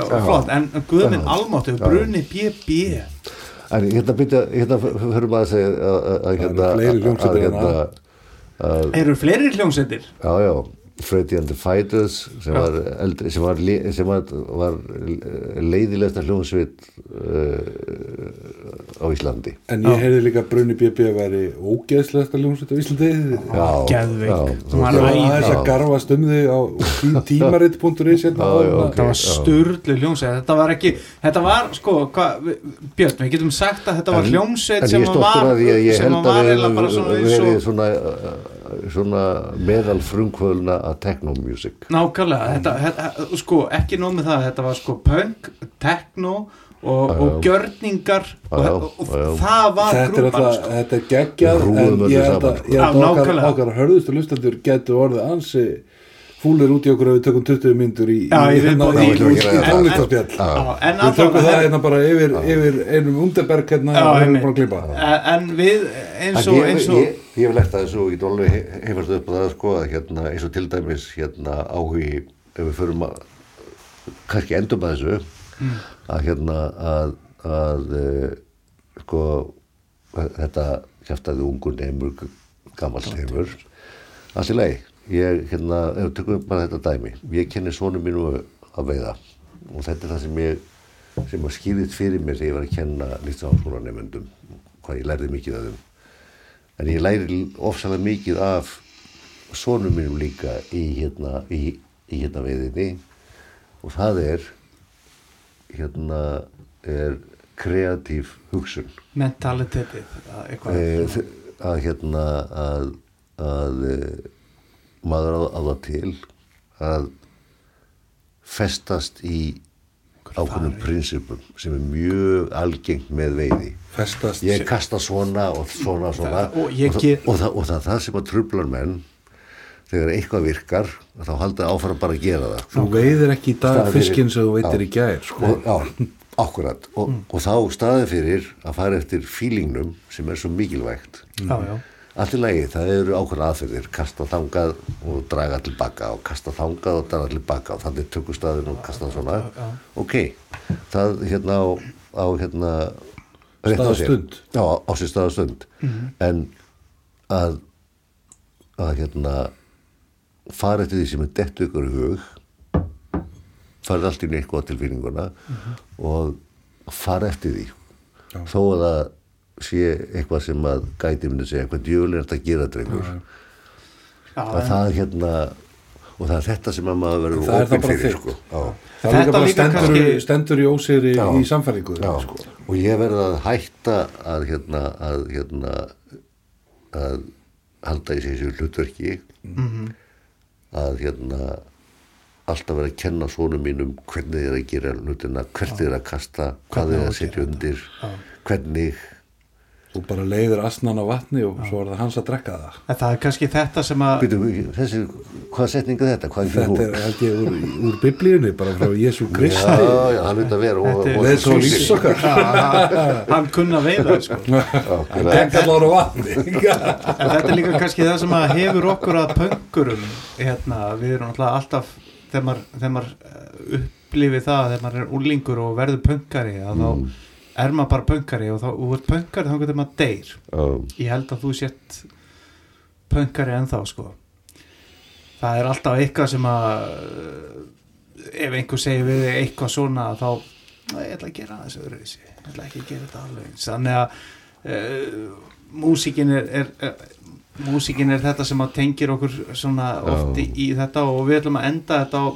að flott, en Guðminn almáttu, bruni BB en hérna byrja, hérna fyrir maður að segja að- að að hérna fleiri að- hérna, að Eru fleiri hljómsveitir? já já Freddy and the Fighters sem var, eldri, sem var, sem var, var leiðilegsta hljómsveit uh, á Íslandi. En ég heyrði líka að Brunni BB væri ógeðslegasta ljónsveit á Íslandi. Já, Hún var aðeins að garfast um þig á tímaritt.is hérna. Það var sturlu hljómsveit, þetta var ekki, þetta var sko, hva, Björn, við getum sagt að þetta var hljómsveit sem var, sem var eiginlega bara svona eins og, svona, uh, meðal frumkvöluna að techno-music nákvæmlega, þetta, þetta, sko, ekki nóg með það, þetta var sko punk, techno og, og gjörningar og, og, það var Þetta er grúpan, sko. þetta er geggjað en ég held að, sko. ég held að okkar, okkar hörðustu lustendur getur orðið ansi fúlir út í okkur ef við tökum 20 myndur í, tónlistarspjall Við tökum það hérna bara yfir, yfir einum underberg hérna að En- en við eins og, ég, hef lært að þessu og ég get alveg he- hefast upp á það sko að hérna eins og til dæmis hérna áhugi ef við förum að kannski endum að þessu að hérna að, að uh, sko þetta kjæftaði ungur neymur gammal neymur allt í lagi ég hérna, ef við tökum bara þetta dæmi ég kenni sonu mínu að veiða og þetta er það sem ég sem að skýrðist fyrir mér þegar ég var að kenna lýtsaháskóla nefndum hvað ég lærði mikið af þeim en ég læri ofsalega mikið af sonum mínum líka í hérna, í, í hérna veiðinni. Og það er hérna er kreatív hugsun. Mentalitetið að eitthvað. E, að hérna að, að e, maður á það til að festast í ákveðnum prinsipum sem er mjög algengt með veiði. Festast ég kasta svona og svona svona. Það- og og, get- það, og, það, og það er það sem að trublar menn þegar eitthvað virkar þá halda áfram bara að gera það. Þú veiðir ekki í dag fiskinn sem þú veitir í gær sko. og, já, akkurat. Og, og þá staði fyrir að fara eftir fílingnum sem er svo mikilvægt. Já, já, allt í lagi, það eru ákveðna aðferðir. Kasta þangað og draga tilbaka og kasta þangað og draga tilbaka og þannig tökustæðin og kasta svona. ok, það hérna á, á hérna rétt á Stað og sér. stund. já, á sér stað og stund en að að hérna fara eftir því sem er dett ykkur í hug farið allt í neikvað tilfinninguna og fara eftir því. Þó að sé eitthvað sem að gæti myndi segja hvað djöful er þetta að gera drengur já að það hérna og það er þetta sem að maður verður Það er það opinn bara fyrir þitt. sko. Já. það er líka bara stendur, kannski- stendur í ósýri Já. í samfæringu Já, sko. og ég verði að hætta að hérna að hérna að halda í þessu hlutverki að hérna alltaf vera að kenna svonum mínum hvernig þið er að gera hlutina hvert þið er að kasta, hvað þið er að setja undir hvernig þú bara leiðir asnan á vatni og svo er það hans að drekka það. En það er kannski þetta sem að Býtum, þessi, hvað setningu er þetta? Hvað þetta er held ég úr, úr biblíunni bara frá Jésu Kristi. Já, já, hann veit að vera og, er- leið svo lífs okkar. Hann kunna veiða sko. Akkurat. dekkallar á vatni. En þetta er líka kannski það sem að hefur okkur að pöngurum hérna, við erum alltaf alltaf þegar maður, eh, upplifir það þegar maður er úlingur og verður pöngari að þá er maður bara pöngari og þá þú ert pöngari þá getur maður deyr Já, ég held að þú sett pöngari ennþá sko það er alltaf eitthvað sem að eh, ef einhver segir við eitthvað svona þá "Nei, ég ætla að gera þessu öðruvísi ég ætla ekki að gera þetta alveg eins." þannig að uh, músíkin er, er, er músíkin er þetta sem að tengir okkur svona Já. oft í, í þetta og við ætlum að enda þetta á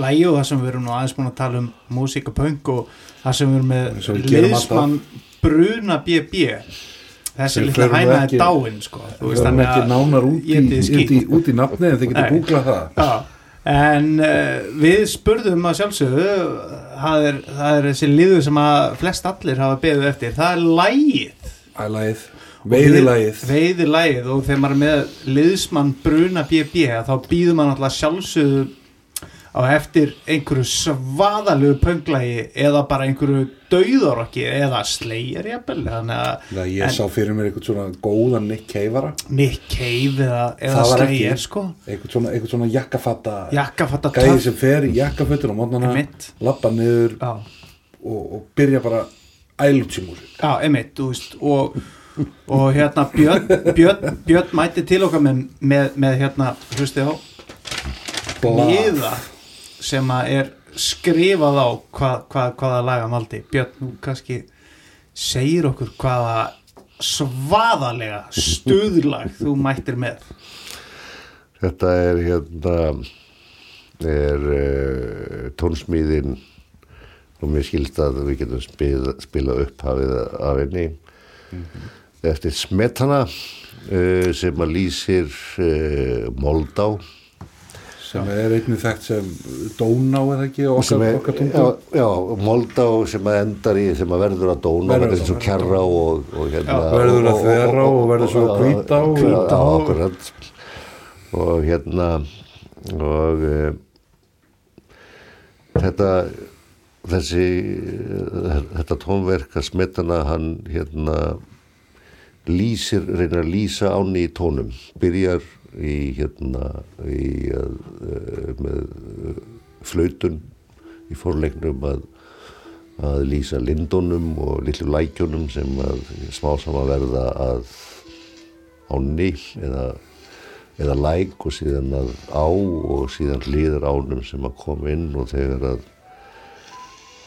lægi og það sem við erum nú aðeins búin að tala um músík og það sem við erum með liðsmann Bruna BB þessi litla hæna er dáin sko. þú Við erum ekki að nánar út í, í, út í nafni en þið getur Nei. googlað það. Já, en uh, við spurðum að sjálfsögðu það er, það er þessi liður sem að flest allir hafa beðið eftir, það er lægið ælægið, veiðilægið veiðilægið og þegar maður er með liðsmann Bruna BB þá býður maður alltaf sjálfsögðu á eftir einhverju svaðalegu pönglagi eða bara einhverju dauðarokki eða slegir jafnvel Það ég En- sá fyrir mér eitthvað svona góðan Nick Cave-ara Nick Cave eða, eða slegir sko. eitthvað svona, eitthvað svona jakkafatta jakkafatta gæði sem fer í jakkafötun á mótnana lappa niður og, og byrja bara ælutsimúsik já, emitt, þú veist og, og hérna Björn, Björn, Björn mæti til okkar með, með, með hérna, hlusti á miða sem er skrifað á hvað, hvað, hvaða laga maldi Björn, nú kannski segir okkur hvaða svaðalega stuðlag þú mættir með. Þetta er hérna er uh, tónsmíðin og mér skilst að við getum spila, spila upp hafið af henni. Eftir Smetana uh, sem að lýsir uh, Moldá sem er einnig þekkt sem Dóná eða ekki okkar, er, okkar já, tungu já, Moldá sem að endar í sem að verður að dóna Verður verður að eins og og, og hérna Já, verður að þverá og verður svo hvíta og- já, Hvíta já, og- akkurat. Og hérna og e, þetta þessi e, þetta tónverk að smetana hann hérna lýsir, reynir að lýsa áni í tónum byrjar í hérna í að, e, með e, flautun í fórleiknum að að lýsa lindunum og litlu lækjunum sem að smá saman verða að áni eða, eða læk og síðan að á og síðan hlýðar ánum sem að koma inn og þegar að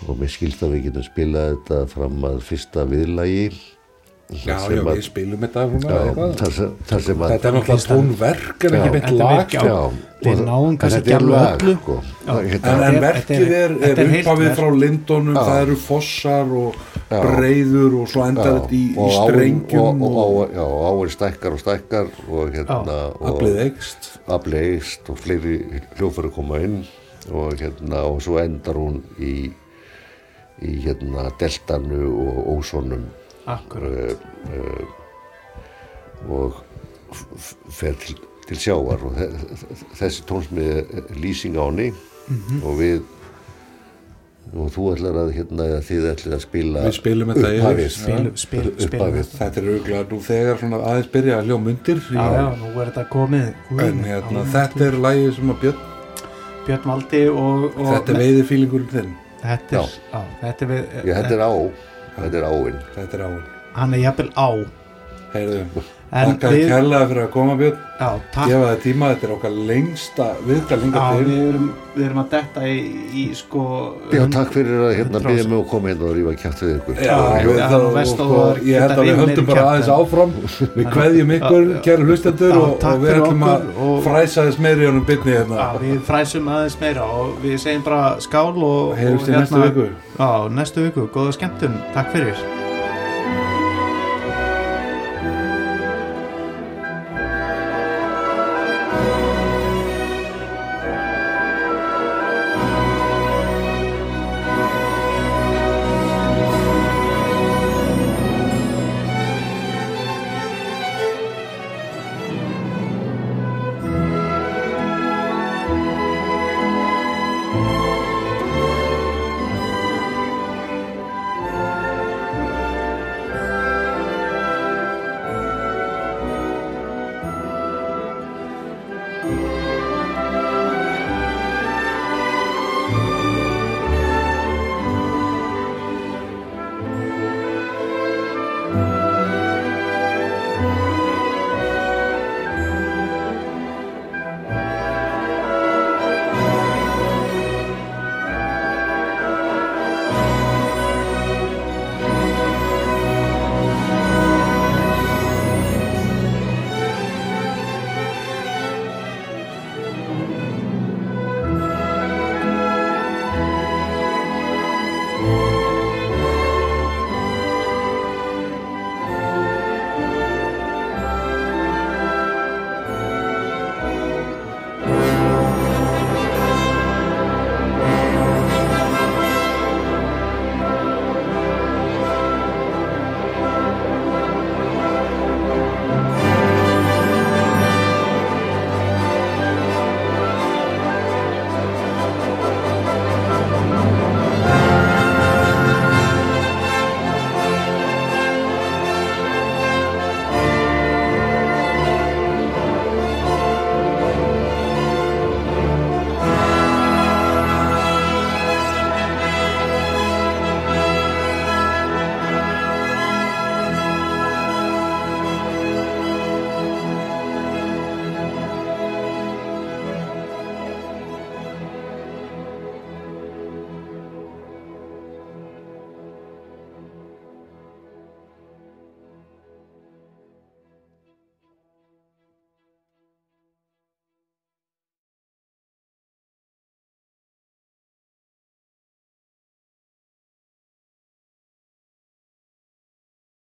og mér skilst að við getum spilað þetta fram að fyrsta viðlægi já, sem já, að- við spilum þetta svona já, eitthvað. þar sem, þar sem að þetta er náttúrulega tónverk en ekki beint Þetta er lag Við en kannski er ekki alveg öllu. sko. Hérna- en, er- verkið er, er- er er verk. frá lindunum Já. það eru fossar og Já. breyður og svo endar þetta í, strengjum og, og, og, já, og áin stækkar og stækkar og hérna og aflið eikst afli eist og fleiri hljófari koma inn og hérna og svo endar hún í í hérna deltanu og ósonum akkurat. Uh, uh, og fer til, til sjávar og þe- þe- þessi tónsmið er lýsing á henni. Og við og þú ætlar að hérna þið ætlar að spila Við spilum þetta yfir. upphafið Spilum- spil- spilum. upphafið. Þetta er auðvitað nú þegar aðeins byrja að hljó mundir já, já, nú er þetta komið. Guð en hérna, þetta er lægið sem að Björn Björn Valdi og, og þetta er veiði fílingurinn þinn. Þetta er, á, þetta er, við, Já, þetta er á þetta er áin. Þetta er áinn hann er jafnvel á. Heyrðu, En þakka við- kærlega fyrir að koma Björn. Já, takk. Gefa það tíma, þetta er okkar lengsta viðtal já, hingað við, til erum, við erum að detta í, í sko Já, takk fyrir að hérna býða mig að koma hérna og rífa kjátt við ykkur. Já, við, að sko, ég held að við meiri bara aðeins áfram. Við kveðjum ykkur, kæru hlustendur og, takk og við ætlum að fræsa þess meiri honum byrni hérna. Já, við fræsum aðeins meira og við segjum bara skál og, hérna- í næstu viku. Já, næstu viku, góða skemmtun, takk fyrir